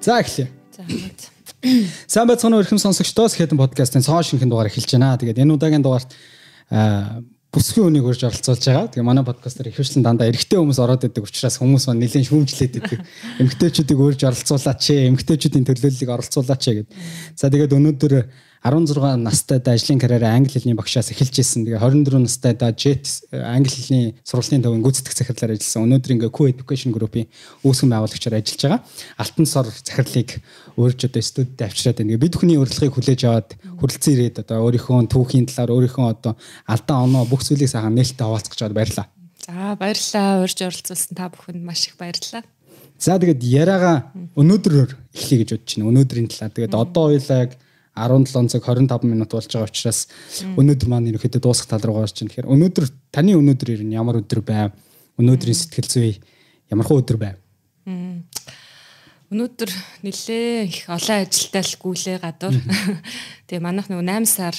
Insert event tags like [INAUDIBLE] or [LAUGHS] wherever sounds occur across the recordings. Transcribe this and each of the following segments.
За эхлэе. За. [CLEARS THROAT] Сайн байцгаана уу эрхэм сонсогчдоос хэдэн подкастын цоо шинхэн дугаар эхэлж байна. Тэгээд энэ удаагийн дугаарт бүсгүй үнийг урьж оролцуулж байгаа. Тэгээ манай подкастер ихвчлэн дандаа эрэгтэй хүмүүс ороод идэг учраас хүмүүс маань нэлээд шүүмжлээд идэг. [LAUGHS] Эмэгтэйчүүдийг урьж оролцуулаач ээ, эмэгтэйчүүдийн төлөөллийг оролцуулаач ээ гэд. За тэгээд өнөөдөр 16 настайд ажлын карьераа англи хэлний багшаас эхэлж ирсэн. Тэгээ 24 настайд JET англи хэлний сургуулийн төвийн гүйцэтгэх захирлаар ажилласан. Өнөөдөр ингээ Q Education Group-ийн үүсгэн байгуулагчаар ажиллаж байгаа. Алтан сор захирлыг өөрж одоо студид авчираад байна. Бид бүхний урилгыг хүлээж аваад хүрэлцэн ирээд одоо өөрийнхөө түүхийн талаар өөрийнхөө одоо алдаа оноо бүх зүйлийг сайхан нээлттэй хаваалцах гэж баярлалаа. За баярлалаа. Урьж оролцуулсан та бүхэнд маш их баярлалаа. За тэгээд яриагаа өнөөдрөөр эхлэе гэж бодож байна. Өнөөдрийн талаар. Тэгээд одоо хоёлаа 17 цаг 25 минут болж байгаа учраас өнөөдөр маань ерөөхдөө дуусах тал руу гарч байна. Тэгэхээр өнөөдөр таны өнөөдөр ер нь ямар өдөр байв? Өнөөдрийн сэтгэл зүй ямар хөө өдөр байв? Өнөөдөр нэлээ их олон ажилтай л гүйлээ гадуур. [LAUGHS] Тэгээ манайх нөгөө 8 сар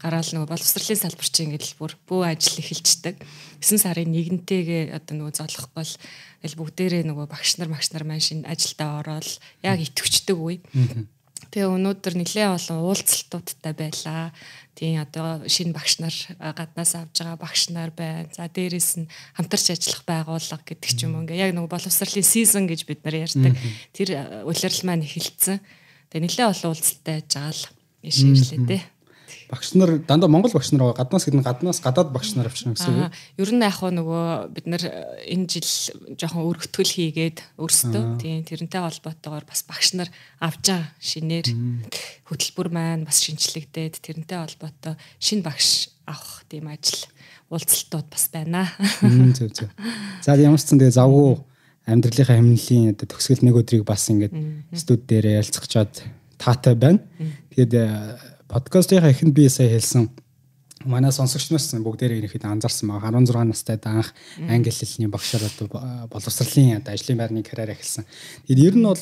гараал нөгөө боловсролын салбар чинь ингээд бүр бөө ажил эхэлждэг. 9 сарын 1-нтэйгээ одоо нөгөө золохгүй бол тэгэл бүгдээрээ нөгөө багш нар багш нар маань шинэ ажилдаа ороод яг итгэвчдэг үе. Тэгээ өнөөдөр нэлээ олон уулзалтуудтай байлаа. Тийм одоо шинэ багш нар гаднаас авж байгаа багш нар байна. За дээрэс нь хамтарч ажиллах байгууллага гэдэг ч юм уу ингээ яг нэг боловсролын сизон гэж бид нар ярьдаг. Тэр улирал маань эхэлсэн. Тэгээ нэлээ олон уулзалтай байж байгаа л ишээрлээ дээ багш нар дандаа монгол багш нар байгаа гаднаас гэдэг нь гаднаас гадаад багш нар авчирна гэсэн үг. Ер нь яг нөгөө бид нар э, энэ жил жоохон өргөтгөл хийгээд өөрсдөө тийм тэрнтэй холбоотойгоор бас багш нар авч байгаа шинээр хөтөлбөр маань бас шинчлэгдээд тэрнтэй холбоотой шинэ багш авах тийм ажил уулзалтууд бас байна. Зөв зөв. За ямар ч зэн тэгээ завгүй амьдралынхаа хэмнэлийн одоо төгсгөл нэг өдрийг бас ингээд студ дээр ялцчихад таатай байна. Тэгээд э, подкастынхаа эхэнд би сая хэлсэн манай сонсогч нараас бүгдээрээ ирэхэд анзаарсан баг 16 настайд анх англи хэлний багшаар одоо боловсролын одоо ажлын байрны карьер эхэлсэн. Тэгээд ер нь бол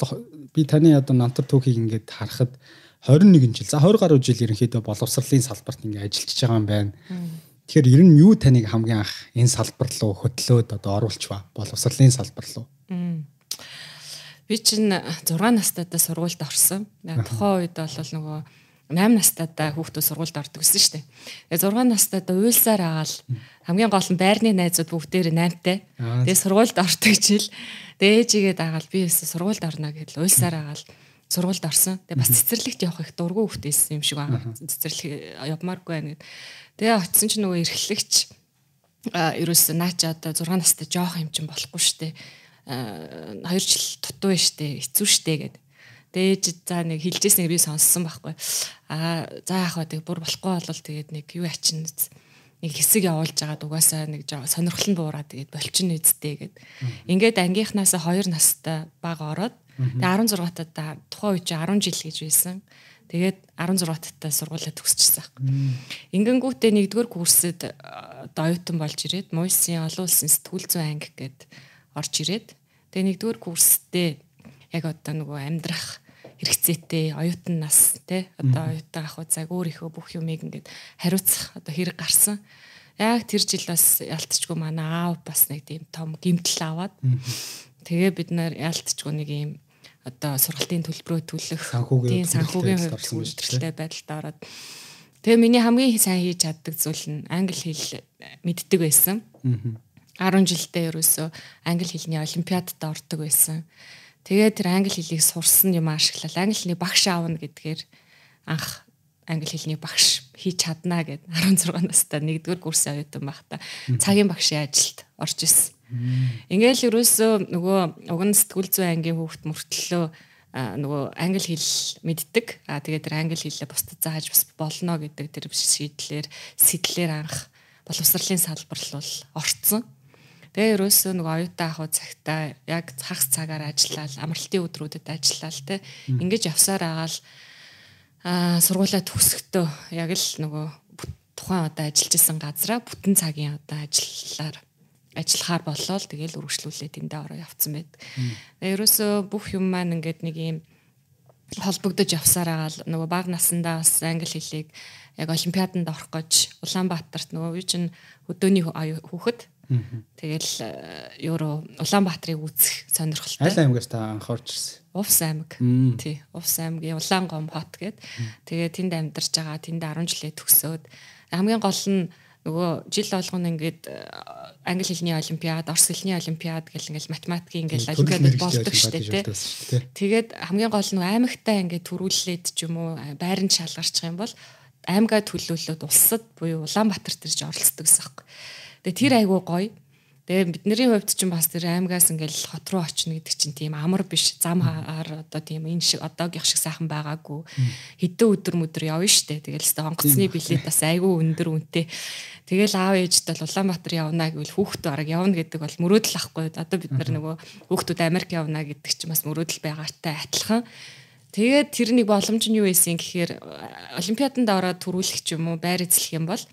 би таны одоо намтар түүхийг ингээд харахад 21 жил за 20 гаруй жил ерөнхийдөө боловсролын салбарт ингээд ажиллаж байгаа юм байна. Тэгэхээр ер нь юу таныг хамгийн анх энэ салбар руу хөтлөөд одоо оруулч ба боловсролын салбар руу. Би чинь 6 настайдаа сургуульд орсон. Тухайн үед бол нөгөө 8 настайдаа хүүхдүүд сургуульд ордог гэсэн шүү дээ. Тэгээ 6 настайдаа уйлсаар агаал хамгийн гол нь байрны найзууд бүгдээр 8-тай. Тэгээ сургуульд ордог жил. Тэгээ ээжигээ дагаал би өсө сургуульд орно гэдэл уйлсаар агаал сургуульд орсон. Тэгээ бас цэцэрлэгт явах их дургу хүүхдээсэн юм шиг байна. Цэцэрлэг явмааргүй байна гэд. Тэгээ очисон чинь нөгөө эрхлэгч а ерөөс наача одоо 6 настай жоох юм чинь болохгүй штэ. а 2 жил дутуу штэ. Хэцүү штэ гэд дээж за нэг хилжсэн би сонссон байхгүй. Аа за яах вэ тэг бүр болохгүй бол тэгээд нэг юу ачин нэг хэсэг явуулж байгаад угаасаа нэг сонирхол нь буураад тэгээд болчин үздэй гэд. Ингээд ангийнхнаас 2 настай баг ороод тэгээд 16 таа тухайн үе чи 10 жил гэж байсан. Тэгээд 16 татаа сургуулаа төгсчихсэн байхгүй. Ингэнгүүтээ нэгдүгээр курсэд оюутан болж ирээд Мойсын олон улсын сэтгүүл зүйн анги гэд орж ирээд тэгээд нэгдүгээр курстээ яг одоо нөгөө амьдрах хэрэгцээтэй оюутан нас те одоо оюутан ах үзаг өөрийнхөө бүх юмыг ингээд хариуцах одоо хэрэг гарсан. Яг тэр жил бас ялтчгүй манай аав бас нэг тийм том гимтэл аваад. Тэгээ бид нар ялтчгүй нэг юм одоо сургалтын төлбөрөө төлөх тийм санхүүгийн үйлчлэлтэй байдалд ороод. Тэгээ миний хамгийн сайн хийж чаддаг зүйл нь англи хэл мэддэг байсан. 10 жилдээ ерөөсөө англи хэлний олимпиадад ордог байсан. Тэгээд тэр англи хэлийг сурсан юм ашиглал англи хэлний багш аавна гэдгээр анх англи хэлний багш хийж чаднаа гэд 16 настай нэгдүгээр курсын оюутан байхдаа цагийн багшийн ажилд орж исэн. Ингээл ерөөсөө нөгөө уг нь сэтгүүл зүйн ангийн хүүхд мөртлөө нөгөө англи хэл мэддэг. Аа тэгээд тэр англи хэлээ бусдад зааж бас болно гэдэг тэр шийдлэр сэтлэр анх боловсролын салбар руу орцсон. Тэгээ ерөөсөө нөгөө оюутан ах уу цагтаа яг хагас цагаар ажиллаад амралтын өдрүүдэд ажиллаад те ингэж явсаар агаал аа сургуулаа төгсөхдөө яг л нөгөө тухайн одоо ажиллаж исэн газараа бүтэн цагийн одоо ажиллаар ажиллахаар болоод тэгэл үргэлжлүүлээ тэндээ ороо явцсан байд. Ерөөсөө бүх юм маань ингээд нэг юм холбогдож явсаар агаал нөгөө баг насандаа бас англи хэлийг яг олимпиаданд орох гэж Улаанбаатарт нөгөө юу чин өдөөний хүүхэд Тэгэл евро Улаанбаатарыг үзэх сонирхолтой. Аль аймгаас та анх орж ирсэн? Увс аймаг. Тий, Увс аймгийн Улаангом хот гээд. Тэгээ тэнд амьдарч байгаа. Тэнд 10 жилээ төгсөөд хамгийн гол нь нөгөө жил болгоно ингээд англи хэлний олимпиад, орос хэлний олимпиад гэл ингээл математикийн ингээл олимпиад болдог штэ тий. Тэгээд хамгийн гол нь аймагтаа ингээд төрүүлээд ч юм уу байранд шалгарчих юм бол аймгаа төлөөлөөд улсад буюу Улаанбаатар төрж оролцдог гэсэн юм. Тэгээ тэр айгуу гоё. Тэгээ бидний хувьд ч бас тэр аймгаас ингээл хот руу очно гэдэг чинь тийм амар биш. Зам хаар одоо тийм энэ шиг одоогийнх шиг сайхан байгаагүй. Хэдэн өдөр мөдөр явна штэ. Тэгэл өстө онгоцны билет бас айгүй өндөр үнэтэй. Тэгэл аав ээжтэй бол Улаанбаатар явна гэвэл хүүхдүүд арга явна гэдэг бол мөрөөдөл ахгүй. Одоо бид нар нөгөө хүүхдүүд Америк явна гэдэг чинь бас мөрөөдөл байгаатай адилхан. Тэгээд тэрний боломж нь юу байсан гэхээр олимпиаданд ороод төрүүлэх юм уу байр эзлэх юм бол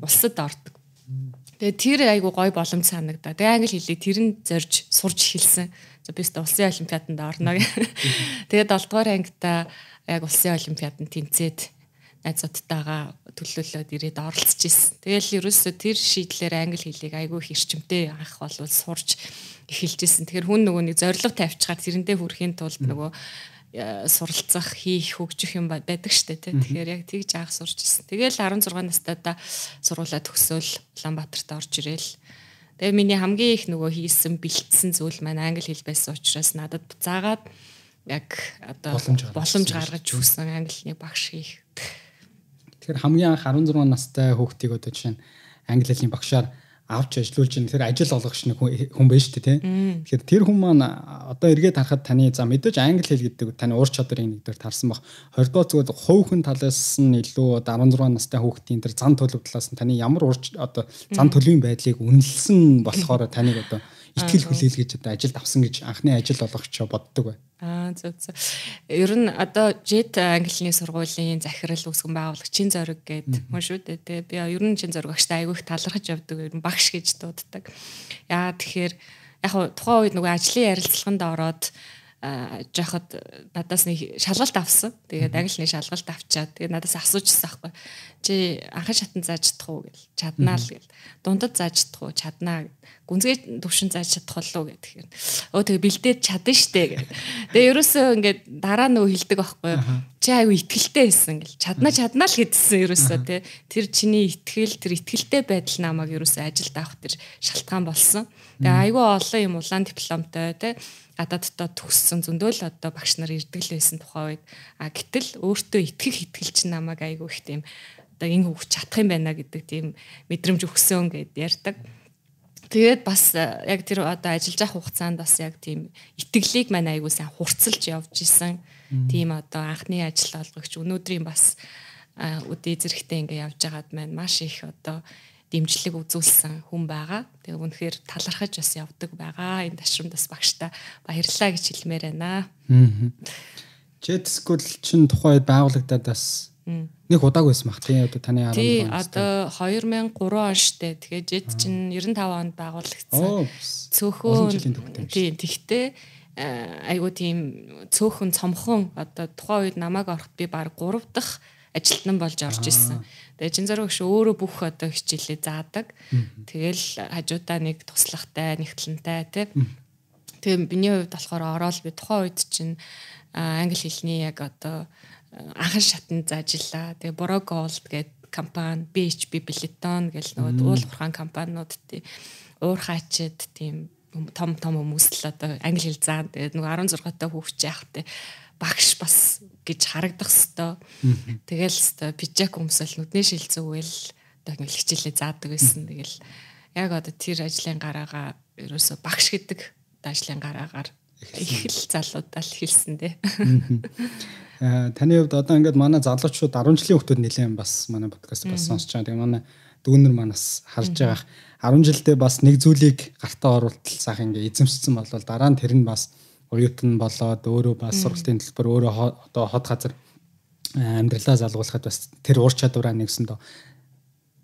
улсад ордог. Тэгээд тэр айгу гой боломж санагдаа. Тэгээд англи хэлийг тэр нь зорж сурж эхэлсэн. За би өөртөө улсын олимпиаданд орно. Тэгээд 7 дугаар ангита яг улсын олимпиаданд тэнцээд найзуудтайгаа төлөөлөөд ирээд оролцож исэн. Тэгэл ерөөсөө тэр шийдлээр англи хэлийг айгүй их эрчимтэй анх бол сурж эхэлж исэн. Тэгэхээр хүн нөгөө нэг зориг тавьчихаар тэрэндээ хүрэхийн тулд нөгөө суралцах, хийх, хөгжих юм байдаг штэ тий. Тэгэхээр яг тэгж аах сурч ирсэн. Тэгэл 16 настайдаа сургуулаа төгсөөл Улаанбаатарт орж ирээл. Тэгээ миний хамгийн их нөгөө хийсэн бэлтсэн зүйл маань англи хэл байсан учраас надад заагаад яг одоо боломж гаргаж өгсөн англи хэлний багш хийх. Тэгэхээр хамгийн анх 16 настай хүүхдийг одоо жишээ нь англи хэлний багшаар авч ажиллуулж ин тэр ажил олгогч нэг хүн байж шүү дээ тийм. Тэгэхээр тэр хүн маань одоо эргээд харахад таны за мэдээж англи хэл гэдэг таны ур чадрыг нэгдүгээр тарсан баг. 20 дугаар зүгээр хувийн талаас нь илүү 16 настай хүүхдийн тэр зан төлөв талаас нь таны ямар ур одоо зан төлөвийн байдлыг үнэлсэн болохоор таныг одоо итгэл хүлээлгэж одоо ажилд авсан гэж анхны ажил олгогч боддог бай. Аа зөв зөв. Ер нь одоо JET английн сургуулийн захирал үүсгэн байгуулагчийн зориг гэдэг хүн шүү дээ. Тэгээ би ер нь чин зориг агштай айгүйх талархаж явдаг. Ер нь багш гэж дууддаг. Яа тэгэхээр яг тухайн үед нөгөө ажлын ярилцлаганд ороод жахад надаас нэг шалгалт авсан. Тэгээд англи нэг шалгалт авчаад тэгээд надаас асуужсан байхгүй. Чи анхан шатан зааж чадах уу гэл. Чаднаа л гэл. Дундад зааж чадах уу? Чаднаа. Гүнзгий төвшин зааж чадах болов уу гэдэг. Өө тэгээ бэлдээд чадна штэ гэл. Тэгээ ерөөсөө ингээд дараа нөгөө хилдэг байхгүй. Чи аюу итгэлтэй байсан гэл. Чадна чаднаа л гэдсэн ерөөсөө тий. Тэр чиний итгэл тэр итгэлтэй байдал намайг ерөөсөө ажилд авах тэр шалтгаан болсон. Тэгээ аюу олон юм улаан дипломтой тий гадааддаа төгссөн зөндөл одоо багш нар ирдэг л байсан тухай үед а гэтэл өөртөө итгэх итгэл чинь намайг айгүй их тийм одоо энэ хөвч чадах юм байна гэдэг тийм мэдрэмж өгсөн гэд ярьдаг. Тэгээд бас яг тэр одоо ажиллаж явах хугацаанд бас яг тийм итгэлийг маань айгүй сайн хурцлж явж исэн. Тийм одоо анхны ажил олгогч өнөөдрийн бас үдээ зэрэгтэй ингээ явж байгаад маань маш их одоо дэмжлэг үзүүлсэн хүн байгаа. Тэгээ үнэхээр талархаж бас явдаг байгаа. Энэ ташрамд бас багштай баярлалаа гэж хэлмээр байна. Jet School чинь тухайд байгуулагдаад бас нэг удааг байсан баг тийм одоо таны 10 Тий одоо 2003 он штэ. Тэгээ Jet чинь 95 онд байгуулагдсан. Цөөхөн тий тэгтээ айгуу тийм цөөхөн цомхон одоо тухайн үед намайг ороход би баг 3 дахь ажилтнан болж орж исэн. Тэгээ чин зөрөө гүш өөрөө бүх одоо хичээлээ заадаг. Тэгэл хажуудаа нэг туслахтай, нэгтлэнтэй тий. Тэгээ миний хувьд болохоор ороод би тухайн үед чинь англи хэлний яг одоо анхан шатанд заажиллаа. Тэгээ Boro Gold гэдэг компани, BHP Billiton гэл нөгөө уул хурхан компаниуд тий уур хаачид тийм том том хүмүүс л одоо англи хэл заан тэгээд нөгөө 16 та хүүхч яах тий багш бас гэж харагдах хэвээр. Тэгэл хэвээр пижак өмсөл нүдний шил зүгэл одоо ингээл хичээлээ заадаг байсан. Тэгэл яг одоо тэр ажлын гараагаа ерөөсө багш гэдэг ажлын гараагаар их л залуудаа л хэлсэн дээ. Аа таны хувьд одоо ингээд манай залуучууд 10 жилийн хүмүүс нэлээд бас манай подкаст бас сонсож байгаа. Тэгээ манай дүүнер манаас харж байгаа 10 жилдээ бас нэг зүйлийг гартаа оруултал сайхан ингээд эзэмшсэн бол дараа нь тэр нь бас оюутан болоод өөрөө бас сургалтын төлбөр өөрөө одоо хот газар амьдралаа залгуулахад бас тэр ур чадвараа нэгсэнд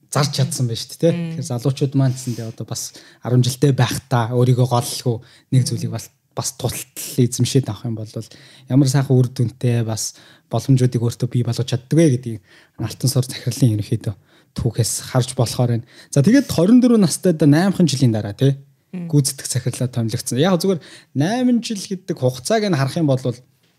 зарж чадсан байж тээ. Тэгэхээр залуучууд маань гэсэндээ одоо бас 10 жилдээ байхдаа өөрийгөө голлох нэг зүйлийг бас бас тултал эзэмшээд авах юм бол ямар сайхан үр дүнтэй бас боломжуудыг өөртөө бий болгож чаддгүй гэдгийг алтан сор захирлын ерөнхийдөө түүхээс харж болохоор байна. За тэгээд 24 настайд 8хан жилийн дараа тий гүйцэтгэх захирлаа томилогдсон. Яг зүгээр 8 жил гэдэг хугацааг нь харах юм бол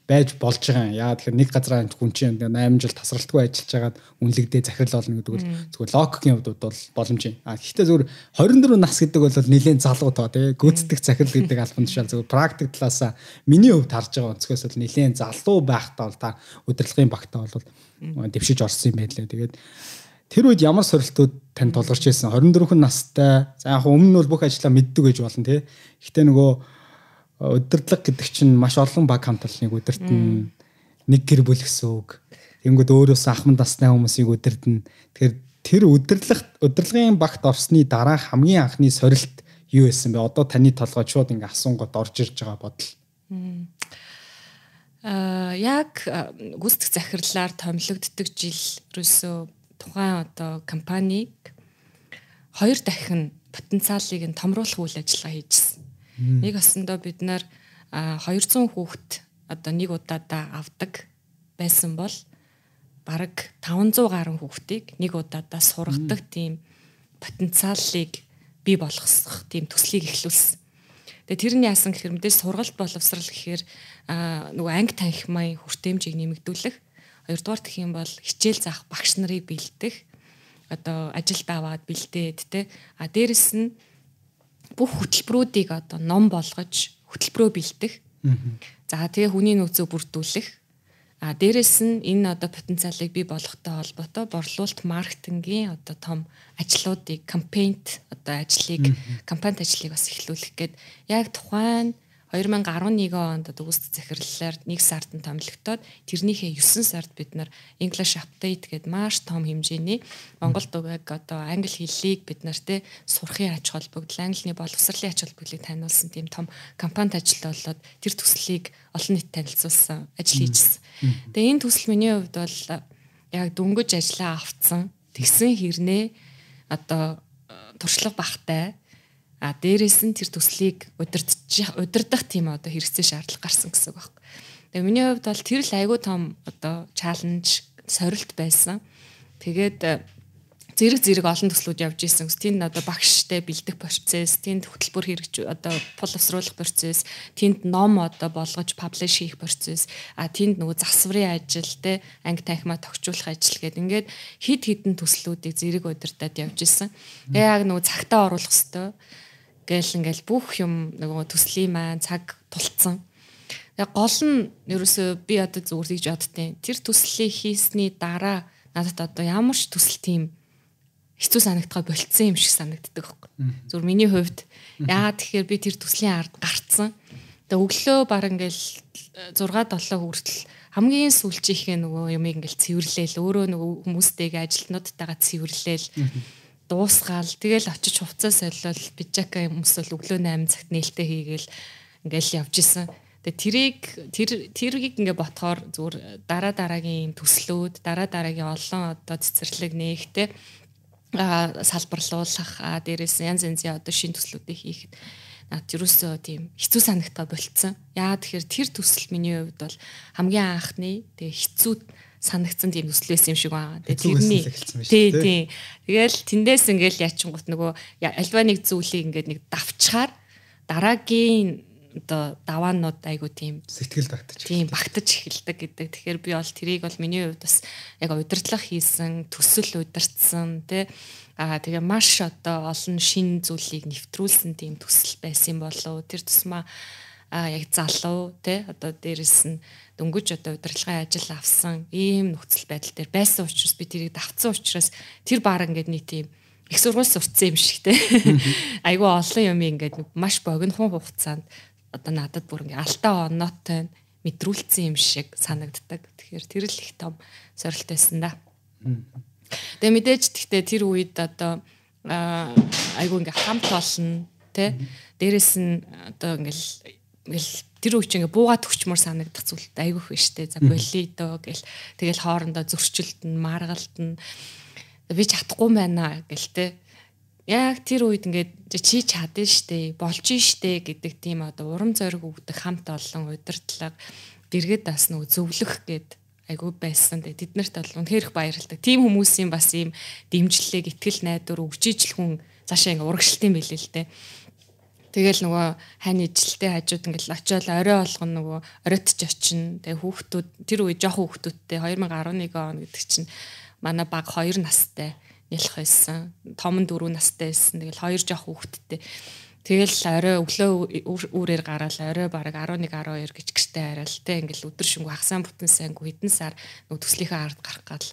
байж болж байгаа юм. Яа тэгэхээр нэг газар хүн чинь 8 жил тасралтгүй ажиллаж байгаад үнэлэгдээ захирал болно гэдэг бол зүгээр логикийн хувьд бол боломж юм. А гэхдээ зүгээр 24 нас гэдэг бол нэлээд залуу тоо тий гүйцэтгэх захирал гэдэг албан тушаал зүгээр практик талаасаа миний хувьд харж байгаа өнцгөөс бол нэлээд залуу байхдаа бол та удирдлагын багтаа бол дэвшиж орсон юм байлаа. Тэгээд тэр үед ямар сорилтууд тань тулгарч ирсэн 24 настай за яг өмнө нь бол бүх ажлаа мэддэг гэж болно тий. Гэхдээ нөгөө удирдлага гэдэг чинь маш олон баг хамтлагыг удирдна. Нэг гэр бүл гэсэн үг. Тэнгүүд өөрөөс ахмад насны хүмүүсийг удирдна. Тэгэхээр тэр удирдлага удирдлагын багт орсны дараа хамгийн анхны сорилт юу байсан бэ? Одоо таны толгой шууд ингээ асуунгууд орж ирж байгаа бодол. Аа яг гүйцэтгэх захирлаар томилогддог жил ерөөсөө тухайн одоо компанийг хоёр дахин потенциалыг нь томруулах үйл ажиллагаа хийжсэн. Нэг осондоо бид нар 200 хүүхэд одоо нэг удаадаа авдаг байсан бол бараг 500 гаруй хүүхдийг нэг удаадаа сургадаг тийм потенциалыг бий болгох тийм төслийг эхлүүлсэн. Тэгээ тэр нь яасан гэхээр мэдээж сургалт боловсрал гэхээр нөгөө анги танхимын хүртээмжийг нэмэгдүүлэх. Хоёрдугаар гэх юм бол хичээл заах багш нарыг бэлдэх. Одоо ажилд аваад бэлдээд те. А дээрэс нь бүх хөтөлбөрүүдийг одоо ном болгож хөтөлбөрөө бэлдэх. За тэгээ хүний нөөцөө бүрдүүлэх. А дээрэс нь энэ одоо потенциалыг бий болгохтой холбоотой борлуулалт маркетингийн одоо том ажлуудыг кампейнт одоо ажлыг кампанит ажлыг бас эхлүүлэх гээд яг тухайн 2011 онд үст захирлаар 1 сард нь томилогдоод тэрнийхээ 9 сард бид нар English Update гэдэг маш том хэмжээний Монгол дугайг одоо англи хэллийг бид нар те сурахын ач холбогдол англиний боловсролын ач холбогдлыг таниулсан тийм том кампанит ажил болоод тэр төслийг олон нийт танилцуулсан ажил хийжсэн. Тэгээ энэ төсөл миний хувьд бол яг дөнгөж ажиллаа авцсан тэгсэн хэрнээ одоо туршлага багтай А дээрээс нь тэр төслийг удирдах удирдах тийм одоо хэрэгцээ шаардлага гарсан гэсэн үг байна. Тэгээ миний хувьд бол тэр л айгүй том одоо чаленж сорилт байсан. Тэгээд э, зэрэг зэрэг олон төслүүд явж исэн. Тэнд одоо багштай бэлдэх процесс, тэнд хөтөлбөр хэрэгж одоо боловсруулах процесс, тэнд ном одоо болгож паблиш хийх процесс, а тэнд нөгөө засварын ажил те анги танхимаа тогтчуулах ажил гэдэг ингээд хид хідэн төслүүдийг зэрэг удирдаад явж исэн. Тэгээ яг нөгөө цагтаа оруулах хэвээр гээл ингээл бүх юм нөгөө төслийн маань цаг тулцсан. Тэгээ гол нь ерөөсөө би одоо зүгээр тэгж боддیں۔ Тэр төслийг хийсний дараа надад одоо ямар ч төсөл тийм хэцүү санагдгаа болцсон юм шиг санагддаг байхгүй. Зүгээр миний хувьд яагаад тэгэхээр би тэр төслийн ард гарцсан. Тэгээ өглөө баг ингээл 6 7 хүртэл хамгийн сүүлчийнхээ нөгөө юмыг ингээл цэвэрлээл өөрөө нөгөө хүмүүстэйгээ ажилтнуудтайгаа цэвэрлээл дуусгаал тэгэл очиж хувцас солиол пижака юмс бол өглөө 8 цагт нээлттэй хийгээл ингээл явж исэн. Тэгээ тэрийг тэр тэргийг ингээ ботхоор зүгээр дараа дараагийн төслүүд дараа дараагийн олон одоо цэцэрлэг нээгтэй а салбарлуулах а дээрээс янз янзын одоо шин төслүүдийг хийхэд над юусоо тийм хэцүү санагтаа болцсон. Яа тэгэхээр тэр төсөл миний хувьд бол хамгийн анхны тэгээ хэцүү санагдсан тийм байсан юм шиг байна. Тэгээ тэрний тий тий. Тэгэл тэндээс ингээл ячингут нөгөө альва нэг зүйлийг ингээд нэг давчхаар дараагийн одоо даваанууд айгу тийм сэтгэл багтаж тийм багтаж эхэлдэг гэдэг. Тэгэхээр би бол тэрийг бол миний хувьд бас яг удирдлага хийсэн, төсөл удирдсан тий Аа тэгээ маш одоо олон шин зүйлийг нэвтрүүлсэн тийм төсөл байсан болов. Тэр тусмаа а яг залуу те одоо дээрэс нь дөнгөж одоо удирдлагын ажил авсан ийм нөхцөл байдал дээр байсан учраас би тэрийг давцсан учраас тэр баг ингээд нэг тийм их сургууль сурцсан юм шиг те [LAUGHS] айгүй олон юм ингээд маш богинохон хугацаанд одоо надад бүр ингээд алтаа оноотой мэдрүүлсэн юм шиг санагддаг. Тэгэхээр тэр л их том сорилт байсан да. Тэгээ мэдээж гэхдээ тэр үед одоо айгүй ингээд хамт болно те дээрэс нь одоо ингээд ингээл тэр үуч ингээ буугаад төгчмөр санагдах зүйлт айгүйх биш те. За болидо гэл тэгэл хоорондоо зөрчилд нь маргалт нь би чадахгүй байна гэл те. Яг тэр үед ингээд чи чадна штэ, болж штэ гэдэг тийм одоо урам зориг өгдөг хамт олон удирдлага дэргэд бас нөгөө зөвлөх гээд айгүй байсан. Тэд нарт бол үнэхээр их баярлалтай. Тим хүмүүсийн бас ийм дэмжлэг, итгэл найдвар өгчийжл хүн цаашаа ингээ урагшлтын билээ л дээ. Тэгэл нөгөө хань ижилтэй хажууд ингээл очиод орой болгоно нөгөө оройтч очино. Тэгээ хүүхдүүд тэр үе жоохон хүүхдүүдтэй 2011 он гэдэг чинь манай баг 2 настай нялх байсан. Том нь 4 настай байсан. Тэгэл хоёр жоох хүүхдтэй. Тэгэл орой өглөө үүрээр гараал орой баг 11 12 гэж гэртээ хараал те ингээл өдөр шөнөгүй хагсаан бүтэн сайнгүй хэдэн сар төслийнхээ ард гарах гал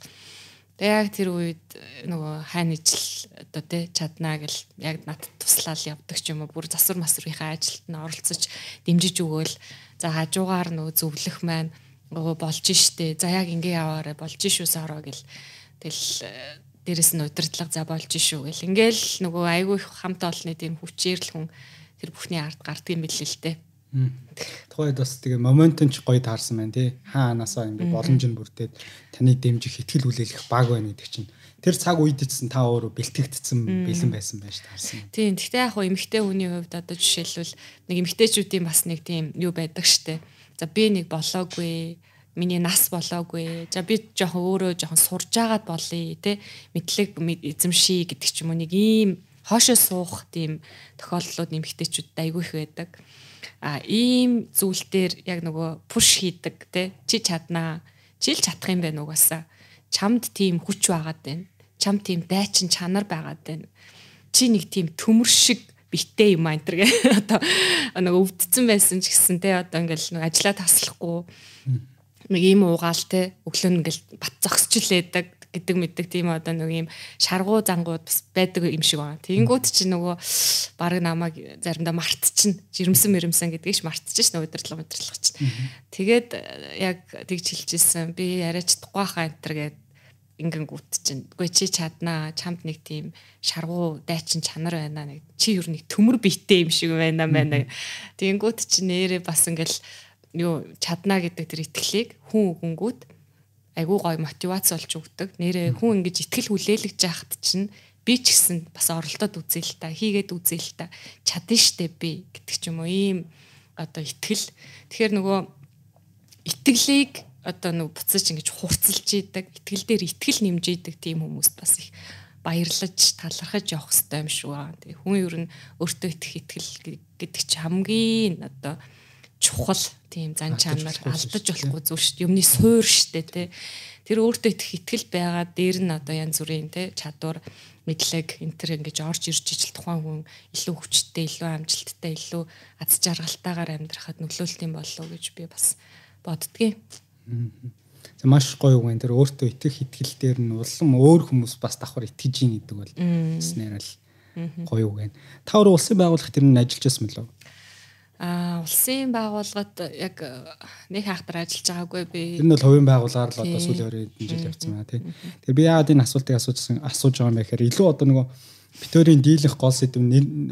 Тэгээ яг тэр үед нөгөө хайн ижил одоо тий чаднаа гэл яг надад туслаад явдаг ч юм уу бүр засвар масврынхаа ажилд нь оролцож дэмжиж өгөөл. За хажуугаар нөгөө зөвлөх маань нөгөө болж штэ. За яг ингээ яваарэ болж шүү сороо гэл. Тэл э, дээрэс нь удирдлага за болж шүү гэл. Ингээл нөгөө айгүй хамт олонны тийм хүчээр л хүн тэр бүхний ард гардыг юм билээ л дээ Тухайд бас тэгээ моментон ч гоё таарсан байна тий. Хаанаасаа ингээ боломж нь бүрдээд таныг дэмжих ихтгэл хүлээлгэх баг байна гэдэг чинь тэр цаг үед ицсэн та өөрөө бэлтгэгдсэн бэлэн байсан байж таарсан. Тийм. Гэхдээ яг хуу эмэгтэй хүний хувьд одоо жишээлбэл нэг эмэгтэйчүүдийн бас нэг тийм юу байдаг штэ. За би нэг болоогүй миний нас болоогүй. За би жоохон өөрөө жоохон сурж агаад болъё те мэдлэг эзэмший гэдэг ч юм уу нэг ийм хоошоо суух тийм тохиолдлууд нэмэгтэйчүүд айгүй их байдаг. А ийм зүйл дээр яг нөгөө пуш хийдэг те чи чаднаа чи л чадах юм байна угаасаа чамд тийм хүч байгаад байна. Чам тийм дайчин чанар байгаад байна. Чи нэг тийм төмөр шиг битээ юм аа энэ гэ. [LAUGHS] Одоо нэг өвдцэн байсан ч гэсэн те одоо ингээл нэг ажиллаа таслахгүй нэг ийм уугаал те өглөө ингээл бат зогсчлээдэг гэдэг мэддэг тийм одоо нэг юм шаргуу зангууд бас байдаг юм шиг байна. Тэнгүүд чи нөгөө баг намайг заримдаа мартчихна. Жирэмсэн мэрэмсэн гэдгийг ч мартчихна удирдлага удирдлага чинь. Тэгээд яг тэгж хэлчихсэн. Би арай чадахгүй хаа энэ төр гэдэг ингэнгүүт чинь үгүй чи чаднаа чамд нэг тийм шаргуу дайчин чанар байна нэг чи юу нэг төмөр биетэй юм шиг байна байна тэгэнгүүт чи нэрээ бас ингээл юу чаднаа гэдэг тэр итгэлийг хүн өгөнгүүт айгүй гоё мотивац болж өгдөг. Нэрээ хүн ингэж ихтгэл хүлээлгэж яхад чинь би ч гэсэн бас оролдоод үзье л та хийгээд үзье л та чадна штэ би гэдэг ч юм уу ийм одоо ихтгэл тэгэхээр нөгөө итгэлийг одоо нөгөө буцаж ингэж хурцлж идэг итгэл дээр итгэл нэмж идэг тийм хүмүүст бас их баярлаж талархаж явах хэрэгтэй юм шүү. Тэгээ хүн ер нь өөртөө итгэх итгэл гэдэг чи хамгийн одоо чухал тийм зан чанар алдаж болохгүй зүйл шүү дээ. Юмны суур шүү дээ тий. Тэр өөртөө их ихтгэл байгаа дээр нь одоо янз бүрийн тий чадвар мэдлэг энэ төр ингэж орж ирж ижил тухайн хүн илүү хүчтэй, илүү амжилттай, илүү аз жаргалтайгаар амьдрахад нөлөөлт юм болов уу гэж би бас боддгийн. За маш гоё үг энэ төр өөртөө итгэх итгэл дээр нь улам өөр хүмүүс бас давхар итгэж ийн гэдэг бол нэснээр л гоё үг байна. Та өөр улсын байгууллага тэр нь ажиллаж байсан мөлөө? А улсын байгууллагад яг э, нэг хаахтар ажиллаж байгаагүй би. Энэ бол хувийн байгууллагаар л одоо сүүлийн 20 жил явцсан байна тий. Тэгээ би яагаад энэ асуултыг асуужсан асууж байгаа юм бэ гэхээр илүү одоо нөгөө битүүрийн дийлэх гол сэдв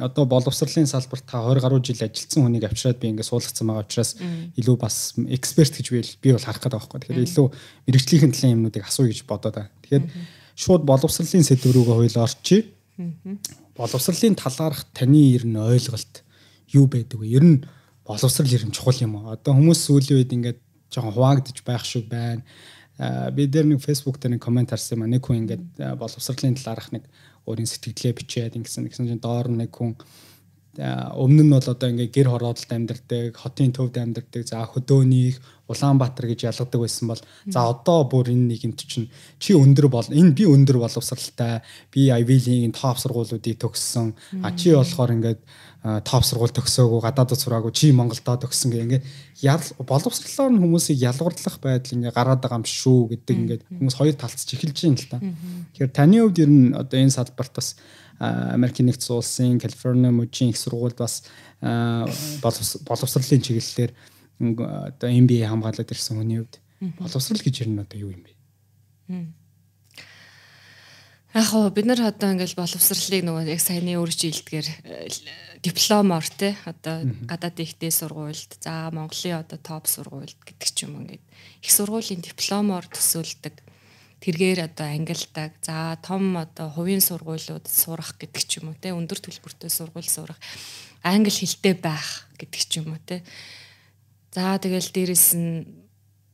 одоо боловсролын салбарт та 20 гаруй жил ажилласан хүнийг авчираад би ингээд суулгацсан байгаа учраас илүү бас эксперт гэж би би бол харах гэдэг байхгүй. Тэгэхээр илүү мэрэгжлийн төлөв юмнуудыг асууя гэж бодоод байна. Тэгэхээр шууд боловсролын сэдв рүүгээ хоёул орчие. Боловсролын талаарх таны ер нь ойлголт юу байдаг вэ? Ер нь боловсрал ер нь чухал юм уу? Одоо хүмүүс сүүлийн үед ингээд жоохон хуваагдж байх шиг байна. Би дээр нэг фэйсбુક дээр нэг комент харсан юм а. Нэг хүн ингээд боловсролын талаарх нэг өөрийн сэтгэлээ бичээд ингэсэн гэсэн чинь доор нэг хүн өмнө нь бол одоо ингээ гэр хороололд амьдардаг, хотын төвд амьдардаг, за хөдөөнийх, Улаанбаатар гэж ялгадаг байсан бол за одоо бүр энэ нийгэмд чинь чи өндөр бол энэ би өндөр боловсралтай, би Ivy League-ийн топ сургуулиудыг төгссөн. А чи болохоор ингээд топ сургууль төгсөөгүй, гадаадд сураагүй, чи Монголдоо төгссөн гэх ингээд ял боловсролоор нь хүмүүсийг ялгуурлах байдал ингээ гараад байгаа юм шүү гэдэг ингээд хүмүүс хоёр талцж эхэлж байна л та. Тэгэхээр таны хувьд ер нь одоо энэ салбарт бас Америкийн нэгдсэн улсын Калифорни мужийн их сургуульд бас боловсролын чиглэлээр одоо MBA хамгаалаад ирсэн хүний хувьд боловсрал гэж ер нь одоо юу юм бэ? Яг хоо бид нар одоо ингээл боловсролыг нөгөө яг саяны өөр жилдгээр э, дипломоор те одоо гадаад ихтэй сургуульд за Монголын одоо топ сургуульд гэдэг ч юм ингээд их сургуулийн дипломоор төсөөлдөг тэргээр одоо ангилдаг. За том одоо хувийн сургуулиуд сурах гэдэг ч юм уу те өндөр төлбөртэй сургууль сурах англи хэлтэй байх гэдэг ч юм уу те. За тэгэл дээрэс нь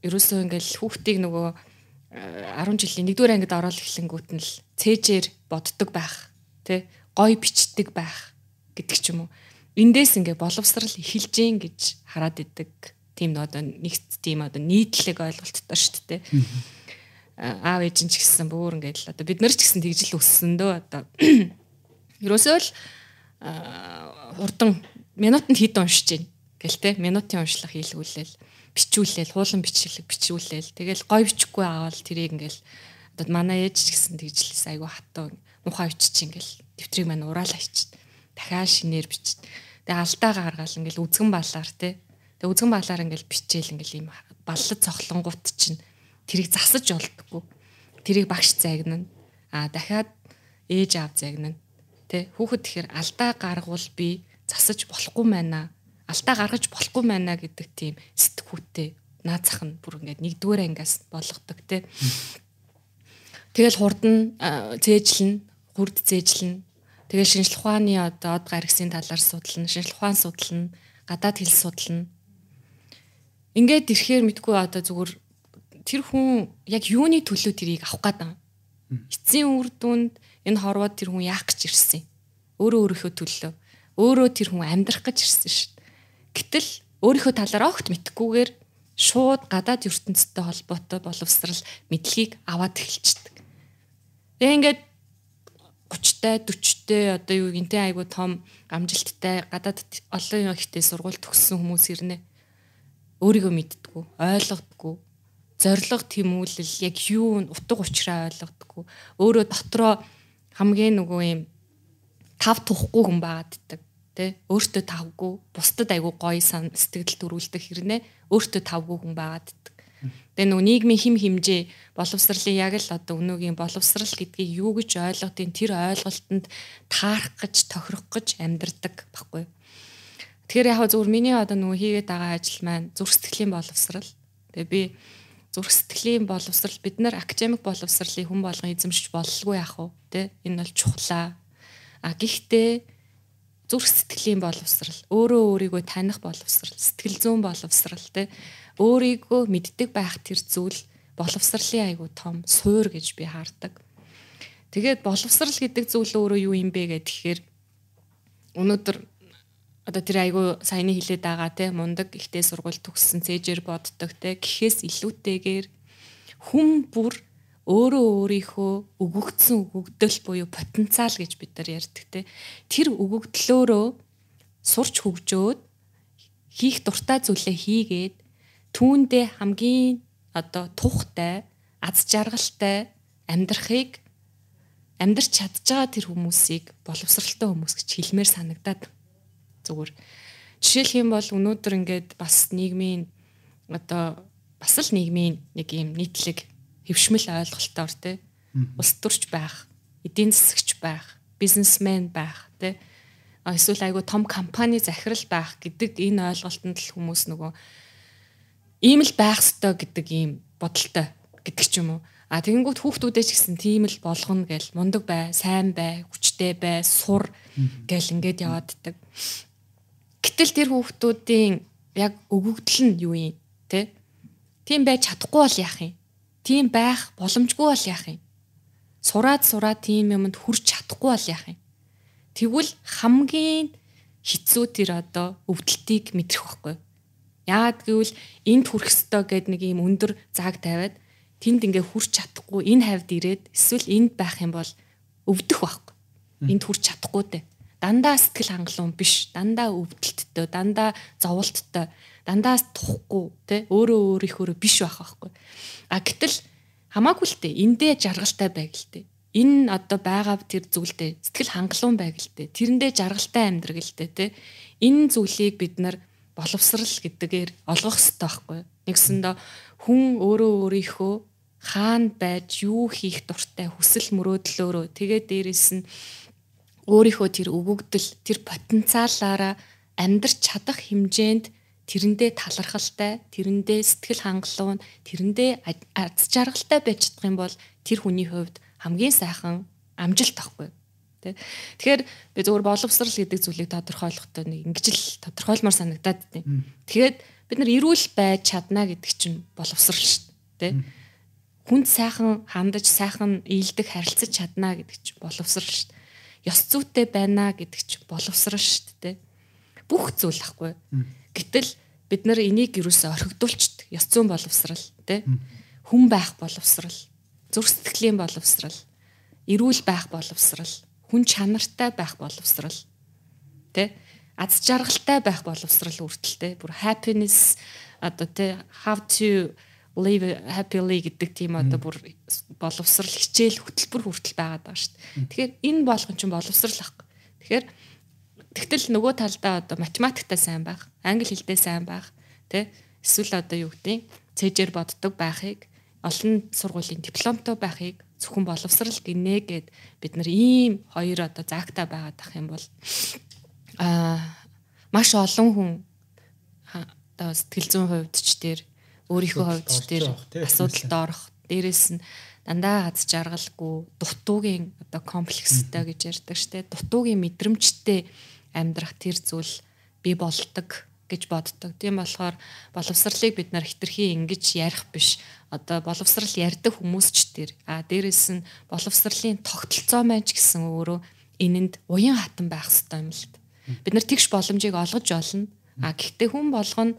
ерөөсөө ингээл хүүхдийг нөгөө 10 жилийн 1-р ангид ороод эхлэнгүүт нь л цээжээр боддог байх тий гой бичдэг байх гэдэг ч юм уу. Эндээс ингээ боловсрал эхэлж гин гэж хараад идэг тийм одоо нэгт тийм одоо нийтлэг ойлголттой шүү дээ аав ээж нь ч гэсэн бүр ингээд л одоо бид нар ч гэсэн тэгж л өссөн дөө одоо. Ерөөсөө л урдан минутанд хэд уншиж гин гэл те минутын уншлах хийлгүүлээл бичүүлээл хуулан бичлэг бичүүлээл тэгэл гой бичихгүй аваад тэрийг ингээл одоо манай ээж ч гэсэн тэгжлээс айгу хатуу мухаа бичиж ингээл дэвтрийг маань ураал ачиж дахиад шинээр бичиж тэгээ алдаа гаргаал ингээл үзгэн балаар те. Тэгээ үзгэн балаар ингээл бичээл ингээл ийм баллад цохлонгууд чинь тэрийг засаж олддоггүй тэрийг багш загнана. А дахиад ээж аав загнана. Тэ хүүхэд тэгэхээр алдаа гаргавал би засаж болохгүй мэнаа алдаа гаргаж болохгүй мэнаа гэдэг тийм сэтгүүтэй наад зах нь бүр ингээд нэгдүгээр ангиас болгодог те. Тэгэл хурд нь зээжлэн, хурд зээжлэн. Тэгэл шинжлэх ухааны одоо од гаргсын талаар судална, шинжлэх ухаан судална, гадаад хэл судална. Ингээд ирэхээр мэдгүй одоо зүгээр тэр хүн яг юуны төлөө тэрийг авах гээд байгаа. Эцсийн үр дүнд энэ хорвоод тэр хүн яах гэж ирсэн. Өөрөө өөрийнхөө төлөө. Өөрөө тэр хүн амьдрах гэж ирсэн шүү Гэтэл өөрийнхөө талаар огт мэдхгүйгээр шууд гадаад ертөнцтэй холбоотой боловсрал мэдлэгийг аваад эхэлчихдэг. Тэгээ ингээд 30-тай 40-тэй одоо юу гинтэй айгу том амжилттай гадаад олон ихтэй сургууль төгссөн хүмүүс ирнэ. Өөрийгөө мэддэггүй, ойлгодоггүй. Зориг тэмүүлэл яг юу утга учираа ойлгодоггүй. Өөрөө дотроо хамгийн нөгөө юм тав тухгүй хүн байгааддаг тэ өөртөө тавгүй бусдад айгүй гоё сэтгэл төрүүлдэг хэрнээ өөртөө тавгүй хүн байгаад ддэг. Тэгээ нөгөө нийгмийн хим химжээ боловсролын яг л одоо өнөөгийн боловсрал гэдгийг юу гэж ойлгодیں тэр ойлголтод таарах гэж тохирох гэж амьдрдаг баггүй. Тэгэхээр яг зөвхөн миний одоо нөгөө хийгээд байгаа ажил маань зүрх сэтгэлийн боловсрал. Тэгээ би зүрх сэтгэлийн боловсрал бид нар академик боловсралыг хүн болгон эзэмшиж боллгүй яах вэ? Тэ энэ бол чухлаа. А гэхдээ зүрх сэтгэлийн боловсрал, өөрөө өөрийгөө таних боловсрал, сэтгэл зүйн боловсрал те. Өөрийгөө мэддэг байх тэр зүйл боловсролын айгу том суур гэж би хаардаг. Тэгээд боловсрал гэдэг зүйл өөрөө юу юм бэ гэхээр өнөөдөр одоо тэр айгу саяны хилээд байгаа те. Мундаг ихтэй сургууль төгссөн цээжээр боддог те. Гэхээс илүүтэйгээр хүн бүр өөрөө өөрийнхөө өгөгдсөн өгөгдөл буюу потенциал гэж бид нар ярьдаг те. Тэр өгөгдлөөрөө сурч хөгжөөд хийх дуртай зүйлээ хийгээд түүндээ хамгийн одоо тухтай, аз жаргалтай амьдрахыг амьдрч чадж байгаа тэр хүмүүсийг боловсралтай хүмүүс гэж хэлмээр санагдаад зүгээр. Жишээлх юм бол өнөөдөр ингээд бас нийгмийн одоо бас л нийгмийн нэг юм нийтлэг хөвшмөл ойлголтоор те улс төрч байх, эдийн засагч байх, бизнесмен байх те эсвэл айгүй том компани захирал байх гэдэг энэ ойлголтод л хүмүүс нөгөө ийм л байх ёстой гэдэг ийм бодолтой гэдэг ч юм уу. А тэгэнгүүт хүүхдүүдээ ч гэсэн тийм л болгоно гэл мундаг бай, сайн бай, хүчтэй бай, сур гэл ингээд явааддаг. Гэтэл тэр хүүхдүүдийн яг өгөгдөл нь юу юм те? Тийм байж чадахгүй бол яах юм? Тийм байх боломжгүй бол яах юм? Сураад сураад тийм юмд хүрч чадахгүй бол яах юм? Тэгвэл хамгийн хэцүү тэр одоо өвдөлтийг мэдрэх байхгүй. Яагаад гэвэл энд хүрэх ёстой гэд нэг юм өндөр зааг тавиад тэнд ингээ хүрч чадахгүй энэ хавьд ирээд эсвэл энд байх юм бол өвдөх байхгүй. Энд хүрч чадахгүй дээ. Дандаа сэтгэл хангалуун биш, дандаа өвдөлттэй, дандаа зовлттой, дандаа тухгүй, тэ өөрөө өөрийнхөө биш байх байхгүй. А гэтэл хамаагүй л дээ эндээ жаргалтай байг л дээ. Энэ одоо байгаа тэр зүйлдээ сэтгэл хангалуун байг л дээ. Тэрэндээ жаргалтай амьдраг л дээ, тэ. Энэ зүйлийг бид нар боловсрал гэдгээр олгох хэрэгтэй байхгүй. Нэгсэндээ хүн өөрөө өөрийнхөө хаана байж юу хийх дуртай хүсэл мөрөөдлөөрөө тэгээ дээрэс нь өөрийнхөө тэр өгөгдөл тэр потенциалаараа амьдрч чадах хэмжээнд тэрэндээ талархалтай, тэрэндээ сэтгэл хангалуун, тэрэндээ аз жаргалтай байж чадах юм бол тэр хүний хувьд хамгийн сайхан амжилт тахгүй. Тэ. Тэгэхээр би зөвхөн боловсрал гэдэг зүйлийг тодорхойлохдоо нэг ингэж л тодорхойлмоор санагдаад байна. Тэгээд бид нар эрүүл байж чадна гэдэг чинь боловсрал шүү дээ. Хүнд сайхан хандаж, сайхан ийдэг харилцаж чадна гэдэг чинь боловсрал шүү дээ. Ёс зүйтэй байна гэдэг чинь боловсрал шүү дээ. Бүх зүйл ахгүй. Гэтэл бид нар энийг юусоо орхигдуулчихдээ ёс зүйн боловсрал тий хүн байх боловсрал зүрх сэтгэлийн боловсрал эрүүл байх боловсрал хүн чанартай байх боловсрал тий аз жаргалтай байх боловсрал үрдэлтэй бүр happiness одоо тий how to live happily гэдэг тийм одоо бүр боловсрал хичээл хөтөлбөр хүртэл байгаад байгаа шүү дээ. Тэгэхээр энэ болгон ч боловсрал ахгүй. Тэгэхээр тэгтэл нөгөө талдаа одоо математиктай сайн байх, англи хэлтэй сайн байх, тий эсвэл одоо юу гэдэг цэжээр боддог байхыг олон сургуулийн дипломтой байхыг зөвхөн боловсрал гинэ гэд бид нар ийм хоёр одоо заагтаа байгаад ах юм бол аа маш олон хүн одоо сэтгэл зүйн хувьд ч тэр өөрийнхөө хувьд ч тэр асуудалд орох дээрэс нь дандаа хаз жаргалгүй дутуугийн одоо комплекстэй гэж ярьдаг штэ. Дутуугийн мэдрэмжтэй амьдрах тэр зүйл би болдог гэж боддог. Тийм болохоор боловсралыг бид нар хитрхи ингэж ярих биш. Одоо боловсрал ярьдаг хүмүүс ч тэр. А дээрэс нь боловсралын тогтолцоо маань ч гэсэн өөрөө энэнд уян хатан байх хэрэгтэй юм л та. Бид нар тэгш боломжийг олгож олно. А гэхдээ хүн болгоно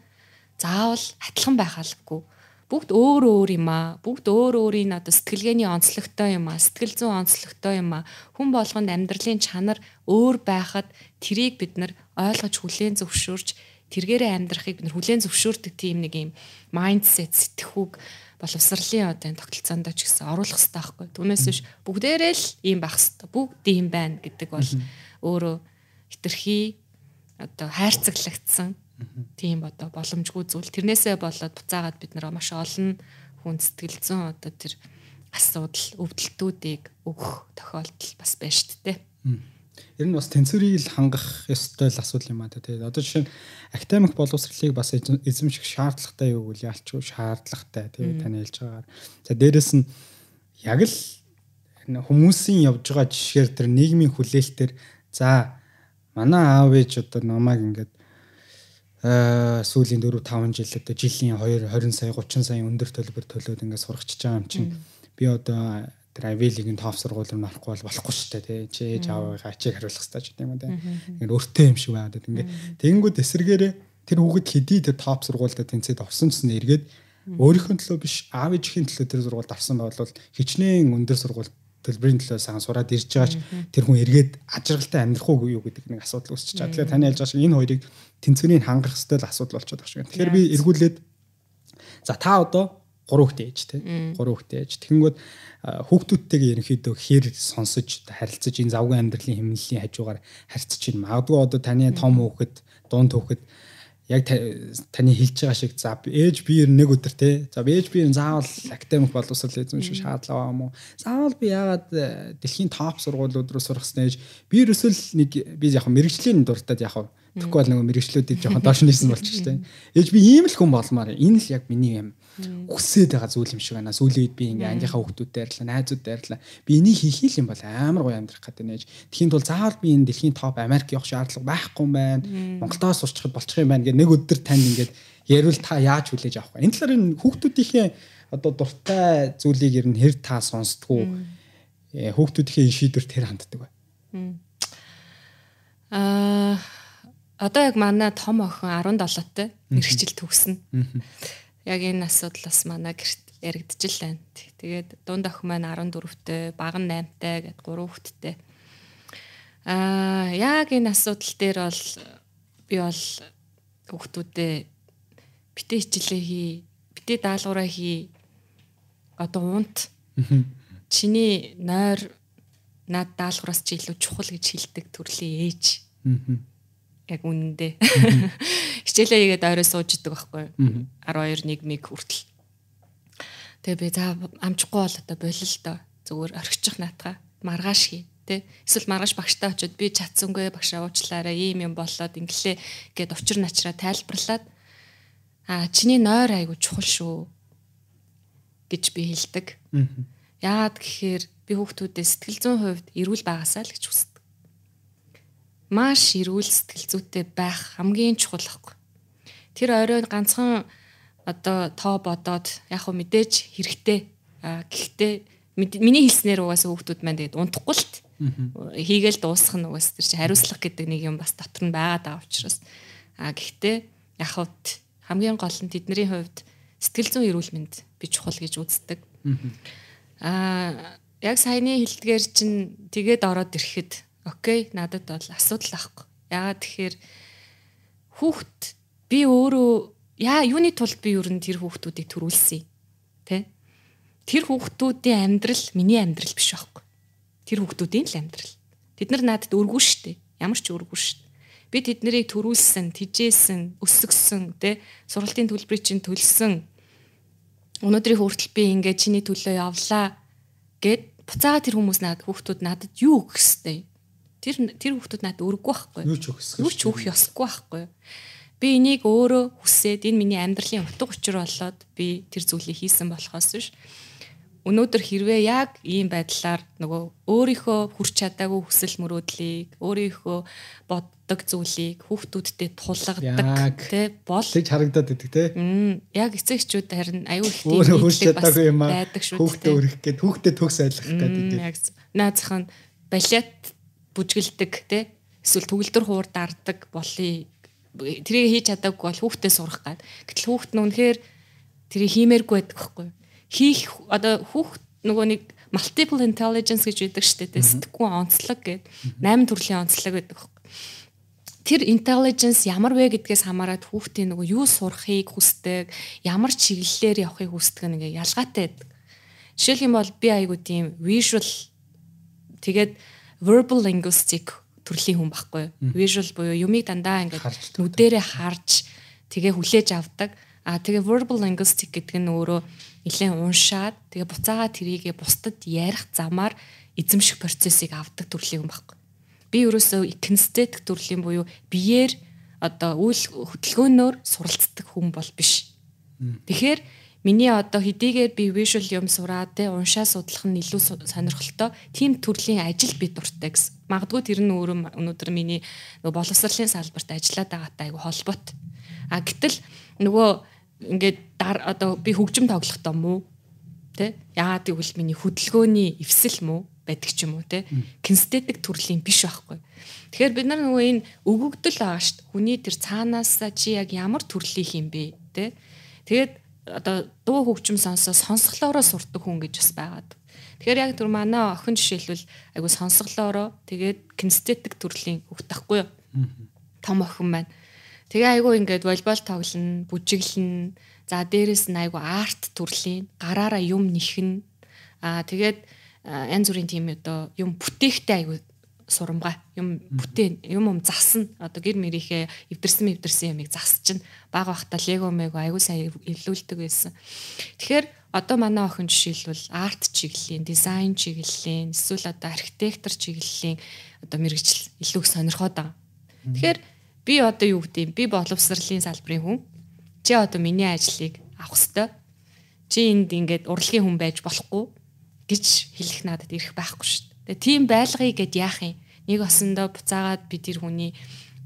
заавал адилхан байх албагүй. Бүгд өөр өөр юм аа. Бүгд өөр өөрийн одоо сэтгэлгээний онцлогтой юм аа. Сэтгэл зүйн онцлогтой юм аа. Хүн болгонд амьдралын чанар өөр байхад тэрийг бид нар ойлгож хүлээн зөвшөөрч тэргээрээ амьдрахыг бид нар хүлээн зөвшөөрдөг тийм нэг юм майндсет сэтгхүүг боловсролын одоо энэ тогтолцоонд ч гэсэн оруулах хэрэгтэй байхгүй. Түүнээс биш бүгдээрээ л ийм байх хэрэгтэй. Бүгд ийм байна гэдэг бол өөрөө хитрхи одоо хайрцаглагдсан тийм одоо боломжгүй зүйл. Тэрнээсээ болоод буцаагаад бид нар маш олон хүн сэтгэл зүйн одоо тэр асуудал өвдөлтүүдийг өгөх тохиолдол бас байна шүү дээ. Ер нь бас тэнцвэрийг л хангах ёстой л асуудал юм аа тэгээд одоо жишээ нь академик боловсролыг бас эзэмших шаардлагатай юу гэвэл ялчгүй шаардлагатай тэгээд тань хэлж байгаагаар. За дээрэс нь яг л хүмүүсийн явж байгаа жишгээр тэр нийгмийн хүлээлтээр за манай аав ээж одоо намайг ингээд сүүлийн 4 5 жил одоо жилийн 2 20 сая 30 сая өндөр төлбөр төлөөд ингээд сурагчиж байгаа юм чинь. Би одоо тэр авилигийн топ сургууль руу орохгүй бол болохгүй шүү дээ тий. Чи ээж аавыгаа ачиг хариулах хэрэгтэй ч гэдэг юм да ингээд өртөө юм шиг байгаад ингээд тэгэнгүүт эсэргээрээ тэр хүүхэд хэдий тэр топ сургуультай тэнцээд овсон ч нэ эргээд өөрийнхөө төлөө биш аав ээжийн төлөө тэр сургуульд орсон бол хичнээн өндөр сургууль төлбөрийн төлөө сайн сураад ирж байгаач тэр хүн эргээд ажиргалтай амьдрах уу юу гэдэг нэг асуудал үүсчихэж байгаа. Тэгэхээр таны ялж байгаа шиг энэ хоёрыг тэнцвэрийг хангах хэрэгтэй л асуудал болчиход байгаа шиг. Тэгэхээр би эргүүлээд за та одоо гурван хүүхдээ ээж те. Гурван хүүхдээ ээж. Тэгэнгүүт хүүхдүүдтэйгээ ерөнхийдөө хэр сонсож харилцаж энэ завгүй амьдралын хэмнэлийн хажуугаар харьцаж байна. Магадгүй одоо таны том хүүхэд дунд хүүхэд яг таны хэлж байгаа шиг за ээж би нэг өдөр те. За ээж би заавал академик боловсрол эзэмших шаардлага юм уу? Заавал би яагаад э, дэлхийн топ сургуулиуд руу сурах снэж би ерөөсөл нэг би яг мэрэгжлийн дуртад яг тэгэхгүй бол нэг мэрэгчлүүдийг жоохон доош нээсэн болчих штэ ээж би ийм л хүн болмаар энэ л яг миний юм хүсээд байгаа зүйл юм шиг байна. Сүүлийн үед би ингээ ангийнхаа хүүхдүүдтэй ярьлаа, найзуудтай ярьлаа. Би энийг хийх юм бол амар гоё амьдрах гэдэг нэж. Тхийн тул заавал би энэ дэлхийн топ Америк явах шаардлага байхгүй юм байна. Монголдоо сурчхад болчих юм байна гэх нэг өдөр танд ингээд ярил та яаж хүлээж авах вэ? Энэ талаар энэ хүүхдүүдийнхээ одоо дуртай зүйлийг ер нь хэр та сонсдгоо хүүхдүүдийнхээ шийдвэр тэр ханддаг бай. Аа одоо яг манай том охин 17-тай мэрэгчл төгснө яг энэ асуудлаас манай гэрт яригдчих л байна. Тэгээд дунд охин маань 14-тэй, баг нь 8-тай гэд 3 хүүхэдтэй. Аа яг энэ асуудал дээр бол би бол хүүхдүүдээ битээ хичээлээ хий, битээ даалгавраа хий. Одоо унт. Чиний нойр над даалгавраас чи илүү чухал гэж хэлдэг төрлийн ээж. Аа яг үнэндээ. [LAUGHS] Хичээлээ хийгээд орой сууж идэг байхгүй. 12 1 миг хүртэл. Тэгээ би за амжихгүй бол одоо болил л доо. Зүгээр орхичих наатаа. Маргааш хий тэ? Эсвэл маргааш багштай очиод би чадсангүй багшаа уучлаарай ийм юм болоод инглээ гэд учир начраа тайлбарлаад а чиний нойр айгу чухал шүү гэж би хэлдэг. Яагаад гэхээр би хүүхдүүдээ сэтгэл зүйн хувьд эрүүл байгаасаа л гэж хүсдэг маш эрүүл сэтгэл зүйтэй байх хамгийн чухал байхгүй. тэр оройн ганцхан одоо тоо бодоод яг хөө мэдээж хэрэгтэй. Гэхдээ миний хэлснээр угаасаа хүүхдүүд маань тэгээд унтахгүй л хийгээл дуусгах нь угаас тэр чи хариуцлага гэдэг нэг юм бас дотор нь байгаад байгаа учраас а гэхдээ яг хавт хамгийн гол нь тэдний хувьд сэтгэл зүйн эрүүл мэнд би чухал гэж үздэг. Аа яг саяны хэлдгээр чинь тэгээд ороод ирэхэд окей надад бол асуудал ахгүй. Яагаад тэгэхээр хүүхд би өөрөө яа юуны тулд би ер нь тэр хүүхдүүдийг төрүүлсэн тэ? Тэр хүүхдүүдийн амьдрал миний амьдрал биш байхгүй тэр хүүхдүүдийн л амьдрал. Тэд нар надад өргөө штэ. Ямар ч өргөө штэ. Би тэд нарыг төрүүлсэн тижээсэн өсгсөн тэ? Сургалтын төлбөрийг чинь төлсөн. Өнөөдрийн хүртэл би ингээд чиний төлөө явлаа гэд буцаага тэр хүмүүс надад хүүхдүүд надад юу өгөх хэвтэй. Тэр тэр хүүхдүүд надад өргөхгүй байхгүй. Юу ч өгөх юу ч өгөх ёсгүй байхгүй. Би энийг өөрөө хүсээд энэ миний амьдралын утга учир болоод би тэр зүйлийг хийсэн болохоос биш. Өнөөдөр хэрвээ яг ийм байдлаар нөгөө өөрийнхөө хүрч чадаагүй хүсэл мөрөөдлийг өөрийнхөө боддог зүйлийг хүүхдүүдтэй тулгадаг тий бол тэгж харагдаад идэг тий яг эцэг эхчүүд харин аюу их тийм өөрөө хүрч чадаагүй юм аа. хүүхдээ өргөх гээд хүүхдээ төгс айлгах гэдэг. яг. Наацх нь балет бүжгэлдэг тий эсвэл төгөлдөр хуур дарддаг болъё тэрийг хийж чадаагүй бол хүүхдээ сурах гад гэтэл хүүхд нь үнэхээр тэрийг хиймээргүй байдаг байхгүй хийх одоо хүүхд нөгөө нэг multiple intelligence гэж байдаг шүү дээ. Сэтгэхгүй онцлог гэдэг 8 төрлийн онцлог байдаг. Тэр intelligence ямар вэ гэдгээс хамаарат хүүхдийн нөгөө юу сурахыг хүсдэг, ямар чиглэлээр явахыг хүсдэг нэг ялгаатай байдаг. Жишээлх юм бол би айгуу тийм visual тэгээд verbal linguistic төрлийн хүн байхгүй. Visual буюу юмыг дандаа ингээд нүдэрээ харж тэгээ хүлээж авдаг. А тэгээ verbal linguistic гэдэг нь өөрөө нэлээд уншаад тэгээ буцаага тэрийгэ бусдад ярих замаар эзэмших процессыг авдаг төрлийн юм баггүй. Би ерөөсөө кинестетик төрлийн буюу биеэр одоо үйл хөдөлгөөнөөр суралцдаг хүн бол биш. Тэгэхээр миний одоо хэдийгээр би visual юм сураад те уншаа судлах нь илүү сонирхолтой тийм төрлийн ажил би дуртай гэсэн. Магадгүй тэр нь өөрөө өнөөдөр миний нөгөө боловсролын салбарт ажиллаад байгаатай айгу холбоот. А гэтэл нөгөө ингээд одоо би хөгжим тоглохдоо муу тэ яагаад гэвэл миний хөдөлгөөний эвсэл муу байдаг ч юм уу те кинестетик төрлийн биш байхгүй. Тэгэхээр бид нар нөгөө энэ өгөгдөл байгаа шүү дээ. Хүний тэр цаанаасаа чи яг ямар төрлийнх юм бэ те. Тэгээд одоо дуу хөгжим сонсоо сонсголоороо сурдаг хүн гэж бас байгаад. Тэгэхээр яг түр манай охин жишээлбэл айгу сонсголоороо тэгээд кинестетик төрлийн хөгтөхгүй юу? Том охин маань. Тэгээ айгу ингээд волейбол тоглоно, бүжиглэн. За дээрэс нь айгу арт төрлийн гараараа юм нэхнэ. Аа тэгээд янз бүрийн тийм одоо юм бүтээгтэй айгу сурамгаа юм бүтээн юм юм засна. Одоо гэр мэрийнхээ эвдэрсэн эвдэрсэн ямыг засчихна. Баг бахта лего мэг айгу сайн илүүлдэг байсан. Тэгэхээр одоо манай охин жишээлбэл арт чиглэлийн дизайн чиглэлийн эсвэл одоо архитектор чиглэлийн одоо мэрэгжил илүү сонирхоод байгаа тэгэхээр би одоо юу гэдэг би боловсролын салбарын хүн. Чи одоо миний ажлыг авах хэвээр чи энд ингээд урлагийн хүн байж болохгүй гэж хэлэх надад ирэх байхгүй шүү. Тийм байлгыг гэд яах юм? Нэг осондоо буцаагаад би тэр хүний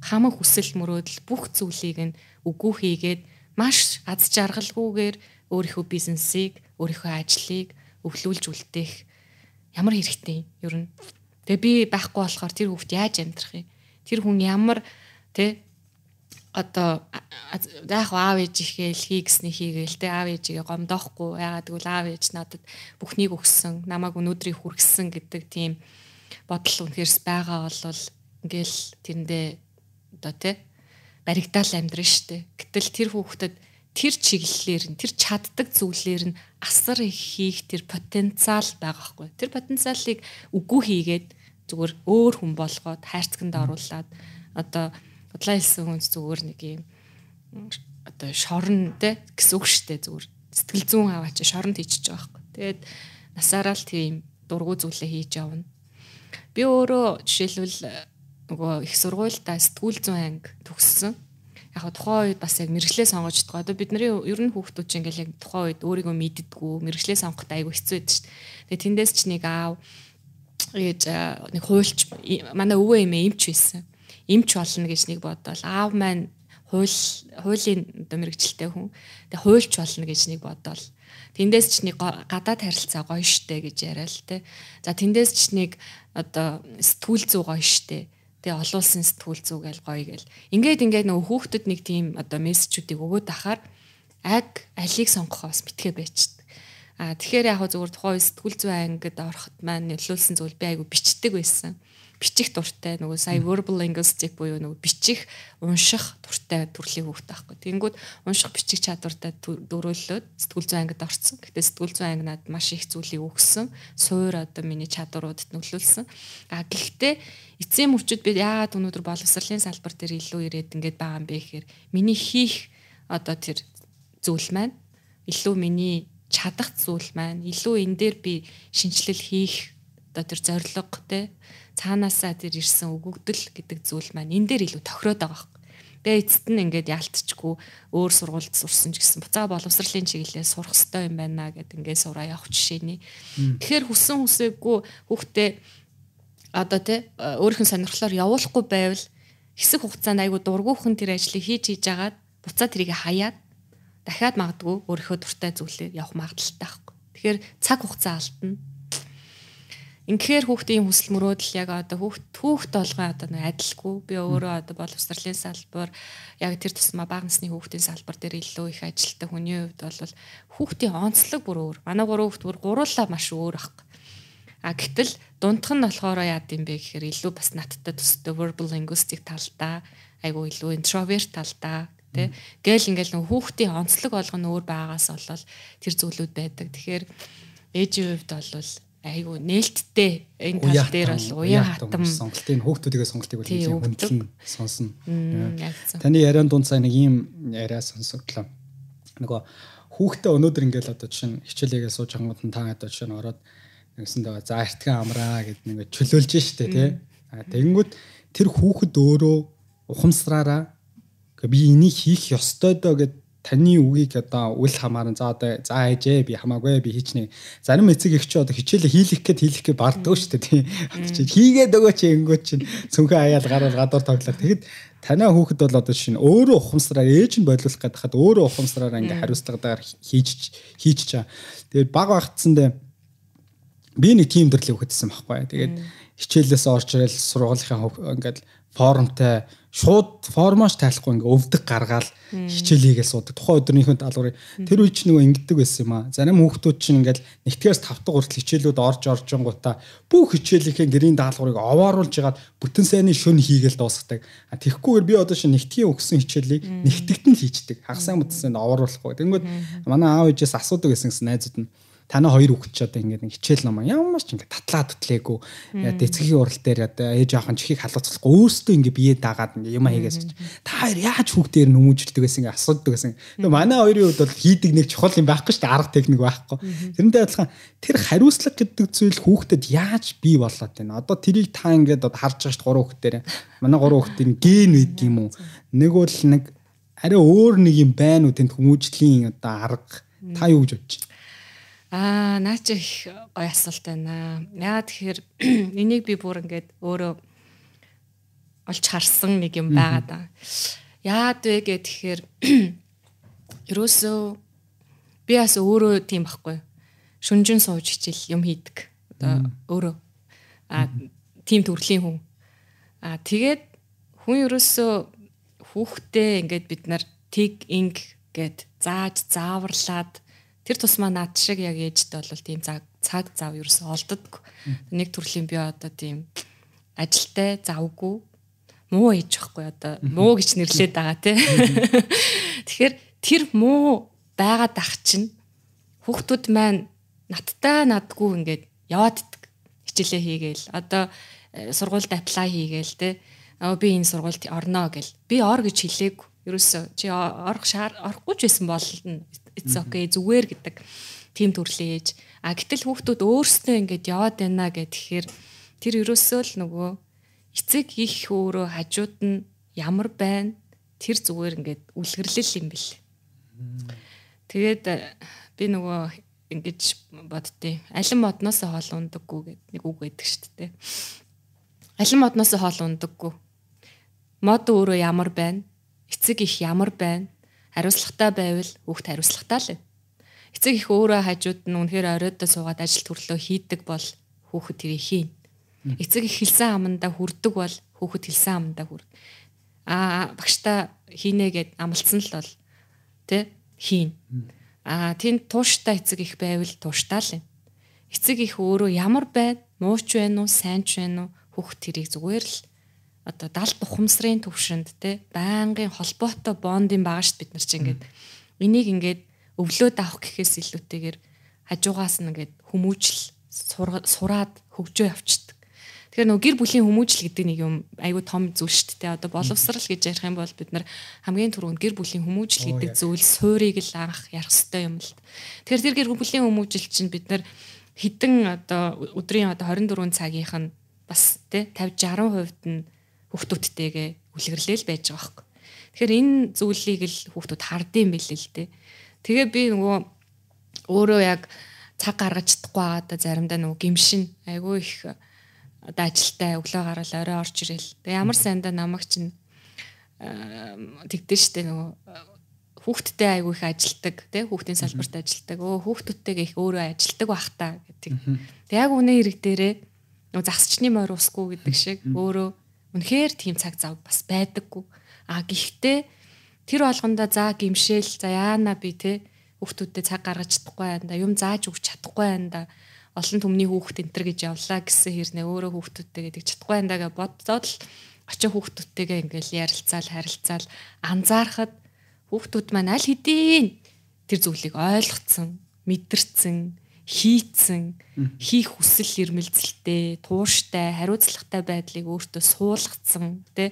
хамаг хүсэл мөрөөдөл бүх зүйлийг нь үгүй хийгээд маш аз жаргалгүйгээр өөрийнхөө бизнесийг, өөрийнхөө ажлыг өвлүүлж үлдээх ямар хэрэгтэй юм ер нь. Тэгээ би байхгүй болохоор тэр хүүхд яаж амьдрах юм? Тэр хүн ямар Тэ? Одоо заах аав ээж ихээл хий гэсний хийгээл тэ аав ээжигээ гомдоохгүй ягаад гэвэл аав ээж надад бүхнийг өгсөн намайг өнөөдрийг хүргэсэн гэдэг тийм бодол үнэхэрс байгаа болвол ингээл тэрэндээ одоо тэ баригдаал амьдрын штэ. Гэтэл тэр хүүхдэд тэр чиглэлээр нь тэр чаддаг зүйлээр нь асар их хийх тэр потенциал байгаа хгүй. Тэр потенциалыг үгүй хийгээд зүгээр өөр хүн болгоод хайрцагт оруулаад одоо удлаа хэлсэн хүн зүгээр нэг юм одоо шорон те гэсэн үг штэ зүгээр сэтгэл зүүн аваач шоронд хийчихэж байгаа байхгүй. Тэгээд насаараа л тийм дургу зүйлээ хийж явна. Би өөрөө жишээлбэл нөгөө их сургуультай сэтгүүл зүүн анги төгссөн. Яг хаа тухайн үед бас яг мэрэгчлээ сонгож байгаа. Одоо бидний ер нь хүүхдүүд чинь ингээл яг тухайн үед өөрийгөө мэддэггүй мэрэгчлээ сонгоход айгүй хэцүү байдаг шүү дээ. Тэгээд тэндээс ч нэг аав ээж нэг хуульч манай өвөө эмээ эмч байсан эмч болно гэж нэг бодвол аав маань хууль хуулийн одоо мэрэгчлээ хүн. Тэгээ хуульч болно гэж нэг бодоол. Тэндээс ч нэг гадаад харилцаа гоё штэ гэж яриа л те. За тэндээс ч нэг одоо сэтгүүл зүй гоё штэ. Тэгээ олон улсын сэтгүүл зүй гээл гоё гээл. Ингээд ингээд нөгөө хүүхдэд нэг тийм одоо мессежүүдийг өгөөд ахаар аг алийг сонгох бас битгэ байчт. А тэгэхээр яг зүгээр тухайн сэтгүүл зүй ангид ороход маань нөлөөлсөн зүйл би айгу бичдэг байсан бичих дуртай нөгөө сая verbal linguistic буюу нөгөө бичих унших дуртай төрлийн хүүхд таахгүй. Тэнгүүд унших бичих чадвартай дөрөөллөөд сэтгүүл зүйн ангид орцсон. Гэхдээ сэтгүүл зүйн анги надад маш их зүйлийг өгсөн. Суур одоо миний чадваруудад нөлөөлсөн. А гэхдээ эцсийн мөчүүд би яагаад өнөөдөр боловсролын салбар дээр илүү ирээд ингээд байгаа юм бэ гэхээр миний хийх одоо тэр зүйл маань илүү миний чадах зүйл маань илүү энэ дээр би шинжилэл хийх одоо тэр зориг те цаанаасаа тэр ирсэн өгөгдөл гэдэг зүйл маань энэ дээр илүү тохироод байгаа хэрэг. Тэгээ эцэст нь ингээд ялтчгүй өөр сургуульд сурсан ч гэсэн буцаа боловсролын чиглэлээр сурах хэрэгтэй юм байна гэд ингээд сураа явах жишээний. Тэгэхээр хүссэн хүсээгүй хүүхдээ одоо тий өөрийнх нь сонирхлоор явуулахгүй байвал хэсэг хугацаанд айгу дургүйхэн тэр ажлыг хийж хийж агаад буцаа тэрийг хаяад дахиад магадгүй өөрийнхөө дуртай зүйлээр явах магадaltaй байхгүй. Тэгэхээр цаг хугацаа алдна Инхээр хүүхдийн хүсэл мөрөөдөл яг одоо хүүхд хүүхд толгой одоо нэг адилгүй. Би өөрөө одоо боловсролын салбар яг тэр тусмаа бага насны хүүхдийн салбар дээр илүү их ажилтдаг хүний хувьд бол хүүхдийн онцлог бүр өөр. Манай гурван хүүхд бүр гуруулаа маш өөр ах. А гэтэл дундх нь болохоор яад юм бэ гэхээр илүү бас надтай төстэй verbal linguistic талдаа айгу илүү introvert талдаа тэ гэл ингээл нэг хүүхдийн онцлог болгоно өөр байгаас болол тэр зүйлүүд байдаг. Тэгэхээр ээжийн хувьд бол айгу нээлттэй энэ тал дээр бол уян хатам сонголтын хүүхдүүдийн сонголтыг бол нэлээд хүндлэн сонсно. Таны яриан дунд сая нэг ийм яриа сонсогдлоо. Нөгөө хүүхдээ өнөөдөр ингээл одоо жишээ нь хичээлээгээ сууж хангууд нь та одоо жишээ нь ороод нэгсэндээ за эртхэн амраа гэд нэг чөлөөлж штэ тий. Тэгэнгүүт тэр хүүхэд өөрөө ухамсараараа би энийг хийх ёстой доо гэд таны үгийг одоо үл хамааран за одоо за ээжээ би хамаагүй би хийчнэ. Зарим эцэг их ч одоо хичээлээ хийлэх гээд хийлэх гээд барддаг шүү дээ тийм. Хийгээд өгөө чи ингэнгүүт чинь цүнхээ аяал гараад гадуур тоглоо. Тэгэд танай хүүхэд бол одоо шинэ өөрөө ухамсараар ээж нь бодлуулах гэдэг хаад өөрөө ухамсараар ингээ хариуцлагатаар хийж хийж чаа. Тэгээд баг багтсандээ би нэг тим төрлөө хөтсөн байхгүй. Тэгээд хичээлээс орж ирэл сургуулийн ингээд форумтай шууд формош тайлахгүй ингээ өвдөг гаргаал хичээл хийгээл суудаг. Тухайн өдрийнхөө даалгаврыг тэр үе чинь нөгөө ингэдэг байсан юм аа. Зарим хүүхдүүд чинь ингээл нэгтгэс 5 дахь хүртэл хичээлүүд орж орж гутаа бүх хичээлийнхээ гэрийн даалгаврыг овооруулж ягаад бүтэн сайнны шөн хийгээл дуусгадаг. А тэгхгүйгээр би одоо шинэ нэгтгэхийн өгсөн хичээлийг нэгтгэд нь хийчдэг. Хагасаа бүтэн сайнд овооруулахгүй. Тэнгүүд манай аав ээжээс асуудаг гэсэн найзууд нь танаа хоёр хүүхэд ч одоо ингээд хичээл ном ямар ч ингээд татлаа төтлээгүү дэцгийн урал дээр одоо ээж ахын чихийг халууцлахгүй өөрөөсөө ингээд бие даагаад ингээд юм хийгээс та хоёр яаж хүүхдээр нүмүжилдэг гэсэн ингээд асуудаг гэсэн. Манай хоёрын хувьд бол хийдэг нэг чухал юм байхгүй шүү дээ арга техник байхгүй. Тэрнтэй адилхан тэр хариуцлага гэдэг зүйл хүүхдэд яаж бий болоод байна. Одоо тэрийг та ингээд одоо харж байгаа шүү дээ гурван хүүхдээр. Манай гурван хүүхдийн ген үйд юм уу? Нэг бол нэг арай өөр нэг юм байна уу тэнд хүмүүжлийн одоо арга та юу гэж бодож? Аа, наа чи их гоё асуулт байна. Яагаад тэгэхээр [CLEARS THROAT] энийг би бүр ингээд өөрөө олж харсан нэг юм байгаа да. Яагаад вэ гэхээр [CLEARS THROAT] ерөөсөө би бас өөрөө тийм байхгүй. Шүнжин сууж хичээл юм хийдэг. Одоо өөрөө аа тийм төрлийн хүн. Аа тэгээд хүн ерөөсөө хүүхдээ ингээд бид нар тэг инг гэд зааж зааварлаад тэр тусмаа над шиг яг ээжтэй бол тийм цаг зав ерөөсөө олддоггүй. Нэг төрлийн би одоо тийм ажилтай завгүй муу ээж байхгүй одоо муу гэж нэрлээд байгаа тий. [LAUGHS] Тэгэхээр тэр муу байгаад ах чинь хүүхдүүд маань надтай надгүй ингээд яваад. Хичээлээ хийгээл одоо э, сургуульд аплай хийгээл тий. Би энэ сургуульд орно гэл. Би ор гэж хэлээг. Ерөөсөө чи орох шаар орохгүй ч байсан болно it's okay зүгээр гэдэг тийм төрлийн ээж. А гэтэл хүүхдүүд өөрсдөө ингэж яваад байна гэхээр тэр ерөөсөө л нөгөө эцэг их өөрөө хажууд нь ямар байна тэр зүгээр ингээд үлгэрлэл юм бэл. Тэгээд э, би нөгөө ингэж боддتي. Алин модноос хоол ундаггүй гэд нэг үг байдаг шүү дээ. Алин модноос хоол ундаггүй. Мод өөрөө ямар байна? эцэг их ямар байна? Хариуцлагатай байвал хүүхд хариуцлагатай л. Эцэг их өөрөө хажууд нь үнэхээр оройдоо суугаад ажил төрлөө хийдэг бол хүүхэд тэрийг хийн. Эцэг их хэлсэн амандаа хүрдэг бол хүүхэд хэлсэн амандаа хүрд. Аа багштай хийнэ гэд амлцсан л бол тэ хийн. Аа тэнд тууштай эцэг их байвал тууштай л юм. Эцэг их өөрөө ямар байна? Мууч байна уу, сайн ч байна уу? Хүүхэд тэрийг зүгээр л одоо далд ухамсарын төвшөнд те байнгын холбоотой бондын байгаа шүү бид нар чинь ингээд энийг ингээд өвлөөд авах гэхээс илүүтэйгээр хажуугаас нь ингээд хүмүүжил сураад хөгжөө явчихдаг. Тэгэхээр нөгөө гэр бүлийн хүмүүжил гэдэг нэг юм айгүй том зүйл шүү дээ. Одоо боловсрал гэж ярих юм бол бид нар хамгийн түрүүнд гэр бүлийн хүмүүжил гэдэг зүйл суурийг л анх ярих хэрэгтэй юм л. Тэгэхээр тэр гэр бүлийн хүмүүжил чинь бид нар хідэн одоо өдрийн одоо 24 цагийнх нь бас тий 50 60% нь хүүхдүүдтэйгээ үлгэрлэл байж байгаа байхгүй. Тэгэхээр энэ зүйлийг л хүүхдүүд хардсан байлээ л дээ. Тэгээ би нөгөө өөрөө яг цаг гаргаж чадахгүй байгаа заримдаа нөгөө гимшин айгүй их одоо ажилтаа өглөө гараад орой орж ирэл. Тэгээ ямар сайндаа намайг чинь тэгдэж штэ нөгөө хүүхдтэй айгүй их ажилтдаг тий хүүхдийн салбарт ажилтдаг. Өө хүүхдүүдтэйгээ их өөрөө ажилтдаг бах та гэдэг. Тэг яг үнэ хэрэг дээрээ нөгөө засчны морь усгүй гэдэг шиг өөрөө Үнэхээр тийм цаг зав бас байдаггүй. А гэхдээ тэр болгонда за гимшээл за яана би те хүүхдүүдэд цаг гаргаж чадахгүй байна да юм зааж өгч чадахгүй байна да олон түмний хүүхд энтер гэж явлаа гэсэн хэрнээ өөрөө хүүхдүүдтэйгээ тэг чадахгүй байна да гэж бодцоод л очиж хүүхдүүдтэйгээ ингээл ярилцаал харилцаал анзаархад хүүхдүүд маань аль хэдийн тэр зүйлийг ойлгоцсон мэдэрсэн хийцэн хийх хүсэл эрмэлзэлтэй тууштай хариуцлагатай байдлыг өөртөө суулгацсан тий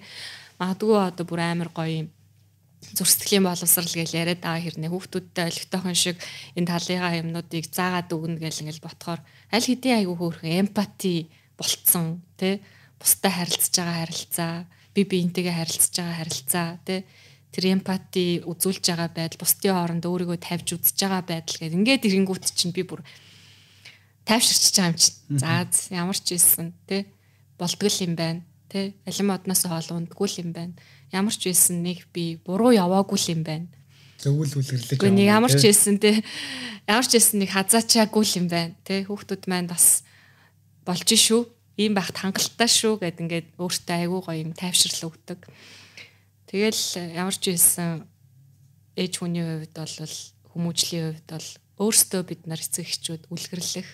магадгүй одоо бүр амар гоё юм зурстгэлийн боловсрал гэж яриад байгаа хэрнээ. Хүүхдүүдтэй олигтойхон шиг энэ талынхаа юмнуудыг заагаад өгнө гэж ингээл ботхоор аль хэдийн айгүй хөөрхөн эмпати болцсон тий бустай харилцаж байгаа харилцаа би биентэйгээ харилцаж байгаа харилцаа тий тэр эмпати үзүүлж байгаа байдал бусдын хооронд өөрийгөө тавьж үзэж байгаа байдал гэдэг ингээд ирэнгүүт чинь би бүр тайвширч байгаа юм чинь. За ямар ч ийсэн тий болдгол юм байна. Тий алим модноос хоол ундгүй юм байна. Ямар ч ийсэн нэг би буруу яваагүй юм байна. Зөвүүл үлгэрлэж байгаа. Нэг ямар ч ийсэн тий ямар ч ийсэн нэг хазаачаагүй юм байна. Тий хүүхдүүд маань бас болж шүү. Ийм байхт хангалттай шүү гэд ингээд өөртөө айгүй гоё юм тайвшрал өгдөг. Тэгэл ямар ч ийсэн ээж хүний хувьд бол хүмүүжлийн хувьд бол өөрсдөө бид нар эцэг эхчүүд үлгэрлэх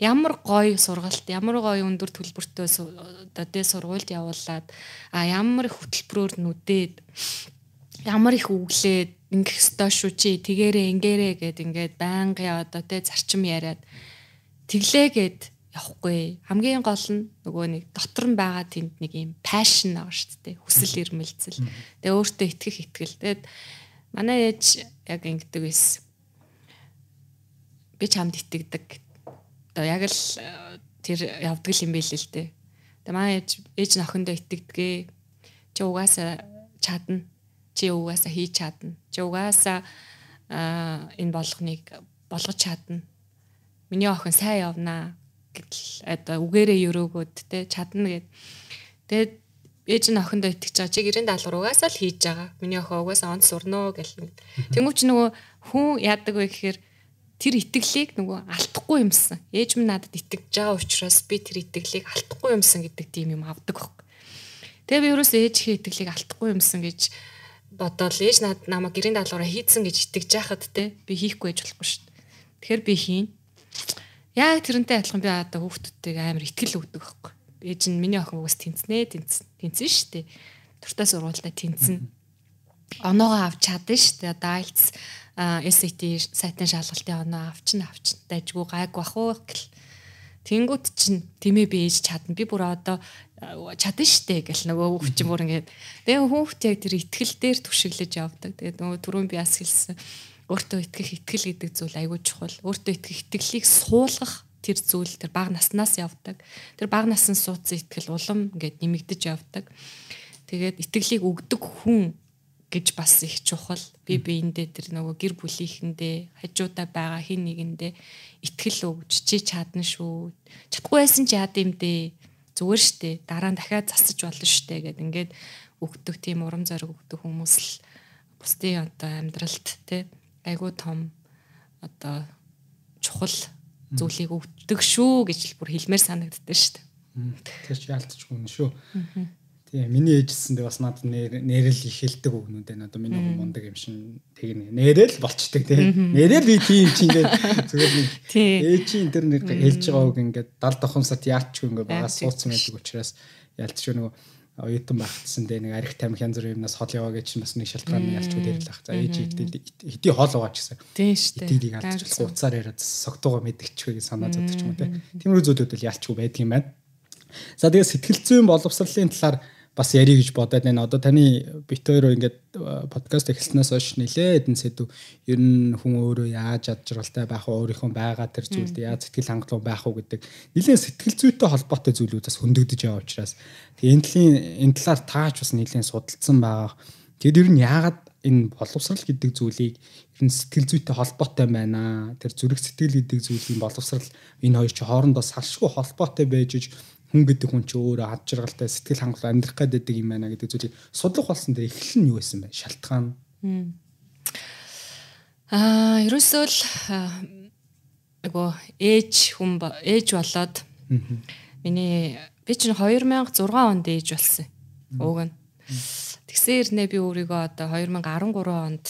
ямар гоё сургалт ямар гоё өндөр төлбөртэй одоо дэ сургуульд явуулаад а ямар их хөтөлбөрөөр нүдээд ямар их үглээд ингэх ёстой шүү чи тэгэрээ ингээрээ гэд ингээд байнгын одоо тэ зарчим яриад тэглээгээд явахгүй. Хамгийн гол нь нөгөө нэг дотор нь байгаа тэнд нэг юм пашн байгаа шүү дээ хүсэл эрмэлзэл. Тэгээ өөртөө итгэх итгэл. Тэгээд манай ээж яг ингэдэг байсан. Би чамд итгэдэг одоо яг л э, тэр явдаг юм байл л дээ тэгээ манай ээж ээж нөхөндөө итгэдгээ чи угаасаа чадна чи угаасаа хийж чадна чи угаасаа энэ болгоныг болгож чадна миний охин сайн явнаа гэдэл одоо үгээрээ өрөөгөөд те чадна гэд. Тэгээд ээж нь охиндоо итгэж байгаа. Чи гэрийн даалгавар угаасаа л хийж байгаа. Миний охин угаасаа онц сурноо гэл. Тэнгүүч нөгөө хүн яадаг вэ гэхээр тэр итгэлийг нөгөө алдахгүй юмсан. Ээж минь надад итгэж байгаа учраас би тэр итгэлийг алдахгүй юмсан гэдэг тийм юм авдаг байхгүй. Тэгээ би ерөөсөө ээжийнхээ итгэлийг алдахгүй юмсан гэж бодоод ээж надад намайг гэрийн даалгавраа хийцэн гэж итгэж яхад те би хийхгүй байж болохгүй шүү дээ. Тэгэхээр би хийн. Яг тэрнтэй адилхан би одоо хүүхдүүдтэйг амар ихтгэл өгдөг байхгүй. Ээж нь миний охин угс тэнцнэ, тэнцэн. Тэнцэн шүү дээ. Туртаа сургуультай тэнцэн. Оноогоо авч чадсан шүү дээ. Одоо IELTS SAT сайтын шалгалтын оноо авчин авчин дайггүй гайг бах уу гэл. Тэнгүүт чинь тэмээ би ээж чадна. Би бүр одоо чадна штэ гэл нөгөө хүүхчин бүр ингээд. Тэгээ хүүхд яг тэр ихтгэл дээр түшиглэж явдаг. Тэгээ нөгөө түрүүн би бас хэлсэн өөртөө итгэх итгэл гэдэг зүйл айгүй чухал. Өөртөө итгэх итгэлийг суулгах тэр зүйл тэр бага наснаас явдаг. Тэр бага насны суудсан итгэл улам ингээд нэмэгдэж явдаг. Тэгээд итгэлийг өгдөг хүн гэж бас их чухал. Би биэндээ тэр нөгөө гэр бүлийнхэндээ хажуудаа байгаа хин нэгэндээ итгэл өгч чи чадна шүү. Чадахгүй байсан ч яад юм дээ. зүгээр штэ дараа нь дахиад засаж болно штэ гэд ингээд өгдөг тийм урам зориг өгдөг хүмүүс л бусдын одоо амьдралд те айгуу том одоо чухал зүйлийг өгдөг шүү гэж л бүр хэлмээр санагддаг штэ. Тэр чи юм шүү. Тийм миний ээжсэндээ бас надад нэрэл их хэлдэг өгнүүд байна. Одоо миний хүн мундаг юм шин тэгнэ. Нэрэл болчдөг тийм. Нэрэл би тийм чи ингээд [LAUGHS] зүгээр нэг ээжийн тэр нэг хэлж байгаа үг ингээд 70 давхамсат яачгүй ингээд багаас суудсан байдаг учраас ялцчих нөгөө оюутан багтсан дээ нэг арх тамхи янз бүрийн юмнаас хол яваа гэж бас нэг шалтгаан ялчгүй дээр л ах. За ээж хэдий хол байгаа ч гэсэн. Тийм шүү дээ. Хэдийг алдчих уцаар яриад согтуугаа мэдчихвэ гэж санаа ч юм те. Тиймэрхүү зүйлүүд л ялчгүй байдаг юм байна. За тэгээ сэтгэл зүйн боловсролын талаар бас ярих гэж бодоод байна. Одоо таны бит хоёроо ингээд подкаст эхэлснээс хойш нилээ эдэн сэдв ер нь хүн өөрөө яаж ад жаргалтай байх вэ? Өөрийнхөө байгаа тэр зүйлд яаж сэтгэл хангалуун байх вэ гэдэг нилээн сэтгэл зүйтэй холбоотой зүйлүүдээс хөндөгдөж байгаа учраас тэгээ энэ талын энэ талаар таач бас нилээн судалсан байгаа. Тэр ер нь яагаад энэ боловсрал гэдэг зүйлийг ер нь сэтгэл зүйтэй холбоотой байна. Тэр зүрх сэтгэл гэдэг зүйлийн боловсрал энэ хоёр чи хоорондоо салшгүй холбоотой байж хүн гэдэг хүн чи өөрөө ад жаргалтай сэтгэл хангалуун амьдрах гэдэг юм байна гэдэг зүйлийг судлах болсон дээр эхлэл нь юу байсан бэ? Шалтгаан. Аа, ерөөсөө л нөгөө ээж хүн ээж болоод миний би чинь 2006 онд ээж болсон. Ууг нь. Тэгсэн хэрнээ би өөрийгөө одоо 2013 онд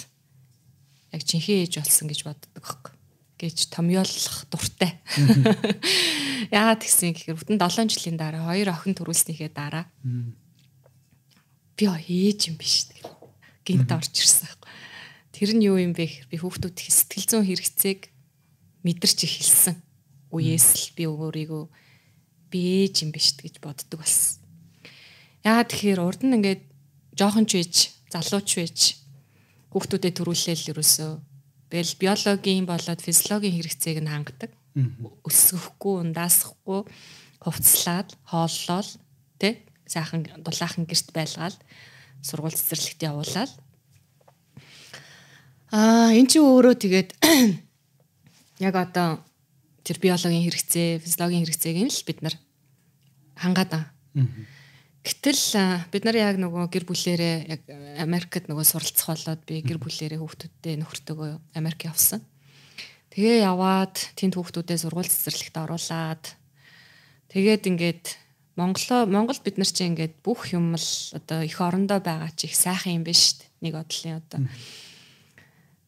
яг жинхэнэ ээж болсон гэж боддог байхгүй гэж томьёолох дуртай. Яагаад гэсэн гэхээр бүтэн 7 жилийн дараа хоёр охин төрүүлснийхээ дараа би ээж юм биш гэх гинт орж ирсэн байхгүй. Тэр нь юу юм бэ гэхээр би хүүхдүүд сэтгэл зүйн хэрэгцээг мэдэрч эхэлсэн. Үеэс л би өөрийгөө би ээж юм биш гэж боддог болсон. Яагаад тэгэхээр урд нь ингээд жоохон ч байж, залууч байж хүүхдүүдэд төрүүлээл ерөөсөө Тэгэл биологийн болоод физиологийн хэрэгцээг нь хангадаг. Өсөхгүй, ундаасахгүй, хувцлаад, хооллол тэ сайхан дулаахан гэрт байлгаал сургууль цэцэрлэгт явуулаад аа эн чинь өөрөө тэгээд [CLEARS THROAT] яг одоо тэр биологийн хэрэгцээ, физиологийн хэрэгцээг нь л бид нар хангаад байгаа. Гэтэл бид нар яг нөгөө гэр бүлээрээ яг Америкт нөгөө суралцах болоод би гэр бүлээрээ хүүхдүүдтэй нөхөртөөгөө Америк явсан. Тэгээ яваад тэнд хүүхдүүдээ сургууль цэцэрлэгт оруулаад тэгээд ингээд Монголоо Монгол бид нар чинь ингээд бүх юм л одоо их орондоо байгаа чи их сайхан юм биш үү? Нэг бодлын одоо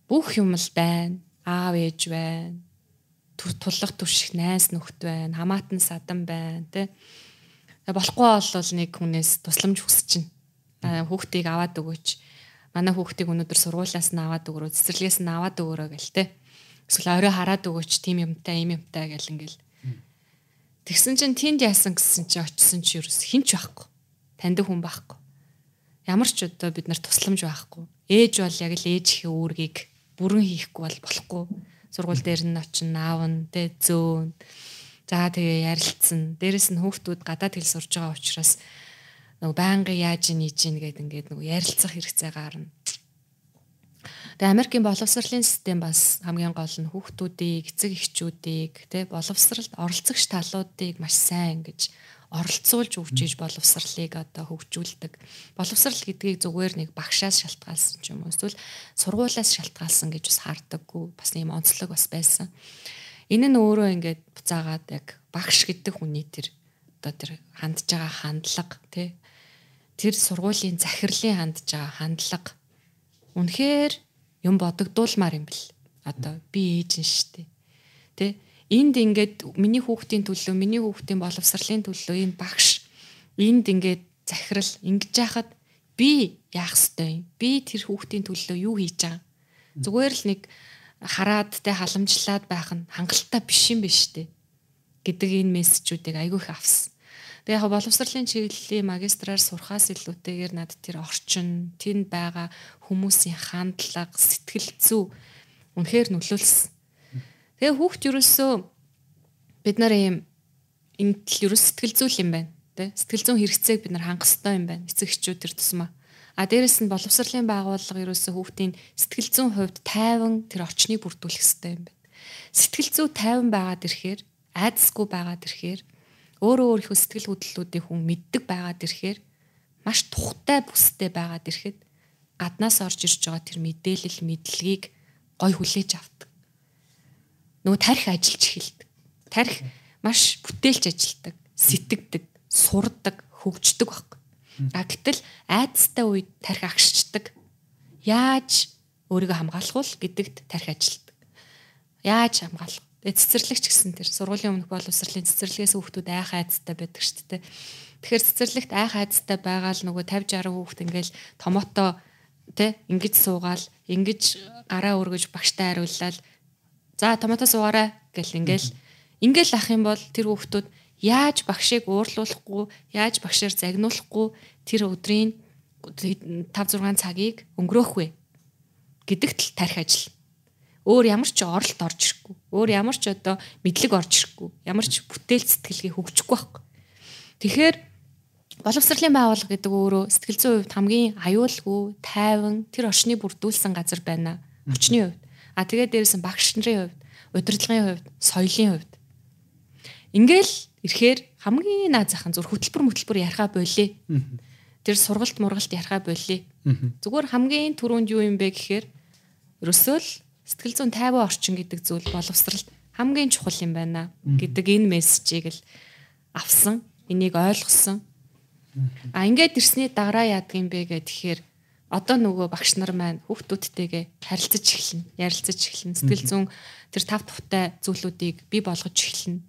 бүх юм л байна. Аав ээж байна. Тулах түших найз нөхд байна. Хамаатан садан байна, тэ болохгүй бол нэг хүнээс тусламж хүсэж чинь хүүхдийг аваад өгөөч. Манай хүүхдийг өнөөдөр сургуулиас нь аваад өгөрөө, цэцэрлэгээс нь аваад өгөрөө гэл те. Эсвэл орой хараад өгөөч, тийм юмтай, ийм юмтай гэл ингээл. Тэгсэн чинь тэнд яасан гэсэн чи очисон чи ерөөс хинч байхгүй. Таньдаг хүн байхгүй. Ямар ч одоо бид нар тусламж байхгүй. Ээж бол яг л ээжийнхээ үүргийг бүрэн хийхгүй бол болохгүй. Сургууль дээр нь очин аавн тэ зөөн За тэгээ ярилцсан. Дээрэс нь хүүхдүүд гадаад хэл сурж байгаа учраас нөгөө байнгын яаж нээж ийн гэдэг ингээд нөгөө ярилцах хэрэгцээ гарна. Тэгээ Америкийн боловсролын систем бас хамгийн гол нь хүүхдүүдийг, эцэг эхчүүдийг тий боловсралд оролцогч талуудыг маш сайн гэж оролцуулж өгчиж боловсралыг одоо хөгжүүлдэг. Боловсрал гэдгийг зүгээр нэг багшаас шалтгаалсан ч юм уу эсвэл сургуулиас шалтгаалсан гэж бас хардаггүй. Бас ийм онцлог бас байсан. Энэ нь өөрөө ингээд буцаагаад яг багш гэдэг хүний тэр одоо тэр хандж байгаа хандлага тий тэр сургуулийн захирлын хандж байгаа хандлага үнэхээр юм бодогдуулмаар юм бэл. Одоо би ээж нь штэ. Тэ энд ингээд миний хүүхдийн төлөө, миний хүүхдийн боловсролын төлөө энэ багш энд ингээд захирал ингэж яхад би яах ёстой юм? Би тэр хүүхдийн төлөө юу хийж байгаа? Зүгээр л нэг хараад те халамжлаад байх нь хангалттай биш юм биш үү гэдэг энэ мессежүүдийг айгүй их авсан. Тэгээ яг боловсролын чиглэлийн магистраар сурахаас илүүтэйгээр над тэр орчин, тэнд байгаа хүмүүсийн хандлага, сэтгэл зүй үнэхээр нөлөөлсөн. Тэгээ хүүхд юусоо бид нар ийм энэ тал ерөөс сэтгэл зүйл юм байна. Тэ сэтгэл зүйн хэрэгцээг бид нар хангах хэрэгтэй юм байна. Эцэг эхчүүд тэр тусмаа. А дээрэс нь боловсролын байгууллага ерөөсөө хүүхдийн сэтгэл зүйн хувьд тайван тэр орчныг бүрдүүлэх хэрэгтэй юм байна. Сэтгэл зүй тайван байгаад ирэхээр айдасгүй байгаад ирэхээр өөрөө өөрийнхөө сэтгэл хөдлөлүүдийг хүн мэддэг байгаад ирэхээр маш тухтай бүстэй байгаад ирэхэд гаднаас орж ирж байгаа тэр мэдээлэл мэдлэгийг гой хүлээж авдаг. Нөгөө тарих ажиллаж эхэлдэг. Тарих маш бүтээлч ажилдаг, сэтгэдэг, сурдаг, хөгждөг байхгүй. А гэтэл айдастай үед тарих агшчдаг. Яаж өөрийгөө хамгаалах вэ гэдэгт тарих ажилдаг. Яаж хамгаалах? Тэгээ цэцэрлэгч гэсэн тэр сургуулийн өмнөх боловсролын цэцэрлэгээс хүүхдүүд айх айдастай байдаг шүү дээ. Тэгэхээр цэцэрлэгт айх айдастай байгаа л нөгөө 50 60 хүүхд ингээл томото тэ ингэж суугаал ингэж гараа өргөж багштай хариуллал за томото суугаарай гэл ингээл ингээл ах юм бол тэр хүүхдүүд яаж багшийг уурлуулахгүй яаж багшаар загнуулахгүй тэр өдрийн 5 6 цагийг өнгөрөөх вэ гэдэгт л тарих ажил өөр ямар ч оролт орж ирэхгүй. Өөр ямар ч одоо мэдлэг орж ирэхгүй. Ямар ч бүтээл сэтгэлгээ хөгжихгүй байхгүй. Тэгэхээр боловсролын байгууллага гэдэг өөрөө сэтгэл зүйн хувьд хамгийн аюулгүй, тайван тэр орчныг бүрдүүлсэн газар байна. Хүчний хувьд. А тэгээд дээрээс нь багш нарын хувьд, удирдлагын хувьд, соёлын хувьд. Ингээл ирэхээр хамгийн наад захын зүр хөтөлбөр хөтөлбөр ярихаа болие. Тэр сургалт мургалт ярихаа болие. Зүгээр хамгийн түрүүнд юу юм бэ гэхээр ерөөсөө л сэтгэл зүйн тайван орчин гэдэг зүйл боловсралд хамгийн чухал юм байна гэдэг энэ мессежийг л авсан. Энийг ойлгосон. А ингээд ирсний дараа яадаг юм бэ гэхээр одоо нөгөө багш нар маань хүүхдүүдтэйгээ харилцаж эхэлнэ, ярилцаж эхэлнэ. Сэтгэл зүйн тэр тав тухтай зүйлүүдийг бий болгож эхэлнэ.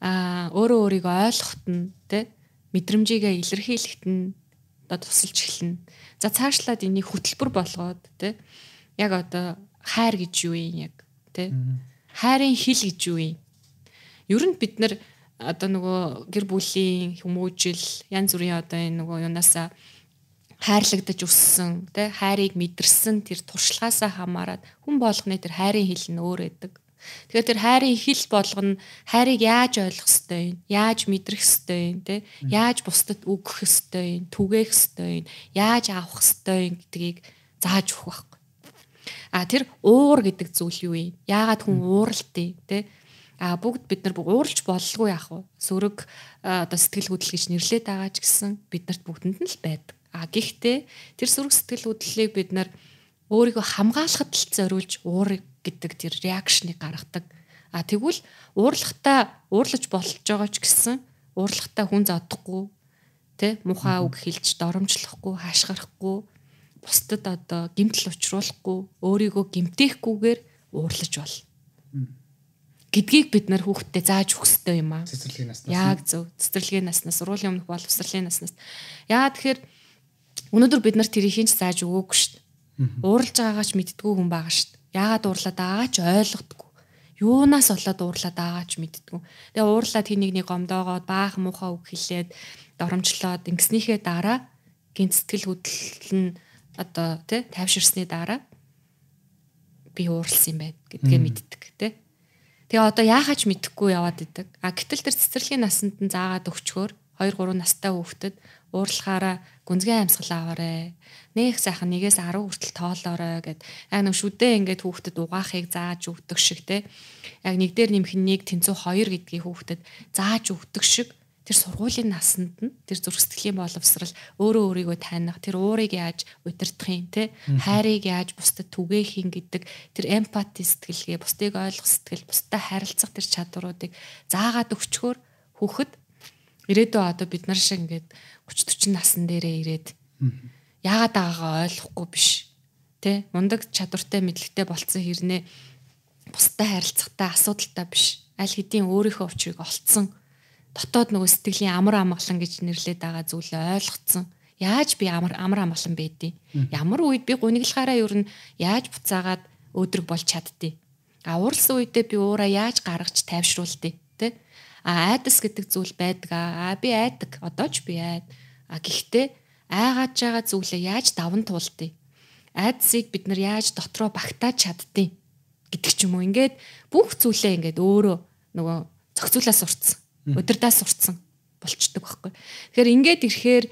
А өөрөө өөрийгөө ойлгоход нь тэ? Мэдрэмжийгээ илэрхийлэхэд нь одоо тусалж эхэлнэ. За цаашлаад энийг хөтөлбөр болгоод тэ? Яг одоо хайр гэж юу юм яг тий хайрын хил гэж юу юм? Ер нь бид нар одоо нөгөө гэр бүлийн хүмүүжил янз бүрийн одоо энэ нөгөө юунасаа хайрлагдаж өссөн тий хайрыг мэдэрсэн тэр туршлагаасаа хамаарат хүн болгоны тэр хайрын хил нь өөр байдаг. Тэгэхээр тэр хайрын хил болгоно хайрыг яаж ойлгох ёстой юм? Яаж мэдрэх ёстой юм те? Яаж бусдад өгөх ёстой юм? Түгээх ёстой юм? Яаж авах ёстой юм гэдгийг зааж өгөх А тэр уур гэдэг зүйл юу юм? Яагаад хүн ууралтай те? А бүгд бид нар ууралж боллгүй яах вэ? Сөрөг одоо сэтгэл хөдлөл гэж нэрлээд байгаа ч гэсэн биднэрт бүгдэнд нь л байдаг. А гэхдээ тэр сөрөг сэтгэл хөдлөлийг бид нар өөрийгөө хамгаалахад л зориулж уур гэдэг тэр реакшныг гаргадаг. А тэгвэл уурлахтаа уурлаж болж байгаа ч гэсэн уурлахтаа хүн задахгүй тэ мухаа үг хэлж доромжлохгүй хаашгирахгүй бусдад одоо гимтэл учруулахгүй өөрийгөө гимтээхгүйгээр уурлаж бол гэдгийг бид нар хүүхдэд зааж хэрэгтэй юм аа. Цэцэрлэгийн наснаас. Яг зөв. Цэцэрлэгийн наснаас, сургуулийн өмнөх боловсролын наснаас. Яа тэгэхээр өнөөдөр бид нар тэрийг хинч зааж өгөөгүй шүү дээ. Уурлж байгаагаа ч мэддгүү хүн байгаа шүү дээ. Яагаад уурлаад байгаагаа ч ойлгодгүй. Юунаас болоод уурлаад байгаагаа ч мэддгүү. Тэгээ уурлаад хэнийг нэг гомдоогоод баах муухай үг хэлээд доромжлоод ингэснийхээ дараа гин сэтгэл хөдлөл нь одоо тий тайвширсны дараа би ууралсан юм байна гэдгээ мэддэг тий. Тэгээ одоо яахаач мэдэхгүй яваад идэг. А гэтэл тэр цэцэрлэгийн насанд нь заагаад өгчхөөр 2 3 настай хүүхдэд уурлахаараа гүнзгий амьсгал аваарэ. Нэх сайхан нэгээс 10 хүртэл тоолоорой гэд. Яг нэг шүдээ ингээд хүүхдэд угаахыг зааж өгдөг шиг те. Яг нэг дээр нэмэх нэг тэнцүү 2 гэдгийг хүүхдэд зааж өгдөг шиг. Тэр сургуулийн насанд нь тэр зүрх сэтгэлийн боловсрал өөрөө өөрийгөө таних тэр уурыг яаж удирдахын те. Хайрыг яаж бусдад түгээхин гэдэг тэр эмпати сэтгэлгээ бусдыг ойлгох сэтгэл бусдад харилцах тэр чадваруудыг заагаад өгчхөөр хүүхэд. Ирээдүйн одоо бид нар шиг ингээд 30 40 насн дээрээ ирээд яагаад байгаагаа ойлгохгүй биш. Тэ мундаг чадвартай мэдлэгтэй болцсон хэрнээ бусдад харилцахтаа асуудалтай биш. Аль хэдийн өөрийнхөө учрыг олцсон дотоод нөгөө сэтгэлийн амар амгалан гэж нэрлэдэг байгаа зүйлээ ойлгоцсон. Яаж би амар амар амгалан байдیں۔ Ямар үед би гуниглахаараа ер нь яаж буцаагаад өөдрөг болж чаддیں۔ А уурсан үедээ би уура яаж гаргаж тайвшруулдیں۔ Тэ? А айдас гэдэг зүйл байдаг аа. Би айдаг. Одоо ч би айд. А гэхдээ айгааж байгаа зүйлээ яаж даван туулдыг айдсыг бид нар яаж дотроо багтааж чаддгийг гэдэг ч юм уу. Ингээд бүх зүйлээ ингээд өөрөө нөгөө зохицуулаа сурцсан. Удирдаа сурцсан болчдөг байхгүй. Тэгэхээр ингээд ирэхээр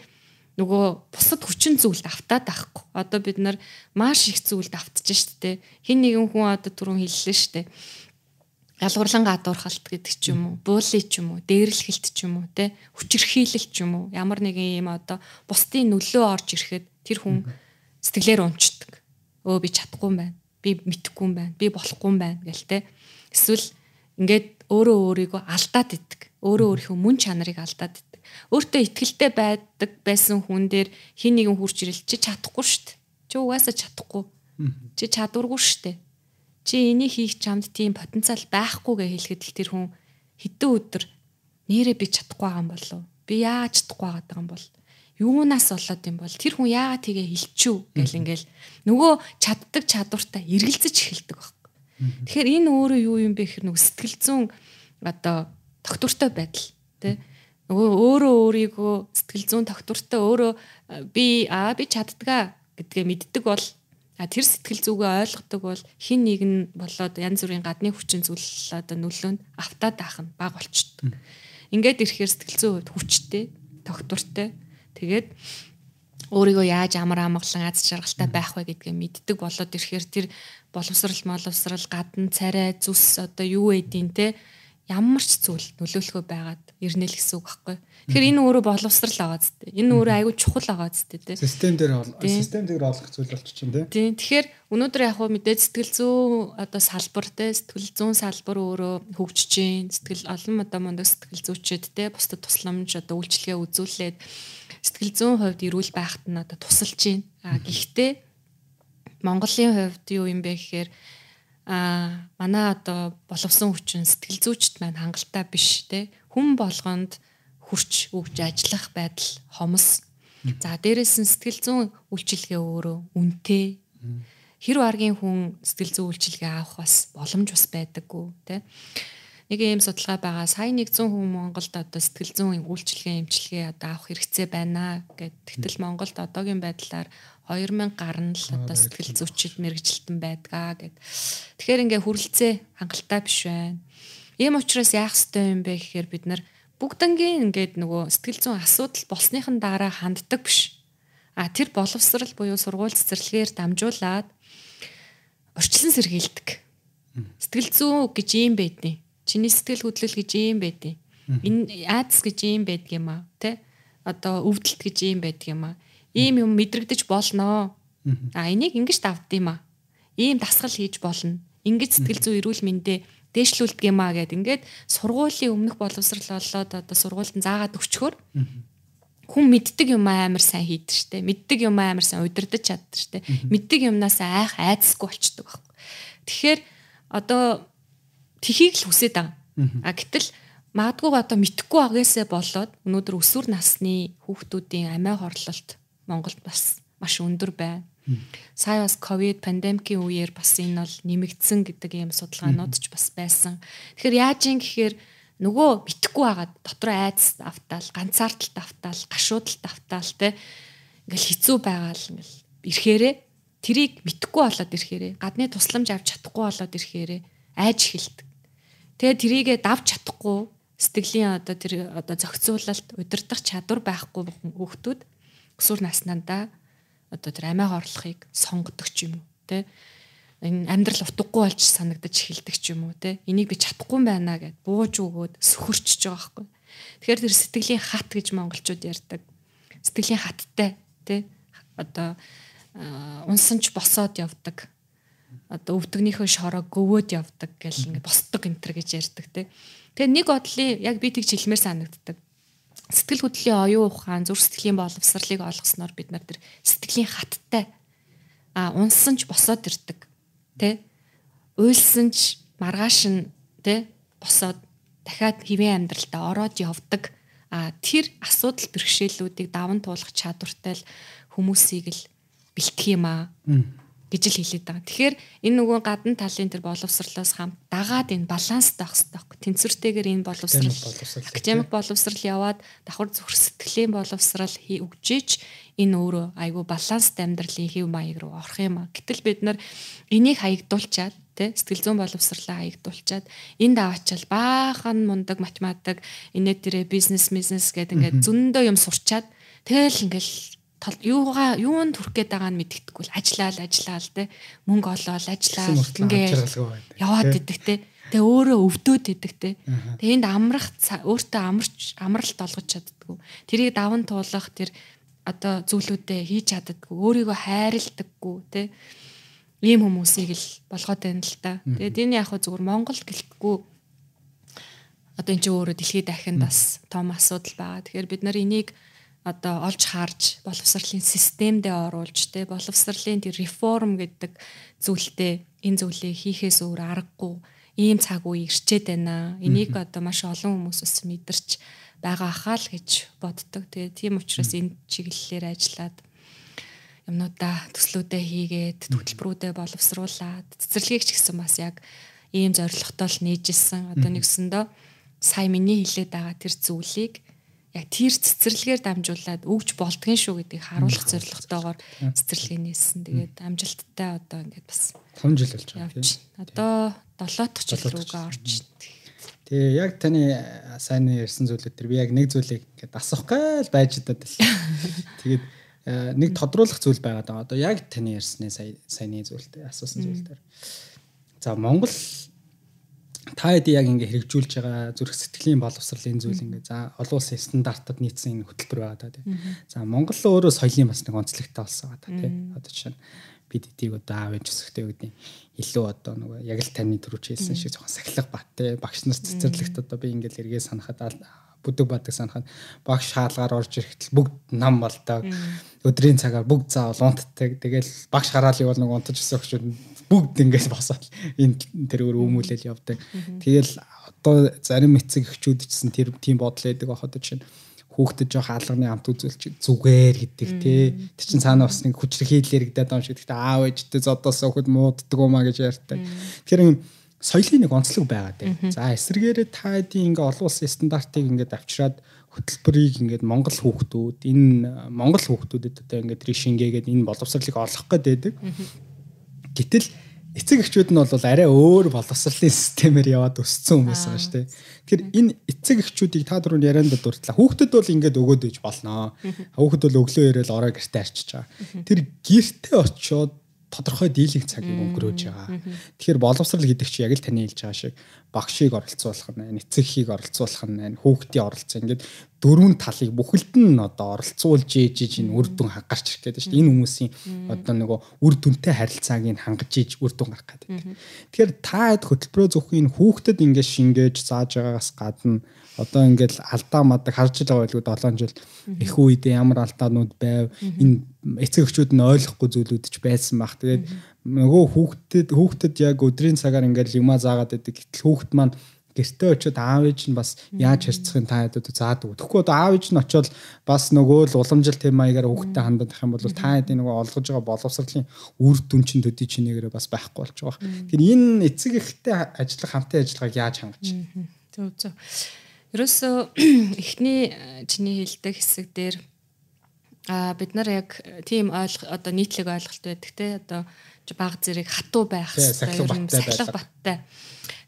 нөгөө бусад хүчин зүйлд автаад байхгүй. Одоо бид нар маш их зүйлд автчихж штэ. Хин нэгэн хүн одоо түрүүн хэллээ штэ ялгуурлан гадуурхалт гэдэг ч юм уу, буули ч юм уу, дээрлэхэлт ч юм уу, тэ хүчирхийлэл ч юм уу, ямар нэгэн юм одоо бусдын нөлөө орж ирэхэд тэр хүн сэтгэлээр унцдаг. Өө би чадахгүй юм байна. Би мэдэхгүй юм байна. Би болохгүй юм байна гэл тэ. Эсвэл ингээд өөрөө өөрийгөө алдаад идэг. Өөрөө өөрийнхөө мөн чанарыг алдаад идэг. Өөртөө ихтгэлтэй байдаг байсан хүн дээр хин нэгэн хурж ирэл чи чадахгүй штт. Чи угаасаа чадахгүй. Чи чадваргүй штт чи энийг хийх чамд тийм потенциал байхгүй гэж хэлэхэд л тэр хүн хэдэн өдөр нэрээ би чадахгүй байгаа юм болов би яаж чадахгүй байгаа юм бол? Юунаас болоод юм бол? Тэр хүн яагаад тгээ хэлчихв гэл ингээл нөгөө чаддаг чадвартай эргэлзэж эхэлдэг байхгүй. Тэгэхээр энэ өөрөө юу юм бэ гэхээр нөгөө сэтгэл зүүн одоо тогтвортой байдал тий нөгөө өөрөө өөрийгөө сэтгэл зүүн тогтвортой өөрөө би аа би чаддгаа гэдгээ мэддэг бол А тэр сэтгэл зүгээ ойлгодог бол хин нэг нь болоод янз бүрийн гадны хүчин зүйл одоо нөлөөнд автаад авах нь баг болчдөг. Ингээд ирэхээр сэтгэл зүй хувьд хүчтэй, тогтвортой. Тэгээд өөрийгөө яаж амар амгалан аз жаргалтай байх вэ гэдгээ мэддэг болоод ирэхээр тэр боловсрал моловсрал гадна царай зүс одоо юу эдийн те ямар ч зүйл нөлөөлөхөө байгаад ирнэ л гэсэн үг байхгүй. Тэгэхээр энэ өөрөө боловсрал байгаа зү. Энэ өөрөө айгүй чухал байгаа зү тэ. Систем дээр систем дээр олох зүйл болчих юм тий. Тийм. Тэгэхээр өнөөдөр яг хөө мэдээ сэтгэл зүйн одоо салбар тэ сэтгэл зүйн салбар өөрөө хөгжиж гин. Сэтгэл олон одоо мундаг сэтгэл зүйчэд тэ бусдад тусламж одоо үйлчлэгээ үзүүлээд сэтгэл зүйн хувьд эрүүл байхад нь одоо тусалж гин. А гэхдээ Монголын хувьд юу юм бэ гэхээр а манай одоо боловсон хүчин сэтгэл зүйчт маань хангалттай биш те хүн болгонд хүрч өгж ажиллах байдал хомос. За дээрэс нь сэтгэл зүйн үйлчилгээ өөрөө үнэтэй. Хэр баргийн хүн сэтгэл зүйн үйлчилгээ авах бас боломж бас байдаггүй те. Нэг ийм судалгаа байгаа. Сая 100 хүн Монголд одоо сэтгэл зүйн үйлчилгээ эмчилгээ одоо авах хэрэгцээ байна гэд. Тэгтэл Монголд одоогийн байдлаар 2000 гарна л одоо сэтгэл зүйчид мэрэгжилтэн байдгаа гэд. Тэгэхээр ингээ хүрлцээ хангалттай биш байна. Ийм учраас яах ёстой юм бэ гэхээр бид нар бүгднгийн ингээд нөгөө сэтгэл зүйн асуудал болсныхан дараа ханддаг биш. А тэр боловсрал буюу сургууль цэцэрлэгээр дамжуулаад орчлон сэргийлдэг. Сэтгэл зүйн гэж юм байдیں۔ Чиний сэтгэл хөдлөл гэж юм байдیں۔ Энэ айдас гэж юм байдг юм аа, тэ? Одоо өвдөлт гэж юм байдг юм аа ийм юм мэдрэгдэж болноо. А энийг ингэж давд юм а. Ийм дасгал хийж болно. Ингэж сэтгэл зүй эрүүл мэндэ дээшлүүлдэг юм а гэд ингээд сургуулийн өмнөх боловсрал болоод одоо сургуульд заагаад өчгөр хүн мэддэг юм амар сайн хийдэг штэ. Мэддэг юм амар сайн удирдах чаддаг штэ. Мэддэг юмнаас айх айцсгүй болчдөг байхгүй. Тэгэхээр одоо тхийг л хүсээд байгаа. А гэтэл магадгүй одоо мэдхгүй агаасаа болоод өнөөдөр өсвөр насны хүүхдүүдийн амиа хорлолт Монголд бас маш өндөр байна. Сая бас ковид пандемикийн үеэр бас энэ бол нэмэгдсэн гэдэг ийм судалгаанууд ч бас байсан. Тэгэхээр яаж юм гэхээр нөгөө битггүй хагаад дотор айдас автаал, ганцаардалт автаал, гашуудалт автаал те ингээл хэцүү байгаа л ингээл ирэхээрээ тэрийг битггүй болоод ирэхээрээ гадны тусламж авч чадахгүй болоод ирэхээрээ айж эхэлдэг. Тэгээ тэрийгэ давж чадахгүй сэтгэлийн одоо тэр одоо зохицуулалт удирдах чадвар байхгүй хүүхдүүд өсвөр наснандаа одоо тэр амиа хорлохыг сонгодог ч юм уу те энэ амьдрал утгагүй болж санагдаж эхэлдэг ч юм уу те энийг би чадахгүй байна гэд бууж өгөөд сөхөрчж байгаа байхгүй. Тэгэхээр тэр сэтгэлийн хат гэж монголчууд ярьдаг. Сэтгэлийн хаттай те одоо унсанч босоод явдаг одоо өвдөгнийхөө шороо гөвөөд явдаг гэл ингээд босдог энэ төр гэж ярьдаг те. Тэгээ нэг бодлын яг би тэгж хэлмээр санагддаг. Сэтгэл хөдлөлийн оюун ухаан зүрх сэтгэлийн боловсролыг олгосноор бид нар тэр сэтгэлийн хаттай а унсан ч босоод ирдэг тэ уйлсан ч маргааш нь тэ босоод дахиад хэвэн амьдралтаа ороод явдаг а тэр асуудал бэрхшээлүүдийг даван туулах чадвартай л хүмүүсийг л бэлтгэх юм аа гэж л хэлээд байгаа. Тэгэхээр энэ нөгөө гадна талын тэр боловсрлоос хамт дагаад энэ баланстай байх хэрэгтэй байхгүй. Тэнцвэртэйгээр энэ боловсрал академик боловсрал яваад давхар зүрх сэтгэлийн боловсрал өгжээч энэ өөрөө айгүй баланстай амьдралын хэв маяг руу орох юм а. Гэтэл бид нар энийг хаягдуулчаад тэ сэтгэл зүйн боловсрлаа хаягдуулчаад энд аваачаал баахан мундаг математик инээ дээрээ бизнес бизнес гэдэг ингээд зөндөө юм сурчаад тэгэл ингээл юугаа юунд хүрэх гээд байгааг нь мэддэхгүй л ажиллаал ажиллаал те мөнгө олоол ажиллаал ингээ яваад идэх те Тэгээ өөрөө өвдөөд идэг те. Тэгээ энд амрах өөртөө амарч амралт олгож чаддгүй. Тэрийг даван туулах тэр одоо зүйлүүдээ хийж чаддаггүй. Өөрийгөө хайрладаггүй те. Ийм хүмүүсийг л болгоод байна л та. Тэгээд энэ яг зүгээр Монгол гэлтггүй одоо эн чинь өөрөө дэлхийд дахин бас том асуудал байгаа. Тэгэхээр бид нар энийг одоо олж харж боловсролын системдээ оруулж те боловсролын тэр реформ гэдэг зүйлтэй энэ зүйлийг хийхээс өөр аргагүй ийм цаг үе ирчээд байна. Энийг одоо маш олон хүмүүс бас мэдэрч байгаа хаа л гэж боддог. Тэгээ тийм учраас энэ чиглэлээр ажиллаад юмнуудаа төслүүдээ хийгээд хөтөлбөрүүдэд боловсруулад цэцэрлэгийг ч гэсэн бас яг ийм зорилготой л нээжсэн. Одоо нэгсэндөө сая миний хэлээд байгаа тэр зүйлийг яг тэр цэцэрлэгээр дамжуулаад өгж болдгийн шүү гэдгийг харуулах зорилготойгоор цэцэрлэгээ нээсэн. Тэгээд амжилттай одоо ингээд бас 5 жил болж байгаа тийм. Одоо 7 дахь жил рүүгээ орж Тэгээ яг таны сайн ярьсан зүйлүүд төр би яг нэг зүйлийг ингээд асуух гал байж даад л. [LAUGHS] Тэгээд нэг тодруулах зүйл байгаад байгаа. Одоо яг таны ярьсны сая саяны зүйлтэй асуусан зүйлээр. За Монгол та хэд яг ингээ хэрэгжүүлж байгаа зүрх сэтгэлийн боловсролын зүйл ингээ за олон улсын стандартад нийцсэн энэ хөтөлбөр байгаа та тийм. За Монгол өөрөө соёлын бас нэг онцлогтой болсон байгаа та тийм. Одоо жишээ нь бид эдийг одоо аав ээж өсөхтэй гэдэг илүү одоо нөгөө яг л таны төрөж хэлсэн шиг жоохон сахилга бат те багш нар цэцэрлэгт одоо би ингээл эргээ санахад бүдэг бадаг санахад багш хаалгаар орж ирэхдээ бүгд нам болдог. Өдрийн цагаар бүгд заавал унтдаг. Тэгэл багш хараал явал нэг унтаж өсөх хүмүүс бүгд ингээд босоод энэ тэр өөр өмүүлэл явдаг. Тэгэл одоо зарим эцэг эхчүүд ч гэсэн тэр тийм бодол байдаг байхад жишээ нь хүүхдэд жоох алганы амт үзүүлж зүгээр гэдэг тий. Тэр чин цаана бас нэг хүчрхийлэл яригдаад байгаа юм шиг. Гэхдээ аав ээжтэй зодоос өхөд мууддаг уу маа гэж ярьдаг. Тэгэхээр соёлын нэг онцлог байгаа дээ. За эсвэргээрээ та хэдийн ингээ олон улсын стандартыг ингээд авчираад хөтөлбөрийг ингээд Монгол хүүхдүүд энэ Монгол хүүхдүүдэд одоо ингээд тэр шингээгээд энэ боловсролыг олох гэдэг. Гэтэл эцэг эхчүүд нь бол арай өөр боловсролын системээр яваад өссөн хүмүүс байгаа шүү дээ. Тэгэхээр энэ эцэг эхчүүдийг та дөрөв ярианд дурдлаа. Хүүхдэд бол ингээд өгөөд иж болно. Хүүхэд бол өглөө ирээл орой гэртээ арчиж байгаа. Тэр гэртээ очиод тодорхой дийлэнх цагийг өнгөрөөж байгаа. Тэгэхээр боловсрал гэдэг чинь яг л таны хэлж байгаа шиг багшийг оролцуулах нь, эцэгхийг оролцуулах нь, хүүхдийн оролцоо. Ингээд дөрвөн талыг бүхэлд нь одоо оролцуулж ээж ээж энэ үр дүн гарч ирэх гэдэг чинь энэ хүмүүсийн одоо нөгөө үр дүнтэй харилцааг нь хангаж ээж үр дүн гарах гэдэг. Тэгэхээр та хэд хөтөлбөрөө зөвхөн энэ хүүхдэд ингээд шингээж зааж байгаагаас гадна одоо ингээд алдаа мадаг харж байгаа байлгүй 7 жил их үедээ ямар алдаанууд байв энэ эцэг эхчүүд нь ойлгохгүй зүйлүүд ч байсан баг. Тэгээд нөгөө хүүхдэд хүүхдэд яг өдрийн цагаар ингээд юмаа заагаад байдаг. Гэтэл хүүхд маань гэртээ очиод аав ээж нь бас яаж харьцахын та хэдэд заадаг. Тэгэхгүй одоо аав ээж нь очиод бас нөгөө л уламжлалт тэм маягаар хүүхдэд хандах юм бол та хэдийн нөгөө олгож байгаа боловсролын үр дүн чинь төдий чинээгээр бас байхгүй болж байгаа. Тэгэхээр энэ эцэг эхтэй ажиллах хамтын ажиллагааг яаж хангаж? Зөв зөв. Ерөөсөө [CLEARS THROAT] эхний чиний хэлдэг хэсэг дээр а бид нар яг тийм ойлго одоо нийтлэг ойлголт байдаг те одоо баг зэрэг хатуу байх юм сахилга баттай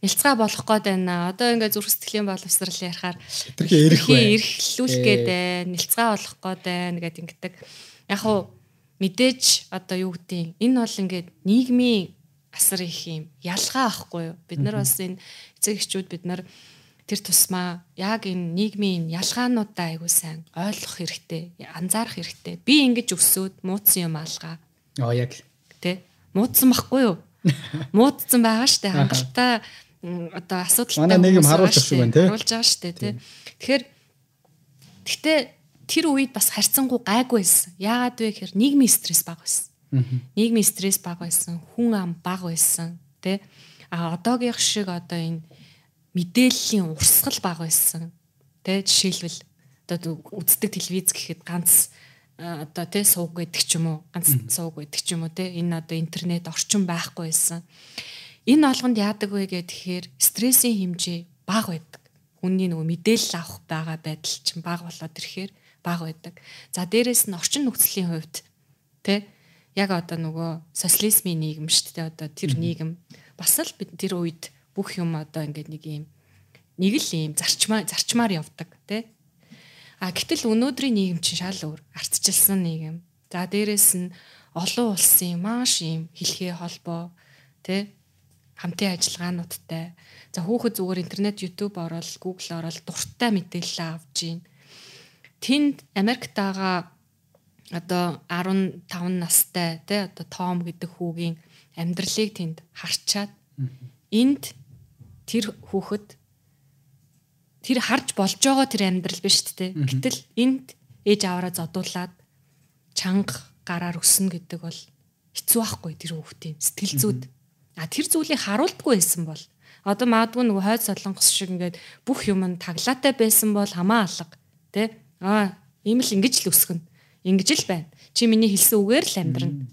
нэлцгээ болох гээд байна. Одоо ингээд зүрх сэтгэлийн боловсрал ярихаар тэрхий эрэх бай. Эрхлүүлэх гээд байна. Нэлцгээ болох гээд байна гэдэг ингэдэг. Яг уу мэдээж одоо юу гэдгийг энэ бол ингээд нийгмийн асар их юм ялгаа ахгүй юу. Бид нар бас энэ эцэг эхчүүд бид нар тэр тусмаа яг энэ нийгмийн ялгаануудаа айгуу сайн ойлгох хэрэгтэй, анзаарах хэрэгтэй. Би ингэж өсөөд муудсан юм алгаа. Аа яг тэ муудсан байхгүй юу? [LAUGHS] Муудсан байгаа штэ хангалттай одоо асуудалтай манай нэг юм харуулж шүү байна тий. Харуулж байгаа шүү дээ тий. Тэгэхээр гэхдээ тэр үед бас харьцангуй гайгүй байсан. Яагаад вэ гэхээр нийгмийн стресс бага байсан. Нийгмийн стресс бага байсан, хүн ам бага байсан тий. А одоогийнх шиг одоо энэ мэдээллийн урсгал бага байсан. Тэ жишээлбэл одоо үздэг телевиз гэхэд ганц одоо тий сууг гэдэг ч юм уу ганц сууг гэдэг ч юм уу тий энэ одоо интернет орчин байхгүй байсан. Энэ олгонд яадаг вэ гэхээр стрессийн хэмжээ бага байдаг. Хүний нөгөө мэдээлэл авах байгаа байдал чинь бага болоод ирэхээр бага байдаг. За дээрэс нь орчин нөхцөлийн хувьд тэ яг одоо нөгөө социализмын нийгэм шүү дээ одоо тэр нийгэм бас л бид тэр үед бүх юм одоо ингээд нэг юм нэг л юм зарчмаа зарчмаар явдаг тий. А гэтэл өнөөдрийн нийгэм чинь шал өөр ардчилсан нийгэм. За дээрэс нь олон улсын маш юм хэлхээ холбоо тий хамтын ажиллагаануудтай. За хүүхэд зүгээр интернет, YouTube ороод, Google ороод дуртай мэдээлэл авж гин. Тэнд Америкт байгаа одоо 15 настай тий одоо Том гэдэг хүүгийн амьдралыг тэнд харчаад энд тэр хүүхэд тэр харж болж байгаа тэр амьдрал биш үү? Гэтэл энд ээж аваараа зодуулаад чанга гараар өснө гэдэг бол хэцүү байхгүй тэр хүүхдийн сэтгэл зүйд. А тэр зүйлийг харуулдаггүй байсан бол одоо маадгүй нөгөө хойд солонгос шиг ингээд бүх юм нь таглаатай байсан бол хамаа алга тий? Аа ийм л ингэж л өсгөн. Ингэж л байна. Чи миний хэлсэн үгээр л амьдрна.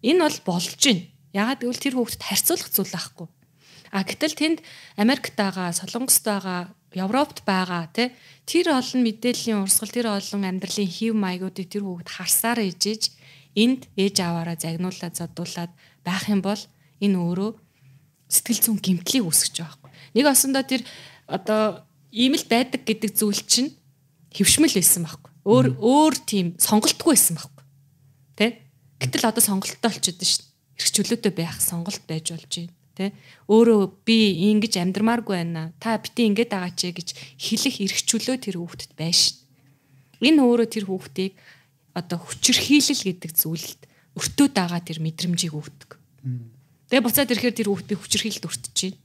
Энэ бол болж байна. Ягаад гэвэл тэр хүүхдэд харьцуулах зүйл байхгүй. А гэтэл тэнд Америкт байгаа, Солонгост байгаа, Европт байгаа тий тэр олон мэдээллийн урсгал тэр олон амьдралын хэв маягуудыг тэр хүүхд харсаар ижиж энд ээж аваараа загнуулаад зодуулаад байх юм бол энэ өөрөө сэтгэл зүйн гэмтлийг үүсгэж байгаа байхгүй. Нэг осондоо тэр одоо ийм л байдаг гэдэг зүйл чинь хөвшмөл байсан байхгүй. Өөр өөр тийм сонголтгүй байсан байхгүй. Тэ? Гэтэл одоо сонголттой болчиход шин. Ирэх чөлөөтэй байх сонголт байж болж байна тий өөрөө би ингэж амьдрмааргүй байна. Та бити ингэж байгаа ч гэж хэлэх эрхчлөө тэр хүүхдэд байш. Энэ өөрөө тэр хүүхдийг одоо хүчирхийлэл гэдэг зүйлд өртөөд байгаа тэр мэдрэмжийг өгдөг. Тэгээ буцаад ирэхээр тэр хүүхдийг хүчирхийлэлд өртөж чинь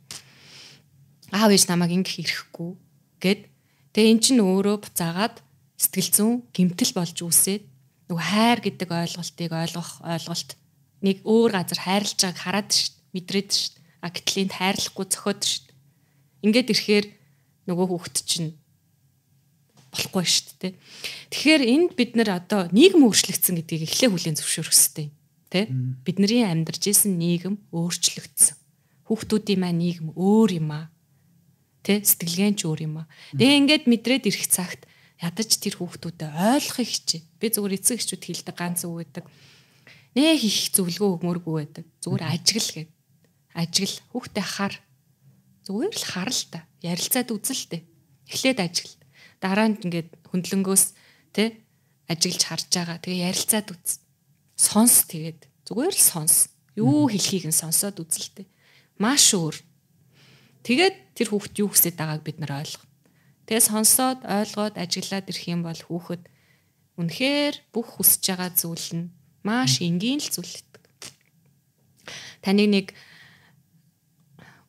аав ээж намайг ингэх ирэхгүй гэд. Тэгээ эн чинь өөрөө буцаагаад сэтгэл зүйн гимтэл болж үсээд нөгөө хайр гэдэг ойлголтыг ойлгох ойлголт нэг өөр газар хайрлаж байгааг хараад шít мэдрээд шít А гэтэл энд хайрлахгүй шүү дээ. Ингээд ирэхээр нөгөө хүүхэд чинь болохгүй шүү дээ. Тэгэхээр энд бид нэр одоо нийгэм өөрчлөгдсөн гэдгийг эхлээ хүлээн зөвшөөрөх хэрэгтэй. Тэ? Бидний амьдарч исэн нийгэм өөрчлөгдсөн. Хүүхдүүдийн маань нийгэм өөр юм аа. Тэ? Сэтгэлгэн ч өөр юм аа. Тэгээ ингээд мэдрээд ирэх цагт ядаж тэр хүүхдүүдэд ойлгохыг хичээ. Би зүгээр эцэг эхчүүд хэлдэг ганц үг гэдэг. Нэ хийх зөвлөгөө өгмөргүй байдаг. Зүгээр ажигл гэдэг ажигл хүүхдээ хар. Зүгээр л хар л та. Ярилцаад үзэлтэй эхлээд ажигл. Дараа нь ингээд хөндлөнгөөс тэ ажиглж харж байгаа. Тэгээ ярилцаад үз. Сонс тэгээд. Зүгээр л сонс. Юу хэлхийг нь сонсоод үзэлтэй маш өөр. Тэгээд тэр хүүхд юу хүсэж байгааг бид нар ойлгоно. Тэгээ сонсоод ойлгоод ажиглаад ирэх юм бол хүүхэд үнэхээр бүх хүсэж байгаа зүйл нь маш энгийн л зүйлдэг таныг нэг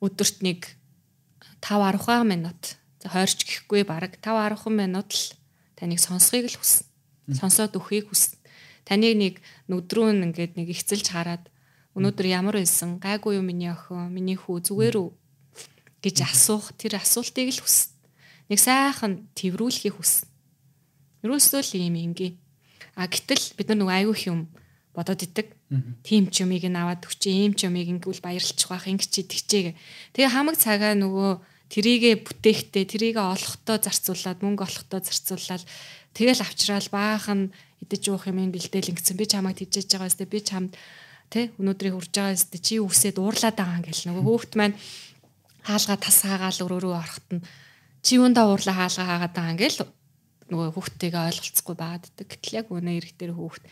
өдөрт нэг 5 10 минут за хойрч гэхгүй баг 5 10 минут л таныг сонсхийг л хүснэ. Сонсоод өхийг хүснэ. Таныг нэг нүдрүү ингээд нэг ихцэлж хараад өнөөдөр ямар байсан гайгүй юу миний охин миний хүү зүгээр үү гэж асуух тэр асуултыг л хүснэ. Нэг сайхан тэрвүүлэхийг хүснэ. Юусоо л юм ингийн. А гэтэл бид нар нэг аюух юм бодоод идэг Тим ч юмыг нь аваад өгч, ийм ч юмыг ингүүл баярлчих واخ ингэ чи тэгчээ. Тэгээ хамаг цагаа нөгөө трийгээ бүтээхтэй, трийгээ олохдоо зарцуулаад, мөнгө олохдоо зарцуулаад тэгэл авчраал баахан идэж уух юм гэлдээл ингэсэн. Би чамайг тижээж байгаа өстэй би чамд тэ өнөөдрийг урж байгаа өстэй чи үсээд уурлаад байгаа юм гэл нөгөө хөөхт маань хаалгаа тас хаагаал өрөөрөө орохт нь чи юундаа уурлаа хаалгаа хаагаад байгаа юм гэл нөгөө хүүхдтэйгээ ойлголцохгүй байгаад ддэг. Гэтэл яг өнөө ирэх дээр хүүхд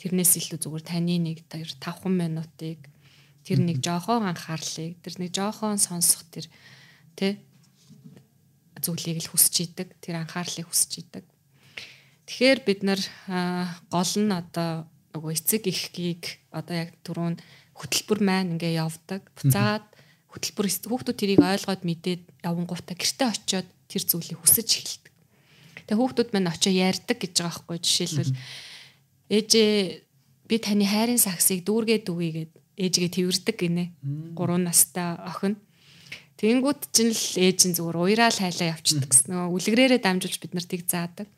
тэрнээс илүү зүгээр таны нэг 5 минутыг тэр нэг жоохон анхаарлыг тэр нэг жоохон сонсох тэр тэ зүйлийг л хүсэж идэг тэр анхаарлыг хүсэж идэг. Тэгэхээр бид нар гол нь одоо нөгөө эцэг ихгийг одоо яг түрүүн хөтөлбөр маань ингээ явдаг буцаад хөтөлбөр хүүхдүүд тэрийг ойлгоод мэдээд явангуудаа гэртээ очиод тэр зүйлийг хүсэж эхэлдэг. Тэгээ хүүхдүүд маань очио ярьдаг гэж байгаа байхгүй жишээлбэл ээжээ би таны хайрын саксыг дүүргээд үгүйгээд ээжигээ тэрвэрдэг гинэ. 3 настай охин. Тэнгүүд чинь л ээж нь зүгээр уяраа л хайлаа явчихдаг гэсэн. Нөгөө үлгэрээрээ дамжуулж бид нар тийг заадаг.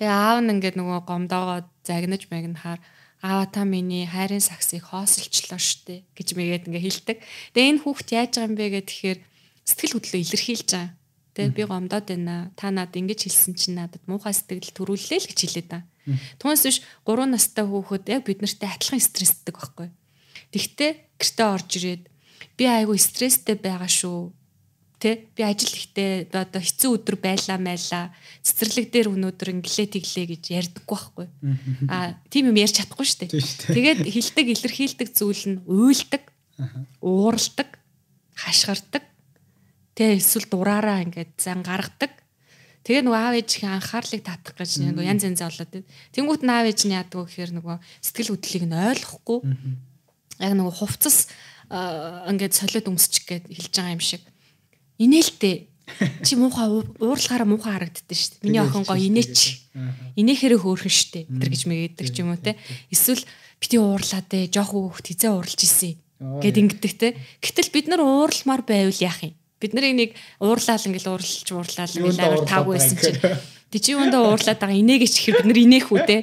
Тэгээ аав нь ингээд нөгөө гомдоогоо загнаж магнахаар аава та миний хайрын саксыг хоосолчлоо штэ гэж мэгээд ингээ хэлдэг. Тэгээ энэ хүүхд яаж байгаа юм бэ гэхээр сэтгэл хөдлөлөө илэрхийлж байгаа. Тэгээ би гомдоод байна. Та надад ингэж хэлсэн чинь надад муухай сэтгэл төрүүллээ л гэж хэлээд байгаа. Түүнээс биш 3 настай хүүхэд яг бид нартай адилхан стресстэй байхгүй. Тэгтээ гэртээ орж ирээд би айгүй стресстэй байгаа шүү. Тэ би ажил ихтэй одоо хэцүү өдөр байлаа майлаа. Цэцэрлэг дээр өнөөдөр инглээ тэглээ гэж ярьдаггүй байхгүй. Аа тийм юм ярьж чадахгүй шүү дээ. Тэгээд хилдэг илэрхийлдэг зүйл нь уйлдаг, ууралдаг. хашгирдаг. Тэ эсвэл дураараа ингээд зан гаргадаг. Тэгээ нөгөө аав ээжийн анхаарлыг татах гэж нөгөө янз янз болоод тийм. Тэнгүүт наав ээж нь яадаг вэ гэхээр нөгөө сэтгэл хөдлөлийг нь ойлгохгүй. Яг нөгөө хувцас ингээд солиод өмсчих гээд хэлж байгаа юм шиг. Инээлтэй [LAUGHS] чи муухай уурлахаараа муухай харагддаг шүү дээ. Миний охин гоё инээч. Инээхэрэг хөөрхөн шүү дээ. Тэр гэж мэгээдэг ч юм уу те. Эсвэл бити уурлаа дээ. Жох хөөхт хизээ уурлж исэн гэд ингэдэг те. Гэтэл бид нар уурламар байвал яах юм? Бид нарыг нэг уурлаал ингээл уурлж уурлаал ингээл амар таагүй байсан чинь Тэ чи өндөө уурлаад байгаа инээгээч ихэр бид нар инээх үү те.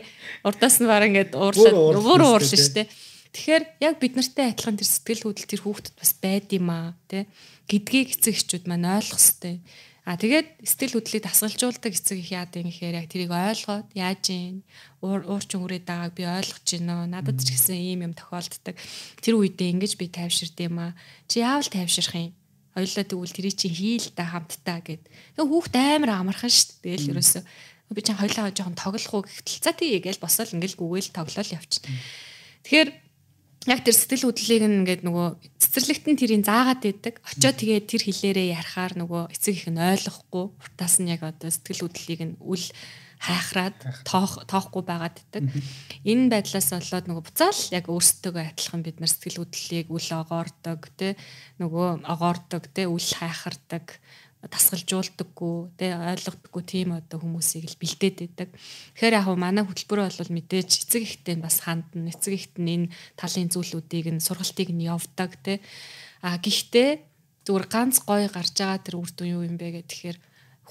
Урдаас нь баран ингээд уурлаад өөр шүү те. Тэгэхээр яг бид нартай адилхан тэр сэтгэл хөдлөл тэр хүүхдэд бас байд юм аа те гэдгийг эцэг эхчүүд маань ойлгох хэрэгтэй. А тэгээд сэтгэл хөдлөлийг дасгалжуулдаг эцэг их яадаг юм гэхээр яг тэрийг ойлгоод яаж ийн уурчин хүрээд байгааг би ойлгож байна. Надад ч гэсэн ийм юм тохиолддог. Тэр үедээ ингэж би тайвширд юм аа. Чи яавал тайвширх юм? Хоёлаа тэгвэл тэрий чи хийл та хамтдаа гэд. Хүүхд амар амархан дээ. Тэгэл ерөөсөө би чи хоёлаа жоохон тоглох уу гэхтэл за тий гээл босоод ингээл гүгээл тоглоол явчихна. Тэгэхээр яг тэр сэтгэл хөдлөлийг ингээд нөгөө цэцэрлэгтэн тэрийг заагаад идэг. Очоо тэгээд тэр хэлээрээ ярахаар нөгөө эцэг их нь ойлгохгүй. Уртаас нь яг одоо сэтгэл хөдлөлийг нь үл хайхраад тоох тоохгүй байгаад идэг. Энэ байдлаас болоод нөгөө буцаал яг өөрсдөө адилхан бид нар сэтгэл хөдлөлийг үл огоордог те нөгөө огоордог те үл хайхардаг тасгалжуулдаггүй тэ ойлгодоггүй тийм одоо хүмүүсийг л бэлдээд байдаг. Тэгэхээр яг манай хөтөлбөр бол мэдээж эцэг ихтэй бас хандна. Эцэг ихт нь энэ талын зүйлүүдийг нь сургалтыг нь явдаг тэ. А гэхдээ зүгээр ганц гой гарч байгаа тэр үр дүн юу юм бэ гэхээр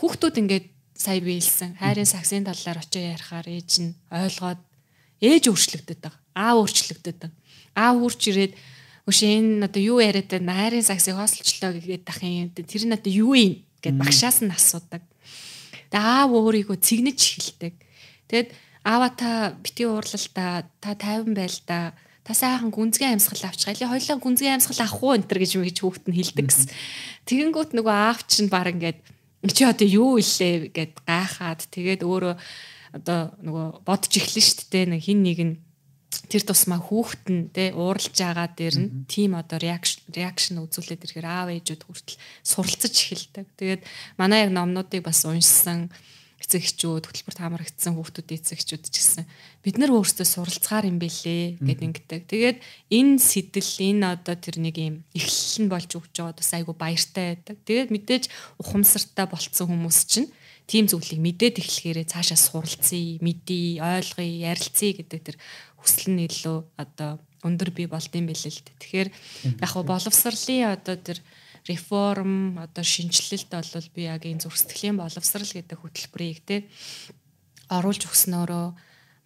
хүүхдүүд ингээд сая биелсэн хайрын саксын талаар очиж ярихаар ээж нь ойлгоод ээж өөрчлөгдөд байгаа. Аа өөрчлөгдөд байгаа. Аа хурч ирээд Өш энэ одоо юу яриад байна? Хайрын саксыг хоослчлоо гэгээд ах юм. Тэр нь одоо юу юм гэд багшаас нь асуудаг. Тэгээ аав өөрийгөө цэгнэж эхэлдэг. Тэгэд аава та бити уурлалтаа та тайван байл та та сайхан гүнзгий амьсгал авчих. Или хоёлаа гүнзгий амьсгал авах уу энэ гэж мэгж хүүхэд нь хэлдэг гэсэн. Тэгэнгүүт нөгөө аав чинь баг ингээд чи одоо юу илээ гэд гайхаад тэгээд өөрөө одоо нөгөө бодож эхлэн штт те нэг хин нэг нь тэр тусмаа хүүхэд нь те ууралж байгаа дээр нь тийм одоо реакшн реакшн үзүүлээд ирэхээр аав ээжүүд хүртэл суралцаж эхэлдэг. Тэгээд манай яг номнуудыг бас уншсан эцэг эхчүүд хөтөлбөрт хамрагдсан хүүхдүүд эцэг эхчүүд ч гэсэн бид нар өөрсдөө суралцгаар юм бэлээ гэд ингэдэг. Тэгээд энэ сэтэл энэ одоо тэр нэг юм эхлэл нь болж өгч байгаа бас айгу баяртай байдаг. Тэгээд мэдээж ухамсартай болцсон хүмүүс чинь тийм зүйлийг мэдээд эхлэхээрээ цаашаа суралцъя, мэдъя, ойлгоё, ярилцъя гэдэг тэр хүсэл нь илүү одоо өндөр бий болдсон байлээ л дээ. Тэгэхээр яг го боловсролын одоо тэр реформ одоо шинжилэлт бол би яг энэ зүрхсэтгэлийн боловсрал гэдэг хөтөлбөрийг те оруулж өгснөөрөө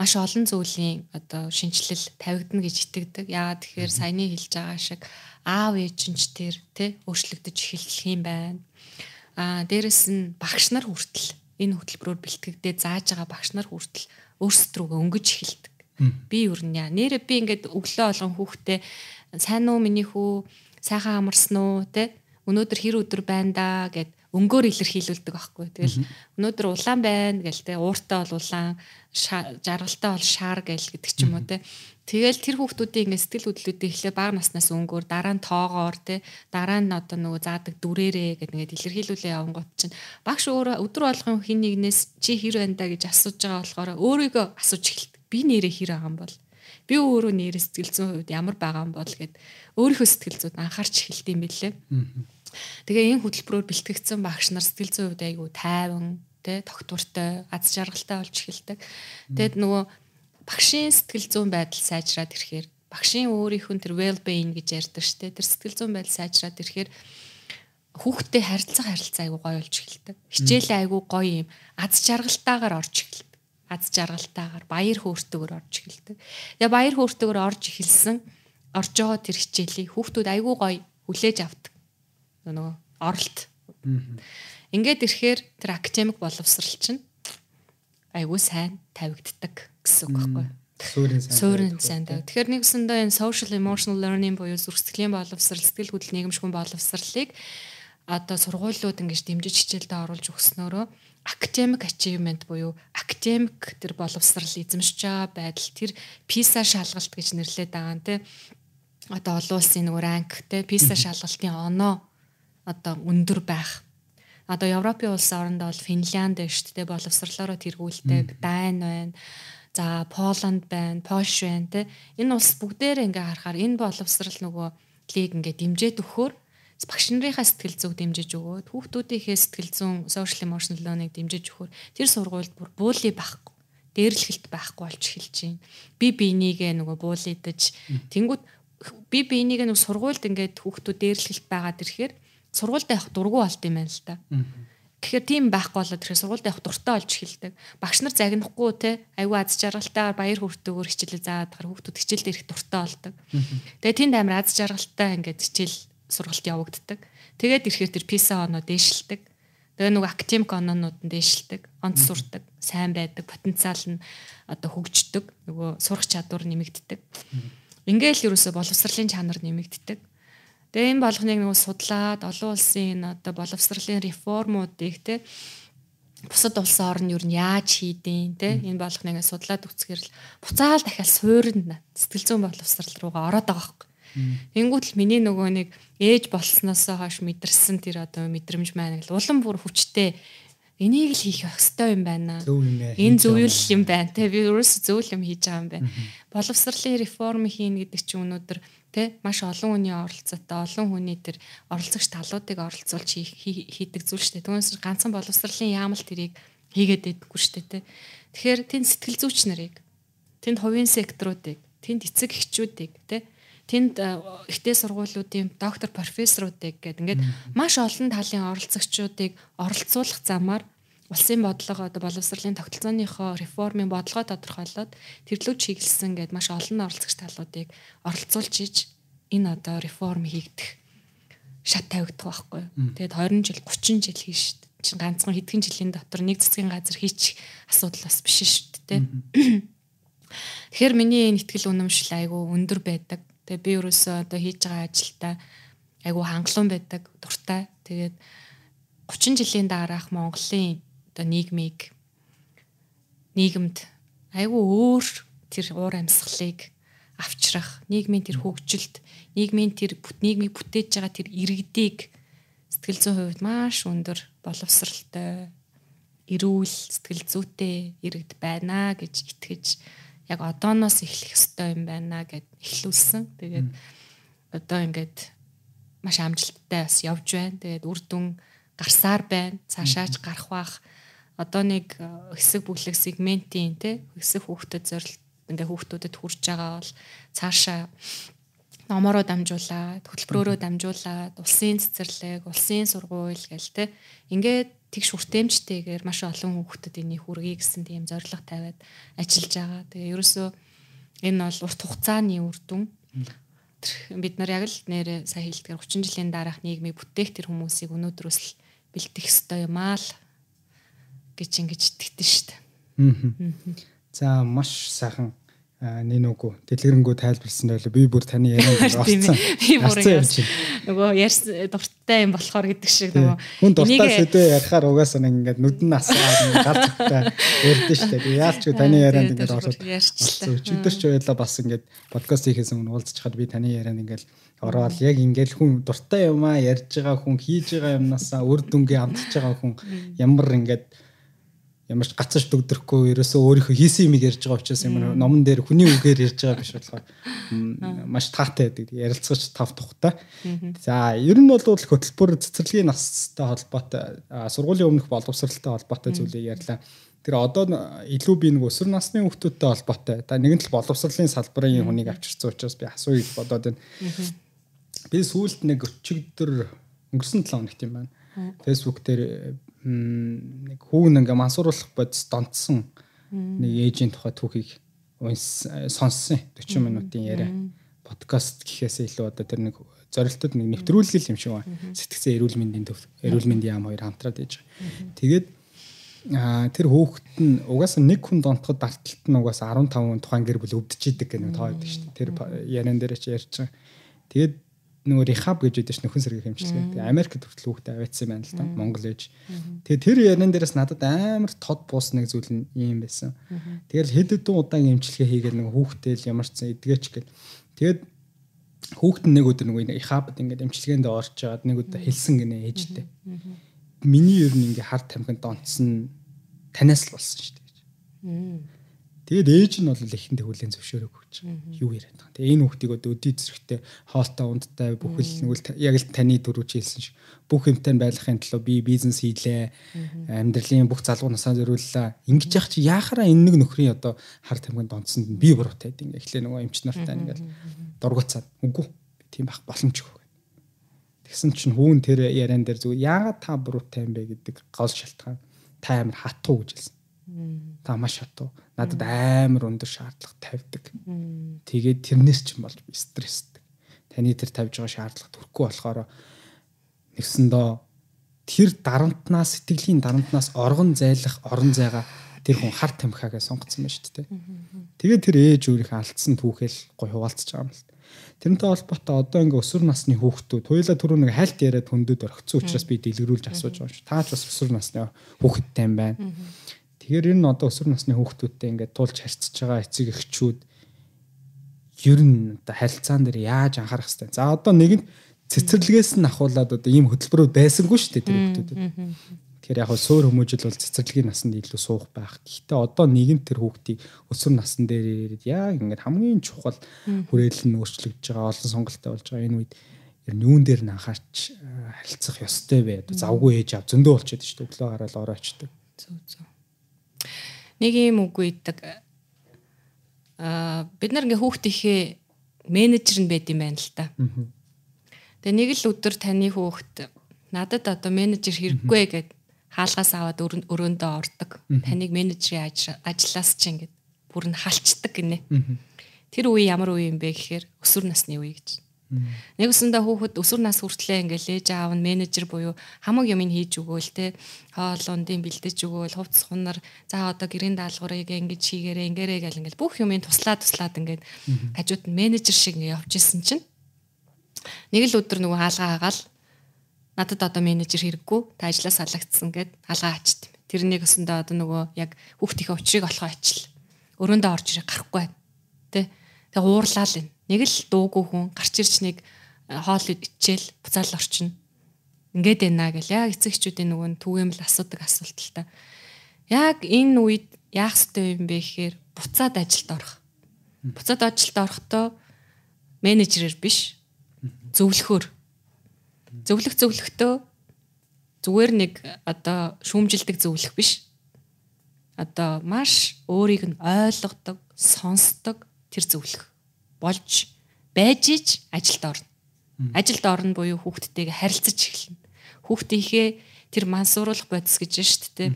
маш олон зүйлийн одоо шинжилэл тавигдана гэж итгэдэг. Яагаад тэгэхээр саяны хэлж байгаа шиг аав ээжинч тэр те өөрчлөгдөж эхэлэх юм байна. Аа дээрэс нь багш нар хүртэл энэ хөтөлбөрөөр бэлтгэгдээ зааж байгаа багш нар хүртэл өөрсдрөө өнгөж эхэлдэг. Би юу нэ нэрээ би ингээд өглөө болгон хүүхдээ сайн уу миний хүү сайхан амарсан уу те өнөөдөр хэр өдөр байна да гэд өнгөөр илэрхийлүүлдэг байхгүй. Тэгэл өнөөдөр улаан байна гэл те ууртай бол улаан жаргалтай бол шаар гэл гэдэг ч юм уу те. Тэгэл тэр хүүхдүүдийн ингээ сэтгэл хөдлөлүүдээ эхлээ бага наснаас өнгөөр дараа нь тоогоор те дараа нь одоо нөгөө заадаг дүрээрээ гэдэг ингээд илэрхийлүүлээ явангууд чинь. Багш өөр өдөр болгон хин нэгнээс чи хэр байна да гэж асууж байгаа болохоор өөрийгөө асууж эхэлдэг. Би нэрээ хэр байгаа юм бол? Би өөрөө нэрээ сэтгэл зүйн хувьд ямар байгаа юм бол гэд өөрийнхөө сэтгэл зүйд анхаарч эхэлт юм бэлээ. Тэгээ энэ хөтөлбөрөөр бэлтгэгдсэн багш нар сэтгэл зүйн хувьд айгүй тайван тэ тогтвортой аз жаргалтай болж эхэлдэг. Тэгэд нөгөө багшийн сэтгэл зүйн байдал сайжраад ирэхээр багшийн өөрийнх нь тэр well being гэж ярьдаг штэ тэр сэтгэл зүйн байдал сайжраад ирэхээр хүүхдтэй харилцах харилцаа айгүй гоё болж эхэлдэг. Хичээлээ айгүй гоё юм аз жаргалтайгаар орж эхэлдэг аз жаргалтайгаар баяр хөөртэйгээр орж эхэлдэг. Тэгээ баяр хөөртэйгээр орж эхэлсэн орж байгаа тэр хичээлийг хүүхдүүд айгүй гоё хүлээж авдаг. Нөгөө оролт. Ингээд ирэхээр тэр академик боловсрал чинь айгүй сайн тавигддаг гэсэн үг байхгүй юу? Суурин сайн. Суурин сайн даа. Тэгэхээр нэгсэндээ энэ social emotional learning буюу зүрхсэтгэлийн боловсрал, сэтгэл хөдлөл нийгэмшгүй боловсралыг одоо сургуулиуд ингэж дэмжиж хичээлдээ оруулж өгснөөрөө academic achievement буюу academic тэр боловсрал эзэмшиж байгаа байдал тэр PISA шалгалт гэж нэрлэдэг байгаа нэ одоо олон улсын нөгөө ранк те PISA шалгалтын оноо одоо өндөр байх. Одоо Европын улс оронд бол Финлянд байна шүү дээ боловсрлороо тэргүүлдэг, Дайн байна. За Поланд байна, Польш байна те. Энэ улс бүгдээр ингээ харахаар энэ боловсрал нөгөө лиг ингээ дэмжээд өгөхөөр багш нарынхаа сэтгэл зүг дэмжиж өгөөд хүүхдүүдийнхээ сэтгэл зүйн social emotional learning дэмжиж өгөхөөр тэр сургуульд бүр буули байхгүй дээрлэхэлт байхгүй болж эхэлж байна. Би бинийгээ нөгөө буулидаж тэнгууд би бинийгээ нөгөө сургуульд ингээд хүүхдүүд дээрлэхэлт байгаад ирэхээр сургуульд явах дургу болт юм байна л да. Тэгэхээр тийм байхгүй болоод тэгэхээр сургуульд явах дуртай болж эхэлдэг. Багш нар загнахгүй те аюу аз жаргалтайгаар баяр хүртээгөөр хичээлээ заадаг хүүхдүүд хичээлд ирэх дуртай болдог. Тэгээ тэнд амар аз жаргалтай ингээд хичээл сургалт явагддаг. Тэгээд ирэхээр тэр PISA оноо дээшилдэг. Тэгээ нөгөө академик оноонууд нь дээшилдэг, онц сурдаг, сайн байдаг, потенциал нь одоо хөгждөг, нөгөө сурах чадвар нэмэгддэг. Ингээл ерөөсө боловсролын чанар нэмэгддэг. Тэгээ энэ болгоныг нөгөө судлаад олон улсын одоо боловсролын реформуудыг те бусад улсын орн юу нь яаж хийдیں те энэ болгоныг судлаад үзэхээр л буцаал дахиад суурьнд сэтгэл зүйн боловсрал руугаа ороод байгаа байхгүй. Тэнгүүт л миний нөгөө нэг ээж болсноос хойш мэдэрсэн тэр одоо мэдрэмж маань л улам бүр хүчтэй энийг л хийх ёстой юм байна. Энэ зөвөл юм байна. Тэ би өөрөөс зөвл юм хийж байгаа юм байна. Боловсролын реформ хийн гэдэг чинь өнөөдөр Тэ маш олон хүний оролцоотой олон хүний тэр оролцогч талуудыг оролцуулж хийдэг зүйл шүү дээ. Түүнээс ганцхан боловсролын яамал тэрийг хийгээд байдаггүй шүү дээ. Тэгэхээр тэнд сэтгэл зүйч нарыг тэнд хувийн секторуудыг тэнд эцэг эхчүүдийг тэ тэнд ихтэй сургуулиудын доктор профессоруудыг гэдэг ингээд маш олон талын оролцогчдыг оролцуулах замаар улсын бодлого одоо боловсролын тогтолцооныхоо реформын бодлогоо тодорхойлоод тэрлүү чиглэсэн гэд маш олон оролцогч талуудыг оролцуулж иж энэ одоо реформ хийгдэх шат тавигдах байхгүй. Тэгээд 20 жил 30 жил хийж чинь ганцхан хэдхэн жилийн дотор нэг цэцгийн газар хийчих асуудал бас биш шүү дээ. Тэгэхээр миний энэ ихтгэл үнэмшил айгүй өндөр байдаг. Тэгээ би өөрөөсөө одоо хийж байгаа ажилдаа айгүй хангалуун байдаг, дуртай. Тэгээд 30 жилийн дараах Монголын одоо нийгмийг нийгэмд айгүй өөр тэр уур амьсгалыг авчрах, нийгмийн тэр хөгжилт, нийгмийн тэр нийгмийг бүтээж байгаа тэр иргэдийг сэтгэл зүйн хувьд маш өндөр боловсралтай, эрүүл, сэтгэл зүйтэй иргэд байна гэж итгэж яг одооноос эхлэх ёстой юм байна гэд эхлүүлсэн. Тэгээд одоо ингээд маш амжилттай бас явж байна. Тэгээд үр дүн гарсаар байна. Цаашаач гарах бах одоо нэг э, хэсэг бүлэг сегментийн те хэсэг хүүхдэд зорилт ингээ хүүхдүүдэд хүрж байгаа бол цаашаа номороо дамжуулаад хөтөлбөрөөрөө дамжуулаад улсын цэцэрлэг, улсын сургууль гээл те ингээд тэгш хүртээмжтэйгээр маш олон хүүхдэд энийг хүргэе гэсэн тийм зорилго тавиад ажиллаж байгаа. Тэгээ ерөөсөө энэ бол урт хугацааны үр дүн. Бид нар яг л нэрээ сая хэлдгээр 30 жилийн дараах нийгмийг бүтээх тэр хүмүүсийг өнөөдрөөс л бэлтгэх ёстой юм аа л гэж ингэж итгэдэж штэ. За маш сайхан нинүгүү дэлгэрэнгүй тайлбарлсан байлаа. Би бүр таны ярианд орсон. Би бүр нөгөө ярьсан дуртай юм болохоор гэдэг шиг нөгөө хүн дуртай сэдвээ ярихаар угаасаа нэг ингээд нүдэн насаа гал зүгтээ ярьдэн штэ. Би яалч таны ярианд ингээд ороод ярьчихлаа. Өдөр ч байлаа бас ингээд подкаст хийхээс өмнө уулзч хаад би таны ярианд ингээд ороод яг ингээд хүн дуртай юм а ярьж байгаа хүн хийж байгаа юмнасаа үр дүнгээ амтж байгаа хүн ямар ингээд ямар ч гацаж дүгдрэхгүй ерөөсөө өөрийнхөө хийсэн юмыг ярьж байгаа учраас ямар номон дээр хүний үгээр ярьж байгаа биш болохоор маш таатай байдаг ярилцгаж тав тухтай. За ер нь бол хөтөлбөр цэцэрлэгийн настай холбоотой сургуулийн өмнөх боловсралтай холбоотой зүйлийг ярьлаа. Тэр одоо илүү би нэг өсвөр насны хүүхдүүдтэй холбоотой. Та нэгэн тал боловсролын салбарын хүнийг авчирсан учраас би асууя гэж бодоод байна. Би сүүлд нэг өчигдөр өнгөрсөн 7 хоногт юм байна. Facebook дээр нэг хүүн ингээ мансууруулах бодис донтсон нэг эйжент тухай түүхийг сонссон 40 минутын яриа подкаст гэхээс илүү одоо тэр нэг зорилтод нэг нэвтрүүлгэл юм шиг байна. Сэтгцэн эрүүл мэндийн төв эрүүл мэндийн яам хоёр хамтраад ээж байгаа. Тэгээд тэр хүүхэд нь угаасаа нэг хүн донтоход дарталт нь угаасаа 15 тухайн гэр бүл өвдөж идэг гэх нэг тоо байдаг шүү дээ. Тэр яриан дээр ч ярьж байгаа. Тэгээд нөгөө рехаб гэж үүдэж нөхөн сэргийг хэмжлэгээ. Тэгээ Америкт хүртэл хүүхдээ аваадсан байна л да. Монгол ээж. Тэгээ тэр яран дээрээс надад амар тод буус нэг зүйл нь юм байсан. Тэгэл хэд хэдэн удаан эмчилгээ хийгээл нөгөө хүүхдээ л ямар ч зэн эдгээч гэл. Тэгээд хүүхэд нэг өдөр нэг ихабд ингээд эмчилгээнд орж чаад нэг өдөр хэлсэн гинэ ээжтэй. Миний ер нь ингээд хар тамхинд донцсон танаас л болсон шүү дээ. Тэгээд ээж нь бол эхэндээ хүлэн зөвшөөрөг өгч юу яриад байгаа. Тэгээ энэ хүүхдийг одоо өдий зэрэгтэй хоолтой ундтай бүхэл нэгвэл яг л таны дөрвж хэлсэн шиг бүх юмтай байлгахын төлөө би бизнес хийлээ. Амьдралын бүх залгуунасаа зориуллаа. Ингэж яах чи яахаараа энэ нэг нөхрийн одоо хар тамхинд донцсонд би буруутай гэдэг. Эхлээ нөгөө эмч нартай ингээл дургуцаад үгүй тийм байх боломжгүй. Тэгсэн чинь хүүн тэр яриан дээр зүгээр яагаад та буруутай юм бэ гэдэг гол шалтгаан та амар хатуу гэж хэлсэн Та маш хатуу. Надад амар өндөр шаардлага тавьдаг. Тэгээд тэрнээс ч юм болж би стресстэй. Таны тэр тавьж байгаа шаардлага төрөхгүй болохоор нэгсэндөө тэр дарамтнаас сэтгэлийн дарамтнаас оргон зайлах орон зайгаа тэр хүн хар тамхиагаа сонгоцсон байна шүү дээ. Тэгээд тэр ээж өөрийнхөө алдсан түүхэл гой хуваалцж байгаа юм л. Тэрнтэй холбоотой одоо ингээ өсвөр насны хүүхдүүд хоёулаа түрүү нэг хальт яриад хөндөд орхицсан учраас би дэлгэрүүлж асууж байгаа шүү. Таач бас өсвөр насны хүүхэдтэй юм байна. Тэгэхээр энэ одоо өсвөр насны хүүхдүүдтэй ингээд туулж харьцаж байгаа эцэг эхчүүд ер нь одоо харилцаан дээр яаж анхаарах хэвтэй. За одоо нэг нь цэцэрлэгээс нь ахуулаад одоо ийм хөтөлбөрүүд байсангүй шүү дээ тэр хүүхдүүдэд. Тэгэхээр яг суур хүмүүжил бол цэцэрлэгийн насанд илүү суух байх. Гэхдээ одоо нь тэр хүүхдийг өсвөр насн дээр ирээд яг ингээд хамгийн чухал хүрээлэл нь өөрчлөгдөж байгаа олон сонголттой болж байгаа энэ үед ер нь юун дээр нь анхаарч харилцах ёстой вэ? Завгүй ээж ав зөндөө болчиход шүү дээ. Өглөө гараад ороочдөг. Зөв зөв нэг юм үгүй идэг аа бид нар ингээ хүүхдийнхээ менежер нь байд юм байна л та. Тэгээ нэг л өдөр таны хүүхд надад одоо менежер хэрэггүй гэд хаалгаас аваад өрөөндөө ордог. Таныг менежерийн ажлаас ч ингээд бүр нь халчдаг гинэ. Тэр үе ямар үе юм бэ гэхээр өсвөр насны үе гэж. Нэг өсөндөө хүүхэд өсвөр нас хүртлээ ингээл ээж аав нь менежер буюу хамаг юм хийж өгөөл те хоол ундын бэлдэж өгөөл хувцс хунар за одоо гэрийн даалгаврыг ингэж хийгээрэй ингээрэй гэл ингээл бүх юмыг туслаад туслаад ингээд хажууд нь менежер шиг ингээд явж исэн чинь нэг л өдөр нөгөө хаалгаа хагаал надад одоо менежер хэрэггүй та ажлаас салгагдсан гэд хаалгаа ачт. Тэрнийг өсөндөө одоо нөгөө яг хүүхдийнхээ учрыг олохоо ачил. Өрөөндөө орж ирэх гарахгүй байна. Тэ. Тэгээ уурлаа л энэ нэг л дуугүй хүн гарч ирч нэг э, хоол ичээл буцаал орчин. Ингээд байна гэл яг эцэгчүүдийн нөгөө түгээмэл асуудаг асуулт л та. Яг энэ үед яах ёстой юм бэ гэхээр буцаад ажилд орох. Буцаад ажилд орохдоо менежерээр биш зөвлөхөөр зөвлөх зөвлөхдөө зүгээр нэг одоо шүүмжилдэг зөвлөх биш. Одоо маш өөрийг нь ойлгодог, сонсдог тэр зөвлөх болж байж ич ажилд орно. Ажилд орно буюу хүүхдтэйгээ харилцаж эхэлнэ. Хүүхдийнхээ тэр мансууруулах бодис гэж байна шүү дээ.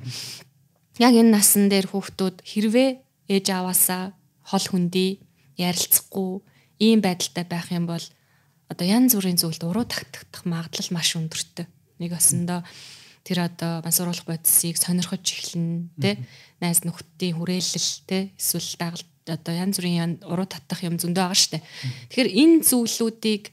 Яг энэ насан дээр хүүхдүүд хэрвээ ээж аваасаа хол хүндий ярилцахгүй ийм байдалтай байх юм бол одоо янз бүрийн зүйлд уруу тагтах магадлал маш өндөртэй. Нэг осондоо тэр одоо мансууруулах бодисыг сонирхож эхэлнэ, тэ найз нөхдийн хүрээлэл, тэ эсвэл дагалт одоо янз бүрийн уруу татах юм зөндөө байгаа штэ. Тэгэхээр энэ зүйлүүдийг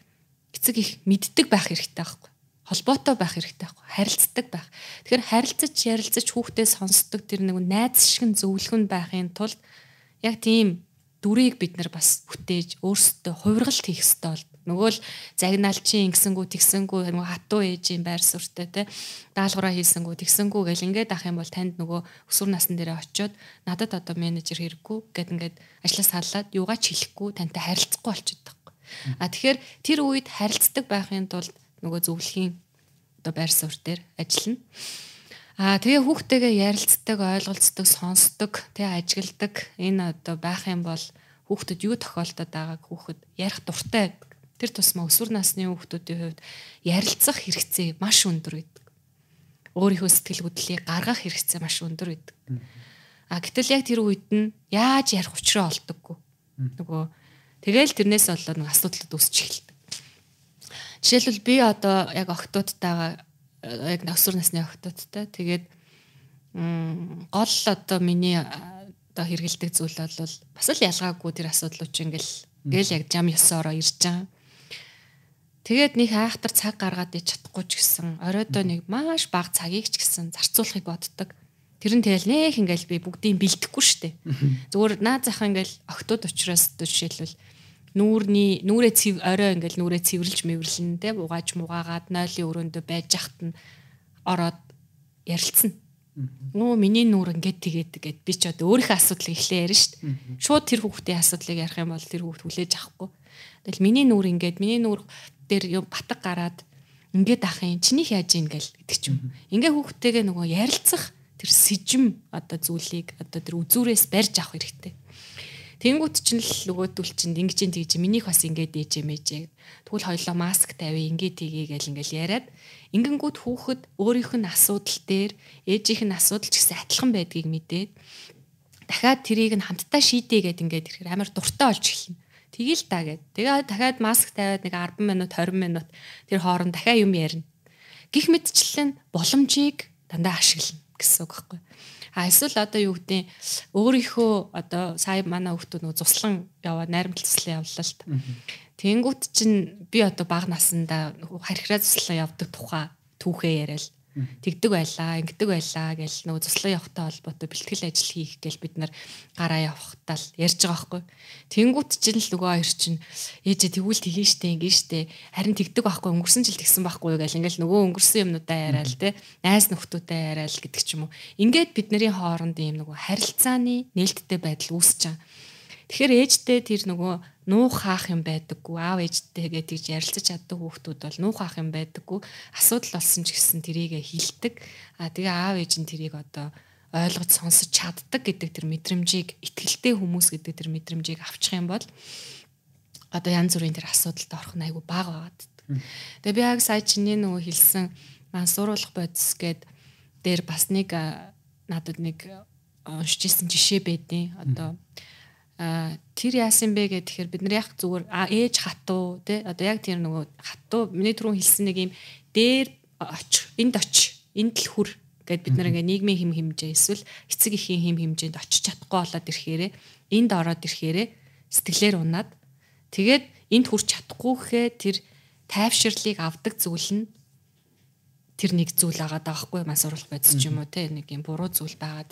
эцэг их мэддэг байх хэрэгтэй байхгүй холбоотой байх хэрэгтэй байхгүй харилцдаг байх. Тэгэхээр харилцаж ярилцаж хүүхдээ сонсдог тэр нэг найз шиг зөвлөх нь байхын тулд яг тийм дүрийг бид нар бас бүтээж өөрсдөө хувиргалт хийх хэрэгтэй бол нөгөө л загнаалчин ингэсэнгүү тэгсэнгүү нөгөө хатуу ээжийн байр суурьтай те даалгавраа хийсэнгүү тэгсэнгүү гэл ингээд ах юм бол танд нөгөө өсвөр насн дээр очиод надад одоо менежер хэрэггүй гэд ингээд ажлаас халаад юугаа ч хэлэхгүй тантай харилцахгүй болчиход байхгүй. А тэгэхээр тэр үед харилцдаг байхын тулд нөгөө зөвлөхийн одоо байр суурь дээр ажиллана. Аа тэгээ хүүхдтэйгээ ярилцдаг, ойлголцдог, сонсдог, тэгээ ажигладаг энэ одоо байх юм бол хүүхдэд юу тохиолдоод байгааг хүүхэд ярих дуртай байдаг. Тэр тусмаа өсвөр насны хүүхдүүдийн хувьд ярилцах хэрэгцээ маш өндөр гэдэг. Өөрийнхөө сэтгэл хөдлөлийг гаргах хэрэгцээ маш өндөр гэдэг. А гэтэл яг тэр үед нь яаж ярих учраа олдоггүй. Нөгөө тэгэл тэрнээс болоод нэг асуудлууд үүсч эхэлдэг. Жишээлбэл би одоо яг октоодтайгаа яг өсвөр насны октоодтай тэгээд гол одоо миний одоо хэрэгэлдэг зүйл бол бас л ялгаагүй тэр асуудлууд чинь ингээл ингээл яг жам ёсоороо ирж байгаа. Тэгээд нэг айхтар цаг гаргаад ич чадахгүй ч гэсэн оройдоо нэг маш бага цагийг ч гэсэн зарцуулахыг боддог. Тэр нь тэгэл нэх ингээл би бүгдийг бэлдэхгүй штэ. Зүгээр наад зах ингээл октод учраас жишээлбэл нүүрний нүрээ цэв орой ингээл нүрээ цэвэрлж мэвэрлэн те угааж мугаагаад нойлын өрөөндөө байж хахтан ороод ярилцсан. Нөө миний нүр ингээд тэгээд тэгээд би ч одоо өөрийнхөө асуудлыг эхлээ ярина шүү дээ. Шууд тэр хүүхдийн асуудлыг ярих юм бол тэр хүүхд хүлээж авахгүй. Тэгэл миний нүр ингээд миний нүр дээр юм батг гараад ингээд ах юм чиний яаж ийн гэл гэдэг ч юм. Ингээ хүүхдтэйгээ нөгөө ярилцах тэр сэжим одоо зүйлийг одоо тэр үзүүрээс барьж авах хэрэгтэй. Тэнгүүт чинь л нөгөөдөл чинь ингэж ин тэгж минийх бас ингэж ээж эмээжээ. Тэгвэл хоёлоо маск тавь ингэж тгий гэл ингээл яриад ингэнгүүт хүүхэд өөрийнх нь асуудал дээр ээжийнх нь асуудал ч гэсэн адилхан байдгийг мэдээд дахиад тэрийг нь хамтдаа шийдээ гэд ингээд ирэхээр амар дуртай болж эхэлнэ. Тэгээл та гэд. Тэгээ дахиад маск тавиад нэг 10 минут 20 минут тэр хооронд дахиад юм ярина. Гэх мэтчлэн боломжийг дандаа ашиглана гэсэн үг байхгүй. А эсвэл одоо юу гэдэг өөрийнхөө одоо сая манай хүүхдүүд нөгөө туслан яваа найрамдал л та. Тэнгүүт чинь би одоо бага насандаа харьхраа туслан явдаг тухай түүхээ яриад тэгдэг байлаа, ингэдэг байлаа гэж нөгөө туслан явахтай холбоотой бэлтгэл ажил хийх гэж бид нар гараа явахтаа л ярьж байгаа байхгүй. Тэнгүүт чинь л нөгөө хоёр чинь ээжээ тэгвэл тгийн штэ ингэн штэ харин тэгдэг байхгүй өнгөрсөн жил тэгсэн байхгүй гэж ингээл нөгөө өнгөрсөн юмнуудаа яриад те найз нөхдүүдээ яриад гэдэг ч юм уу. Ингээд бидний хооронд ийм нөгөө харилцааны нээлттэй байдал үүсэж байгаа. Тэгэхээр ээжтэй тэр нөгөө нуух хаах юм байдаггүй аав ээжтэйгээ тэгж ярилцаж чаддаг хүүхдүүд бол нуух хаах юм байдаггүй асуудал болсон ч гэсэн тэрийг хилдэг а тэгээ аав ээж нь тэрийг одоо ойлгож сонсож чаддаг гэдэг тэр мэдрэмжийг ихтгэлтэй хүмүүс гэдэг тэр мэдрэмжийг авчих юм бол одоо янз бүрийн тэр асуудалд орох нь айгүй бага байгаад. Тэгээ би яг сая чиний нөгөө хэлсэн мансууруулах бодис гээд дээр бас нэг надад нэг уншиж ирсэн жишээ байдیں۔ Одоо а тэр яасан бэ гэхээр бид нар яг зүгээр ээж хатуу тий одоо яг тэр нөгөө хатуу миний түрүүн хэлсэн нэг юм дээр оч энд оч энд л хүр гэд бид нар ингээ нийгмийн хэм хэмжээ эсвэл эцэг эхийн хэм хэмжээнд очиж чадахгүй болоод ирэхээрээ энд ороод ирэхээрээ сэтгэлээр унаад тэгээд энд хүрч чадахгүй гэхээ тэр тайвширлыг авдаг зүйл нь тэр нэг зүйл агаад байгаа хгүй мансууруулах бодис ч юм уу те нэг юм буруу зүйл байгаад.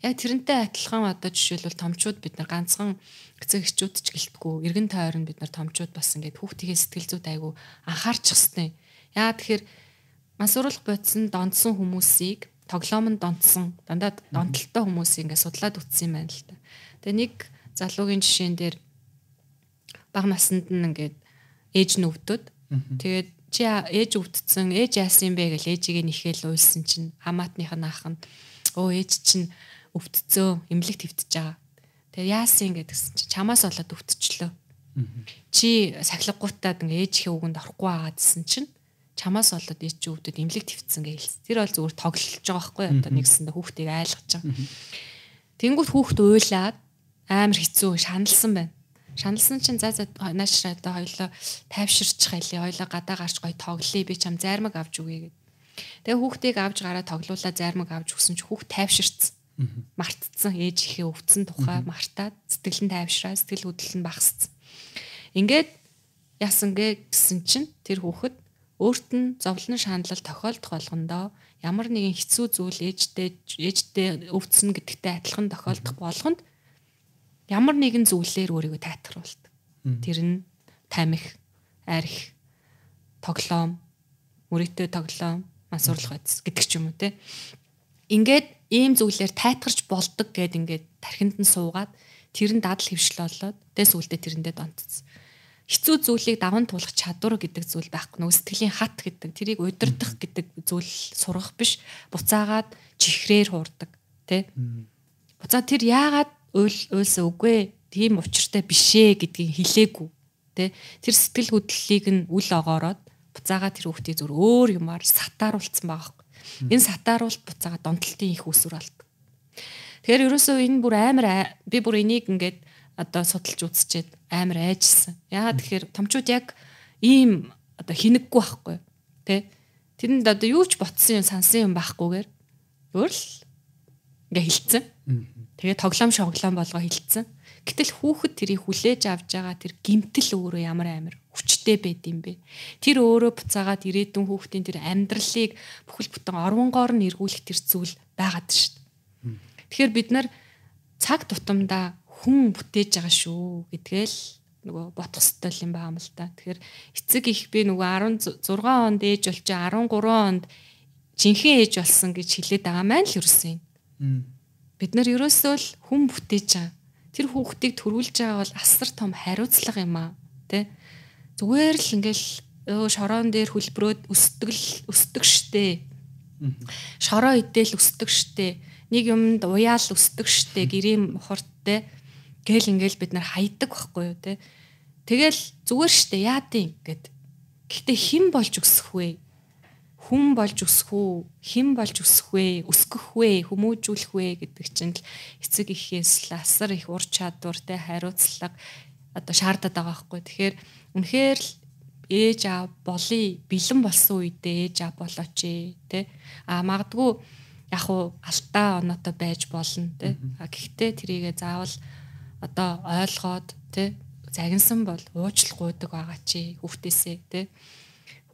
Яг тэрнтэй адилхан одоо жишээлбэл томчууд бид нар ганцхан эцэг эхчүүд ч гэлтгүү. Эргэн тойрон бид нар томчууд бас ингээд хүүхдийн сэтгэл зүйд айгу анхаарч хэвчтэй яа тэгэхээр мансууруулах бодис нь донцсон хүмүүсийг тоглоом нь донцсон дандаа донтолтой хүмүүсийг ингээд судлаад үтсэн юм байна л та тэгээ нэг залуугийн жишээн дээр бага наснд нь ингээд ээж нь өвдөд тэгээд чи ээж өвдсөн ээж яасан юм бэ гэж ээжигээ нэхэл уйлсан чинь хамаатных нь ах нь өө ээж чинь өвдцөө эмнэлэг твтж байгаа. Тэгээ яасан гэдгсэн чи чамаас болоод өвдчлөө. Чи сахилгагуутаад ингээ ээжийнхээ үгэнд орохгүй байгаа гэсэн чинь чамаас болоод ээж чи өвдөд эмнэлэг твтсэн гэж хэлсэн. Тэр бол зүгээр тоглож байгаа байхгүй одоо нэгсэндээ хүүхдийг айлгаж байгаа. Тэнгүүт хүүхд уйлаад амар хэцүү шаналсан байна шаналсан чинь за за нааш одоо хоёлоо тайвширчих хайлээ хоёлоо гадаа гарч гоё тоглоё би чам зармаг авч өгье гэд. Тэгээ хүүхдийг авч гараа тоглуулаа зармаг авч өгсөн чи хүүхд тайвширцсан. Мартцсан ээж ихээ өвцөн тухай мартаад сэтгэл нь тайвшраа сэтгэл хөдлөл нь багассан. Ингээд яасан гэ гэсэн чинь тэр хүүхэд өөрт нь зовлон шаналл тохиолдох болгондоо ямар нэгэн хэцүү зүйл ээжтэй ээжтэй өвдсөн гэдэгтэй адилхан тохиолдох болгонд ямар нэгэн зүйлээр өөрийгөө тайтгаруулдаг. Тэр нь тамих, арх, тоглоом, мөрөдөө тоглоом, мансуурлах байц гэдэг ч юм уу те. Ингээд ийм зүйлээр тайтгарч болдог гэд ингээд тархинд нь суугаад тэр нь дадал хөвшил болоод тэгээс үлдээ тэрэндээ донтцсон. Хицүү зүйлийг даван туулах чадвар гэдэг зүйл байхгүй. Нөгөө сэтгэлийн хат гэдэг тэрийг удирдах гэдэг зүйл сургах биш. Буцаагаад чихрээр хуурдаг тий. Буцаа тэр яагаад уйл уйлсан үгүй тийм учиртай бишээ гэдгийг хэлээгүй тэ тэр сэтгэл хөдлөлийг нь үл огоороод буцаага тэр хүүхдийг зүр өөр юмар сатааруулсан байгаа юм. Энэ сатааруулт буцаага донтолтын их усүр болдог. Тэгэхээр ерөөсөө энэ бүр амар би бүр энийг ингээд одоо судалж үзчихэд амар айжсан. Яагаад тэгэхээр томчууд яг ийм одоо хинэггүй байхгүй тий Тэрэнд одоо юу ч ботсон юм сансан юм байхгүйгээр өөр л ингээ хилцэн. Тэгээ тоглоом шоглоом болгоо хилцэн. Гэтэл хүүхэд тэрийг хүлээж авж байгаа тэр гимтэл өөрөө ямар амар хүчтэй байд юм бэ? Тэр өөрөө буцаагаад ирээдүйн хүүхдийн тэр амьдралыг бүхэл бүтэн орвонгоор нь эргүүлэх тэр зүйл байгаад шүү дээ. Тэгэхээр бид нар цаг тутамдаа хүн бүтээж байгаа шүү гэдгээл нөгөө бодох ёстой юм байна л та. Тэгэхээр эцэг их би нөгөө 16 онд ээж болж 13 онд жинхэнэ ээж болсон гэж хэлээд байгаа маань л ерөөсөн. Бид нар ерөөсөө л хүн бүтээж байгаа. Тэр хүүхдийг төрүүлж байгаа бол асар том хариуцлага юм аа. Тэ? Зүгээр л ингээл шороон дээр хөлбрөөд өсдөг л өсдөг штэ. Шороо идэл өсдөг штэ. Нэг юмд уяал өсдөг штэ. Гэрийн мохорт тэ. Гэл ингээл бид нар хайдаг байхгүй юу тэ. Тэгэл зүгээр штэ яадын гэд. Гэхдээ хэн болж өсөх вэ? Хүн болж өсөх үү, хэн болж өсөх вэ, өсгөх вэ, хүмүүжүүлэх вэ гэдэг чинь л эцэг ихээс л асар их ур чадвартай хариуцлага одоо шаардаад байгаа байхгүй. Тэгэхээр үнэхээр л ээж аав болий бэлэн болсон үедээ ээж аав болооч тий. А магадгүй яг уу алтаа оноотой байж болно тий. А гэхдээ тэрийгэ заавал одоо ойлгоод тий загинсан бол уучлах гуйдаг байгаа чи хүүхдээсээ тий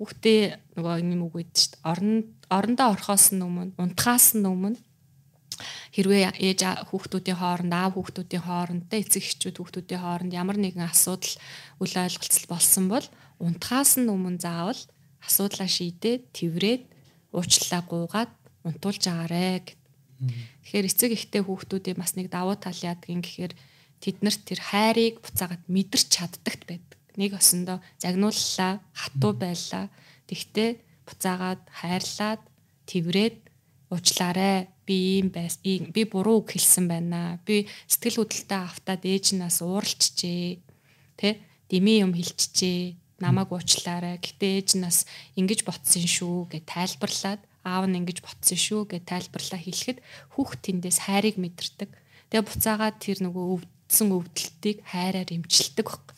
хүүхдээ нөгөө юм үг гэдэг чинь орон орондоо орохоос өмнө унтахаас өмнө хэрвээ ээж хүүхдүүдийн хооронд аав хүүхдүүдийн хооронд эцэг эхчүүд хүүхдүүдийн хооронд ямар нэгэн асуудал үл ойлголцол болсон бол унтахаас нь өмнө заавал асуудлаа шийдээд тэрврээд уучлалаа гуугаад унтуулж агаарэ гэд. Тэгэхээр эцэг эхтэй хүүхдүүдийн бас нэг давуу тал яадгийн гэхээр тэднэрт тэр хайрыг буцаагаад мэдэрч чаддагт байдаг нэг осондоо загнууллаа, хатуу байлаа. Тэгтээ буцаагаад хайрлаад тэрврээд уучлаарай. Би ийм байс. Би буруу үг хэлсэн байна. Би сэтгэл хөдлөлтөй автаад ээж нас ууралчжээ. Тэ? Дими юм хэлчихжээ. Намайг уучлаарай. Гэтэ ээж нас ингэж ботсон шүү гэж тайлбарлаад аав нь ингэж ботсон шүү гэж тайлбарлаа хэлэхэд хүүхд тэндээс хайрыг мэдэрдэг. Тэгээ буцаагаад тэр нөгөө өвдсөн өвдөлтийг хайраар эмчилдэг баг.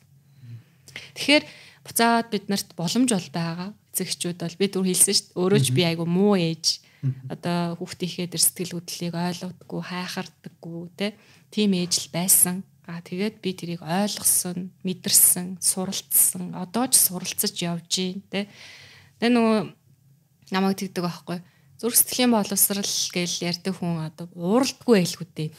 Тэгэхээр буцаад биднэрт боломж бол байгаа. Эцэгчүүд бол бид өөр хэлсэн шүү дээ. Өөрөө ч би айгу муу ээж. Одоо хүүхдийнхээ тэр сэтгэл хөдлөлийг ойлгодоггүй, хайхардаггүй те. Тим ээж л байсан. Аа тэгээд би тэрийг ойлгосон, мэдэрсэн, суралцсан. Одоо ч суралцаж явж гин те. Тэгээ нөгөө намайг тэгдэг байхгүй. Зүрх сэтгэлийн боловсрал гэж ярьдаг хүн одоо ууралдгүй байлгүй дээ.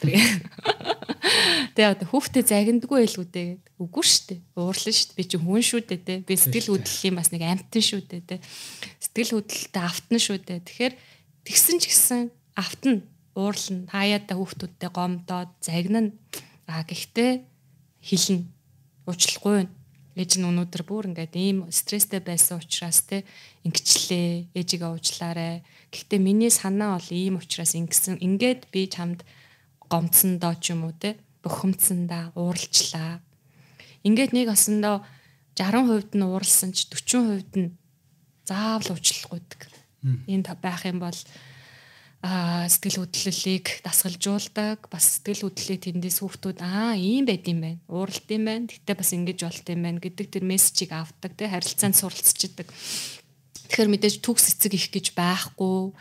Тэгээ одоо хүүхдээ загиндгүй дээ гэдэг. Үгүй шүү дээ. Уурлаа шүү дээ. Би чи хүн шүү дээ те. Би сэтгэл хөдлөлийн бас нэг амтэн шүү дээ те. Сэтгэл хөдлөлтөд автан шүү дээ. Тэгэхээр тэгсэн ч гэсэн автан уурлна. Хаяада хүүхдүүдтэй гомдоод загнана. А гэхдээ хилнэ. Уучлахгүй байна. Ээж нь өнөөдөр бүр ингээд ийм стресстэй байсан учраас те ингэчлээ. Ээжигээ уучлаарай. Гэхдээ миний санаа бол ийм учраас ингэсэн. Ингээд би чамд гомцсондоо ч юм уу те бухимдсандаа ууралчлаа. Ингээд нэг осондоо 60% нь ууралсан ч 40% нь заавал уучлахгүйдэг. Энэ байх юм бол а сэтгэл хөдлөлийг дасгалжуулдаг бас сэтгэл хөдлөлийг тэндээс хүүхдүүд аа ийм байд юм байна ууралд юм байна гэтээ бас ингэж болт юм байна гэдэг тэр мессежийг авдаг те харилцаанд суралцчихдаг тэгэхээр мэдээж төгс эцэг их гэж байхгүй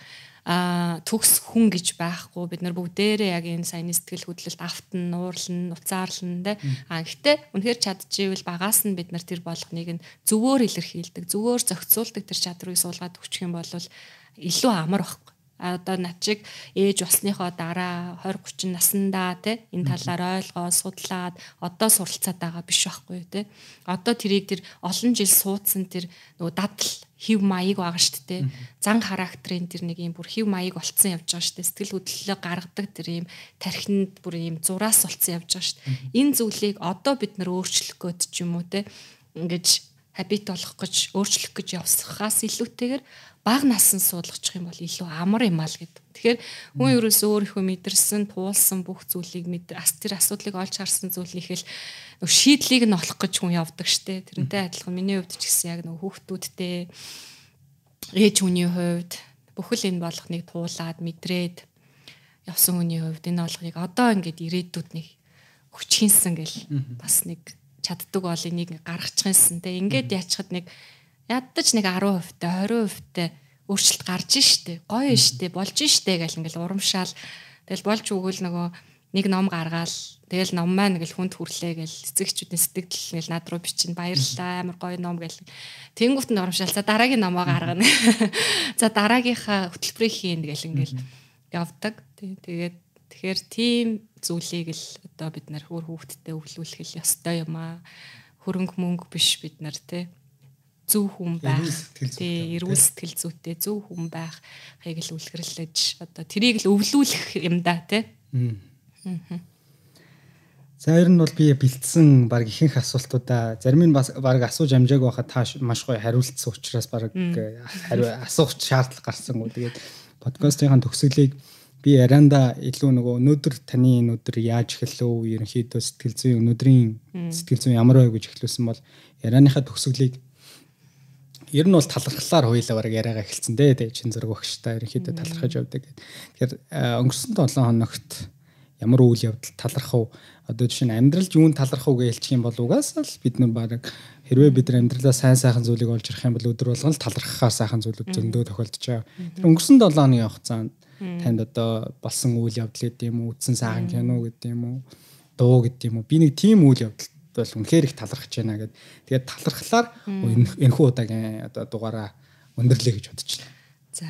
а төгс хүн гэж байхгүй. Бид нар бүгдээрээ яг энэ саяны сэтгэл хөдлөлт автан нуурлан нуцаарлан тэ а гэхдээ үнэхээр чадчихвэл багаас нь бид нар тэр болгоныг нь зөвөөр илэрхийлдэг зөвөөр зохицуулдаг тэр чадрыг суулгаад өгчих юм бол илүү амар байхгүй. Одоо над чиг ээж болсныхоо дараа 20 30 наснда те энэ талаар ойлгоо судлаад одоо суралцаад байгаа биш байхгүй те. Одоо тэрийг тэр олон жил суудсан тэр нөгөө дадал хев маяг байгаа шүү дээ зан характерын тэр нэг юм бүр хев маяг болцсон явж байгаа шүү дээ сэтгэл хөдлөлөө гаргадаг тэр юм тархинд бүр юм зураас болцсон явж байгаа шүү дээ энэ зүйлийг одоо бид нар өөрчлөх гээд ч юм уу те ингэж хабит болох гэж өөрчлөх гэж явсахаас илүүтэйгээр баг насан суулгачих юм бол илүү амар юм аа л гэдэг. Тэгэхээр хүн ерөөсөө өөрийнхөө мэдэрсэн, туулсан бүх зүйлийг мэд тэр асуудлыг олж харсан зүйлийг л шийдлийг нь олох гэж хүн явдаг штэ. Тэрнтэй адилхан миний хувьд ч гэсэн яг нэг хүүхдүүдтэй ээж хүний хувьд бүхэл энэ болгоныг туулаад мэдрээд явсан хүний хувьд энэ болгоныг одоо ингээд ирээдүйд нэг өгчихинсэн гэл бас нэг чаддаг бол энийг гаргачихсан те. Ингээд яачхад нэг ядаж нэг 10% та 20% та өөрчлөлт гарч штэ гоё штэ болж штэ гэл ингээл урамшаал. Тэгэл болж өгвөл нөгөө нэг ном гаргаал. Тэгэл ном маань ингээл хүнд хүрлээ гэл эцэгчүүдийн сэтгэл ингээл над руу бичин баярлалаа амар гоё ном гэл. Тэнгуут нь урамшаал. За дараагийн номоо гаргана. [LAUGHS] За дараагийнхаа хөтөлбөрийг хийн гэл ингээл явдаг. Тэгээд тэгэхээр тийм зүйлийг л одоо бид нар хөөр хүүхдэдээ өвлүүлэх ёстой юм аа. Хөрөнгө мөнгө биш бид нар те. Зөв хүн байх. тий эрүүл сэтгэл зүйтэй зөв хүн байх хийг л үлгэрлэж одоо тэрийг л өвлүүлэх юм да тий За ер нь бол би бэлдсэн баг ихэнх асуултуудаа. Зарим нь бас баг асууж амжааг байхад та маш гоё хариулцсан учраас баг хариу асуух шаардлага гарсан гоо. Тэгээд подкастын төгсгөлийг би ярианда илүү нөгөө өнөөдөр таны өнөөдөр яаж эхэллөө ерөнхийдөө сэтгэл зүйн өнөөдрийн сэтгэл зүйн ямар вэ гэж эхлүүлсэн бол ярианыхаа төгсгөлийг ер нь бол талархлаар хоёлаа бараг яриагаа эхэлсэн дээ. Тэгээ чин зэрэг багштай ерөнхийдөө талархаж явдаг. Тэгэхээр өнгөрсөн 7 хоногт ямар үйл явдал талархав? Одоо жишээ нь амьдралд юунд талархав гэж хэлчих юм бол угаасаа л бид нар баг хэрвээ бид нар амьдралаа сайн сайхан зүйлийг олж ирэх юм бол өдөр болгон л талархахаар сайхан зүйлүүд зөндөө тохиолдож байгаа. Тэр өнгөрсөн 7 хоногийн хугацаанд танд одоо болсон үйл явдал гэдэг юм уу, үтсэн сайхан кино гэдэг юм уу, дуу гэдэг юм уу. Би нэг тийм үйл явдал бол үнэхээр их талархаж байна гэд. Тэгээд талархлаар энэхүү удаагийн одоо дугаараа өндөрлөө гэж байна. За.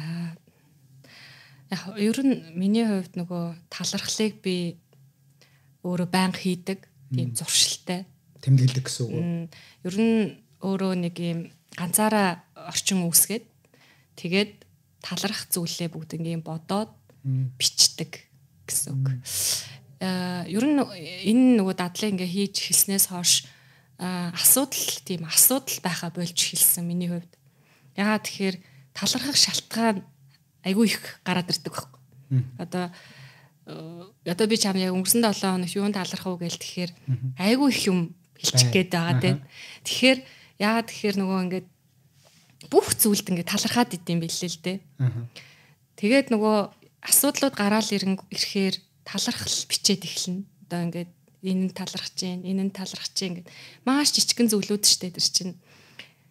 Яг ер нь миний хувьд нөгөө талархлыг би өөрөө байнга хийдэг. Тийм зуршилтай тэмдэглэдэг гэсэн үг. Ер нь өөрөө нэг юм ганцаараа орчин үүсгээд тэгээд талархах зүйлээ бүгднийг бодоод бичдэг гэсэн үг. Аа ер нь энэ нөгөө дадлыг ингээ хийж хэлснээс хойш асуудал тийм асуудал байха болж хэлсэн миний хувьд. Ягаад тэгэхээр талархах шалтгаан айгүй их гараад ирдэг байхгүй. Одоо одоо би чам яг өнгөрсөн 7 хоног юунд талархав гээл тэгэхээр айгүй их юм хэлчих гээд байгаа тийм. Тэгэхээр яа тэгэхээр нөгөө ингээд бүх зүйлд ингээд талархаад идэм билээ л дээ. Тэгээд нөгөө асуудлууд гараал ирэхээр талархал бичээд эхэлнэ. Одоо ингээд энэ нь талархаж гин, энэ нь талархаж гин гэд маш жижигэн зүйлүүд шүү дээ тэр чинь.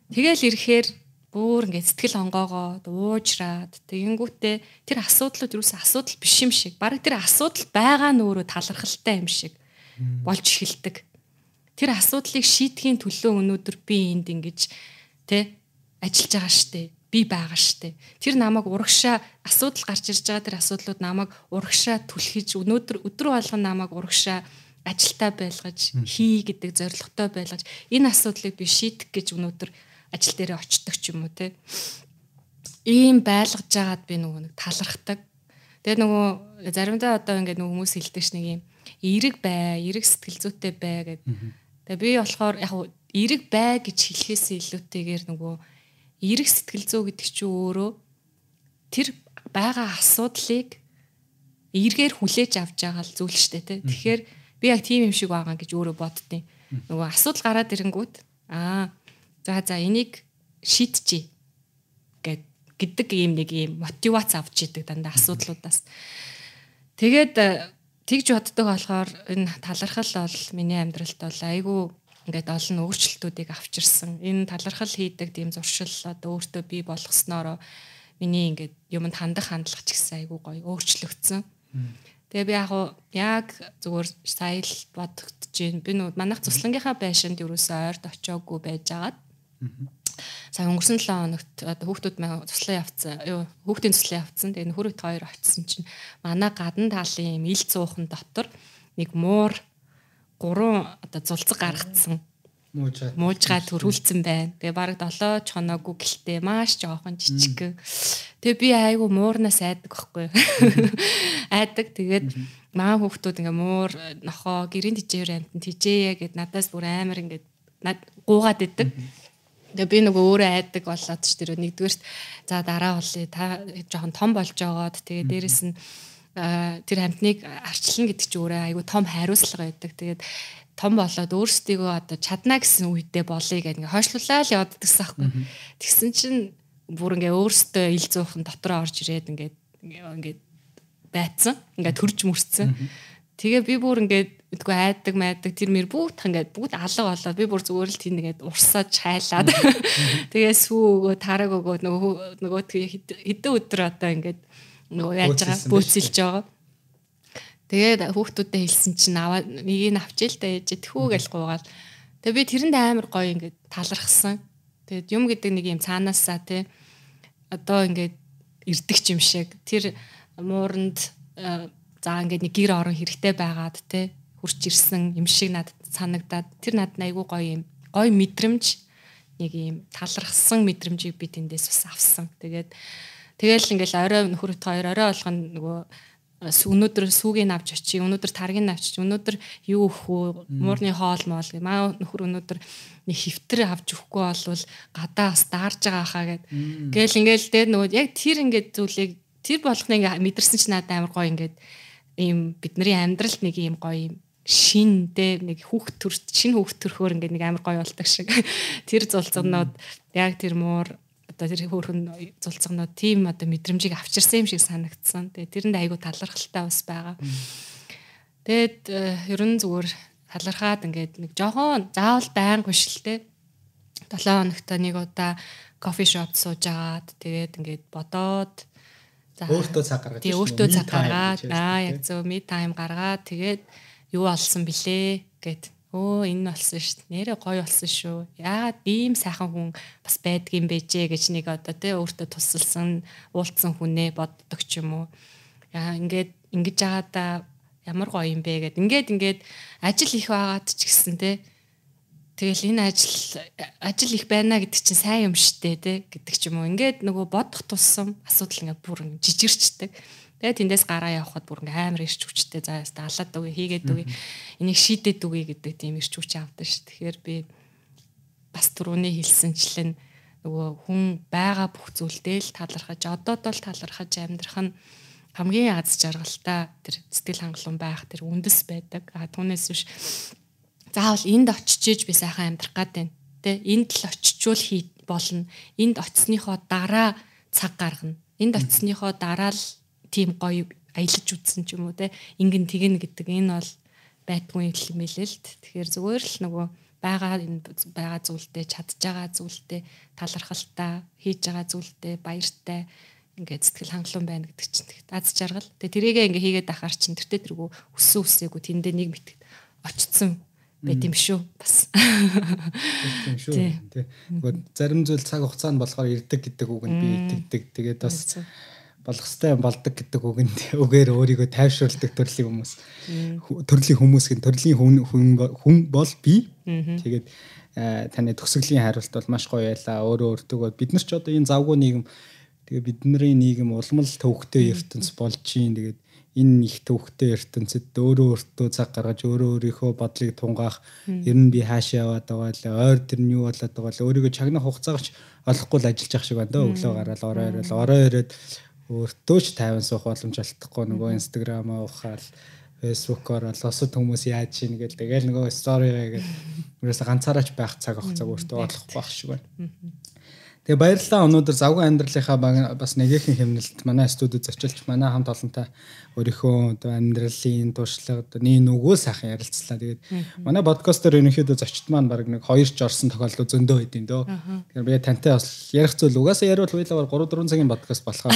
Тэгэл ирэхээр бүр ингээд сэтгэл онгоогоод уужраад тэгэнгүүтээ тэр асуудлууд юу ч асуудал биш юм шиг. Бараг тэр асуудал байгаа нь өөрөө талархалтай юм шиг болж эхэлдэг. Тэр асуудлыг шийдэхийн төлөө өнөөдөр би энд ингэж тэ ажиллаж байгаа штэ би байгаа штэ. Тэр намайг урагшаа асуудал гарч ирж байгаа тэр асуудлууд намайг урагшаа түлхэж өнөөдөр өдөр болгон намайг урагшаа ажилтаа байлгаж хий гэдэг зорилготой байлгаж энэ асуудлыг би шийдэх гэж өнөөдөр ажил дээрээ очдог ч юм уу те. Ийм байлгаж жагаад би нөгөө нэг талархдаг. Тэгээ нөгөө заримдаа одоо ингээд нөгөө хүмүүс хэлдэг ш нэг юм эерэг бай, эерэг сэтгэл зүйтэй бай гэдэг. Тэгээ би болохоор яг эерэг бай гэж хэлэхээс илүүтэйгээр нөгөө эерэг сэтгэл зүй гэдэг чинь өөрөө тэр байгаа асуудлыг эргээр хүлээж авч байгаа л зүйл штэ тэ. Тэгэхээр би яг тийм юм шиг байгаа гэж өөрөө боддیں۔ Нөгөө асуудал гараад ирэнгүүт аа За за энийг шийдчихье гэд гэдэг ийм нэг ийм мотивац авч идэг дандаа асуудлуудаас. Тэгээд тэгж боддог болохоор энэ талархал бол миний амьдралд бол айгүй ингээд олон өөрчлөлтүүдийг авчирсан. Энэ талархал хийдэг тийм зуршил одоо өөртөө бий болгосноор миний ингээд юмд хандах хандлага ч гэсэн айгүй гоё өөрчлөгдсөн. Тэгээ би яг зүгээр сая л бодогдож байна. Би нөө манайх цуслангийнхаа байшинд юусаа ойрд очиагүй байжгаад Сая өнгөрсөн 7 хоногт хүүхдүүд маань туслан явцсан. Юу хүүхдийн туслан явцсан. Тэгээ нөхөрөд хоёр очисон чинь манай гадна талын юм ил цуухан дотор нэг муур гурван одоо зулцэг гаргацсан. Муужгаад муужгаад төрүүлсэн байна. Тэгээ бараг 7 чоноогүй гэлтэй маш жоохон жижиг. Тэгээ би айгу муурнаас айдаг байхгүй. Айдаг тэгээд маа хүүхдүүд ингээ муур нохоо гэрийн тижээр амтан тижээе гэд надаас бүр амар ингээ гуугаад идэг. Тэгээ би нөгөө өөрөө айдаг болоод ч тэр нэгдүгээрт за дараа болъё та жоохон том болж байгаад тэгээ дээрэс нь тэр хамтныг арчлна гэдэг чи өөрөө айгүй том хариуцлага байдаг. Тэгээд том болоод өөрсдийгөө одоо чадна гэсэн үедээ болъё гэх ингээ хойшлуулаа л яваад гэсэн аахгүй. Тэгсэн чинь бүр ингээ өөрсдөө ил зуухан дотроо орж ирээд ингээ ингээ байцсан. Ингээ төрж мөрцсөн. Тэгээ би бүр ингээ мэдгүй айдаг майдаг. Тэр мэр бүгд ингээд бүгд алга болоод би бүр зүгээр л тийм ингээд урсаад чайлаад. Тэгээ сүү өгөө тараг өгөө нөгөө нөгөө хэдэн өдөр одоо ингээд нөгөө яаж байгаа бөөцөлж байгаа. Тэгээд хүүхдүүдэд хэлсэн чинь аваа нэг нь авчил та ээж тэхүү гэж гуугаал тэгээ би тэрэнд амар гоё ингээд талархсан. Тэгээд юм гэдэг нэг юм цаанаасаа тий одоо ингээд ирдэг юм шиг. Тэр мууранд за ингээд нэг гэр орон хэрэгтэй байгаад тий хурч ирсэн юм шиг надад санагдаад тэр надад айгүй гоё юм гоё мэдрэмж нэг юм талархсан мэдрэмжийг би тэндээс бас авсан. Тэгээд тэгэл ингээл орой нөхөрт хоёр орой болгоно нөгөө өнөөдөр сүүгийг авч очие өнөөдөр таргийг авч өнөөдөр юу өгөх үү муурны хоол моол маа нөхөр өнөөдөр нэг хөвтөр авч өгөхгүй болвол гадаа бас даарж байгаа хаа гэд. Гээл ингээл дээр нөгөө яг тэр ингээд зүйлийг тэр болгоныг мэдэрсэн чинь надад амар гоё ингээд ийм бидний амьдралд нэг ийм гоё юм шиндээ нэг хүүхд төр шинэ хүүхд төрхөөр ингээд нэг амар гоё болдог шиг [LAUGHS] тэр зулцгнууд яг тэр муур одоо тэр хөөрхөн зулцгнууд тийм одоо мэдрэмжийг авчирсан юм шиг санагдсан. Тэгээ тэрэнд айгу талархалтай бас байгаа. Тэгэд э, ер нь зүгээр талархаад ингээд нэг жоохон заавал байнгүй шилтэй. 7 хоногт нэг удаа кофе шоп сууж агаад тэгээд ингээд бодоод за өөртөө цаг гаргаж тий өөртөө цаг гаргаад аа яг зөв ми тайм гаргаад тэгээд юу олсон блэ гэд өө энэ болсон шүү дээ. Нэрээ гоё болсон шүү. Яагаад ийм сайхан хүн бас байдгийм бэжээ гэж нэг одоо тий өөртөө тусалсан уулцсан хүнээ боддог ч юм уу. Яа ингээд ингэж байгаадаа ямар гоё юм бэ гэд ингээд ингээд ажил их байгаад ч гэсэн тий Тэгэл энэ ажил ажил их байна гэдэг чинь сайн юм шттэ те гэдэг ч юм уу. Ингээд нөгөө бодох тусам асуудал ингээд бүр жижигэрчдэг. Тэгээ тэндээс гараа явхад бүр ингээм амар ирч хүчтэй заа яста алаад үгүй хийгээд үгүй энийг шийдээд үгүй гэдэг тийм ирч хүч авдаг ш. Тэгэхээр би бас түрүүний хэлсэнчлэн нөгөө хүн байгаа бүх зүйлдээ л талархаж одоод бол талархаж амьдрах нь хамгийн аз жаргалтай тэр сэтгэл хангалуун байх тэр үндэс байдаг. А түүнээс биш заавал энд очиж би сайхан амьдрах гад байна. Тэ энд л очичвол хий болно. Энд очисныхоо дараа цаг гаргана. Энд очисныхоо дараа л тийм гоё аялаж үзсэн ч юм уу те ингэн тэгнэ гэдэг энэ бол байдгүй юм хэлээ л тэгэхээр зүгээр л нөгөө байгаа энэ байгаа зүйлтэй чадж байгаа зүйлтэй талархалтай хийж байгаа зүйлтэй баяртай ингээд сэтгэл хангалуун байна гэдэг чинь аз жаргал. Тэгээ тэрийгээ ингээ хийгээд ахаар чинь тэртээ тэргүү өссөн үсээгүй тэндээ нэг мэтгэд очсон байт юм шүү бас. Тийм шүү. Тий. Зарим зүйл цаг хугацаанд болохоор ирдэг гэдэг үг нь би итгэдэг. Тэгээд бас болох хэвээр болдог гэдэг үгэнд үгээр өөрийгөө тайвшруулдаг төрлийн хүмүүс төрлийн хүмүүс гэн төрлийн хүн хүн бол би тэгээд таны төгсгөлийн хариулт бол маш гоё байлаа өөрөө өөртөө бид нар ч одоо энэ завгүй нийгэм тэгээд бидний нийгэм улмал төвхтэй ертөнц болж чинь тэгээд энэ их төвхтэй ертөнцид өөрөө өөртөө цаг гаргаж өөрөө өөрийнхөө бодлыг тунгаах ер нь би хаашаа яваад байгаа л ойр тэр нь юу болоод байгаа л өөрийгөө чагнах хугацаагч олохгүй л ажиллаж явах шиг байна дөө өглөө гараад орой ирэл орой ирээд өөртөө ч тайван суух боломж олдохгүй. Нөгөө инстаграмаа ухаал фэйсбүүкээр л осод хүмүүс яаж чинь гэл тэгэл нөгөө сторигаа гэл. Ерөөсө ганцаараач байх цаг хугацааг өөртөө олохгүй байх шиг байна. Тэгээ баярлалаа өнөөдөр завгүй амьдралынхаа бас нэгэн хэмнэлт манай студид зочилж манай хамт олонтой өөрийнхөө амьдралын туршлага нэг нүгөө сайхан ярилцлаа. Тэгээд манай подкастер ерөнхийдөө зочд маань баг нэг хоёр ч орсон тохиолдол зөндөө байдیں۔ дөө. Тэгэхээр би тантай бас ярих зүйл угаасаа яриул хуйлаагаар 3 4 цагийн подкаст болохоор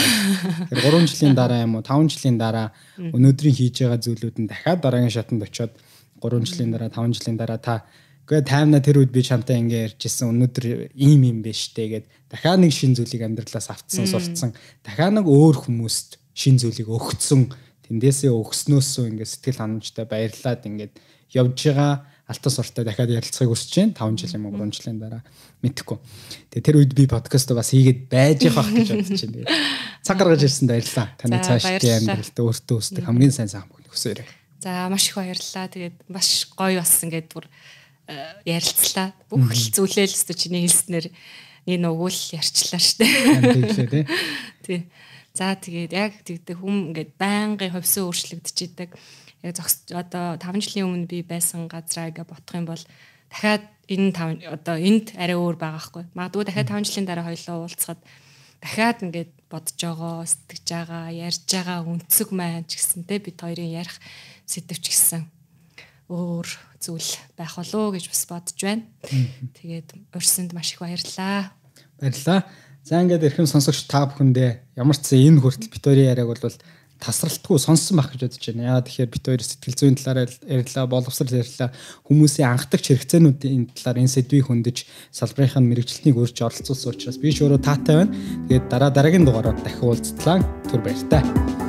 тэгэхээр 3 жилийн дараа юм уу 5 жилийн дараа өнөөдрийн хийж байгаа зүйлүүд нь дахиад дараагийн шатанд очиод 3 жилийн дараа 5 жилийн дараа та Гэхдээ таймна тэр үед би чамтай ингээ ярьжсэн өнөөдөр ийм юм биш дээ гэд дахиад нэг шин зүйлийг амьдралаас автсан сурцсан дахиад нэг өөр хүмүүст шин зүйлийг өгцсөн тэндээсээ өгснөөсөө ингээ сэтгэл ханамжтай баярлаад ингээд явж байгаа алтан суртаа дахиад ярилцахыг хүсэж байна 5 жил юм уу 3 жилийн дараа мэдхгүй. Тэгээ тэр үед би подкаст бас хийгээд байж явах гэж бодож байна. Цаг гаргаж ирсэнд баярлалаа. Таны цаашдын амьдралд өөртөө өсдөг хамгийн сайн сайхан бүхний хүсээрэй. За маш их баярлалаа. Тэгээд маш гоё бас ингээд бүр ярилцлаа. Бүх зүйлээ л өстө чиний хэлснээр энэ өгөөл ярьчлаа штэ. [LAUGHS] Тий. За тэгээд яг тэгдэг хүм ингээд байнгын ховсын өөрчлөгдөж идэг. Яг зогс одоо 5 жилийн өмнө би байсан газраа ингээ ботох юм бол дахиад энэ 5 одоо энд арай өөр байгаа хгүй. Магадгүй дахиад 5 жилийн дараа хоёлоо уулзахад дахиад ингээд бодож байгаа, сэтгэж байгаа, ярьж байгаа үнцэг маань ч гэсэн те бид хоёрын ярих сэдвч гэсэн өөр зүйл байх болоо гэж бас бодож байна. Тэгээд урьсанд маш их баярлалаа. Баярлалаа. За ингээд эрхэм сонсогч та бүхэндээ ямар ч зэ энэ хүртэл битүүрийн яриаг бол тасралтгүй сонссон байх гэж бодож байна. Яа тэгэхээр бит хоёр сэтгэл зүйн талаар ярьлаа, боловсрал ярьлаа. Хүмүүсийн анхдагч хэрэгцээнүүдийн талаар энэ сэдвийг хөндөж салбарынхаа мэрэгчлэлтийг өрж оролцуулсан учраас би ч өөрөө таатай байна. Тэгээд дараа дараагийн дугаараар дахин уулзтлаа. Түр баяртай.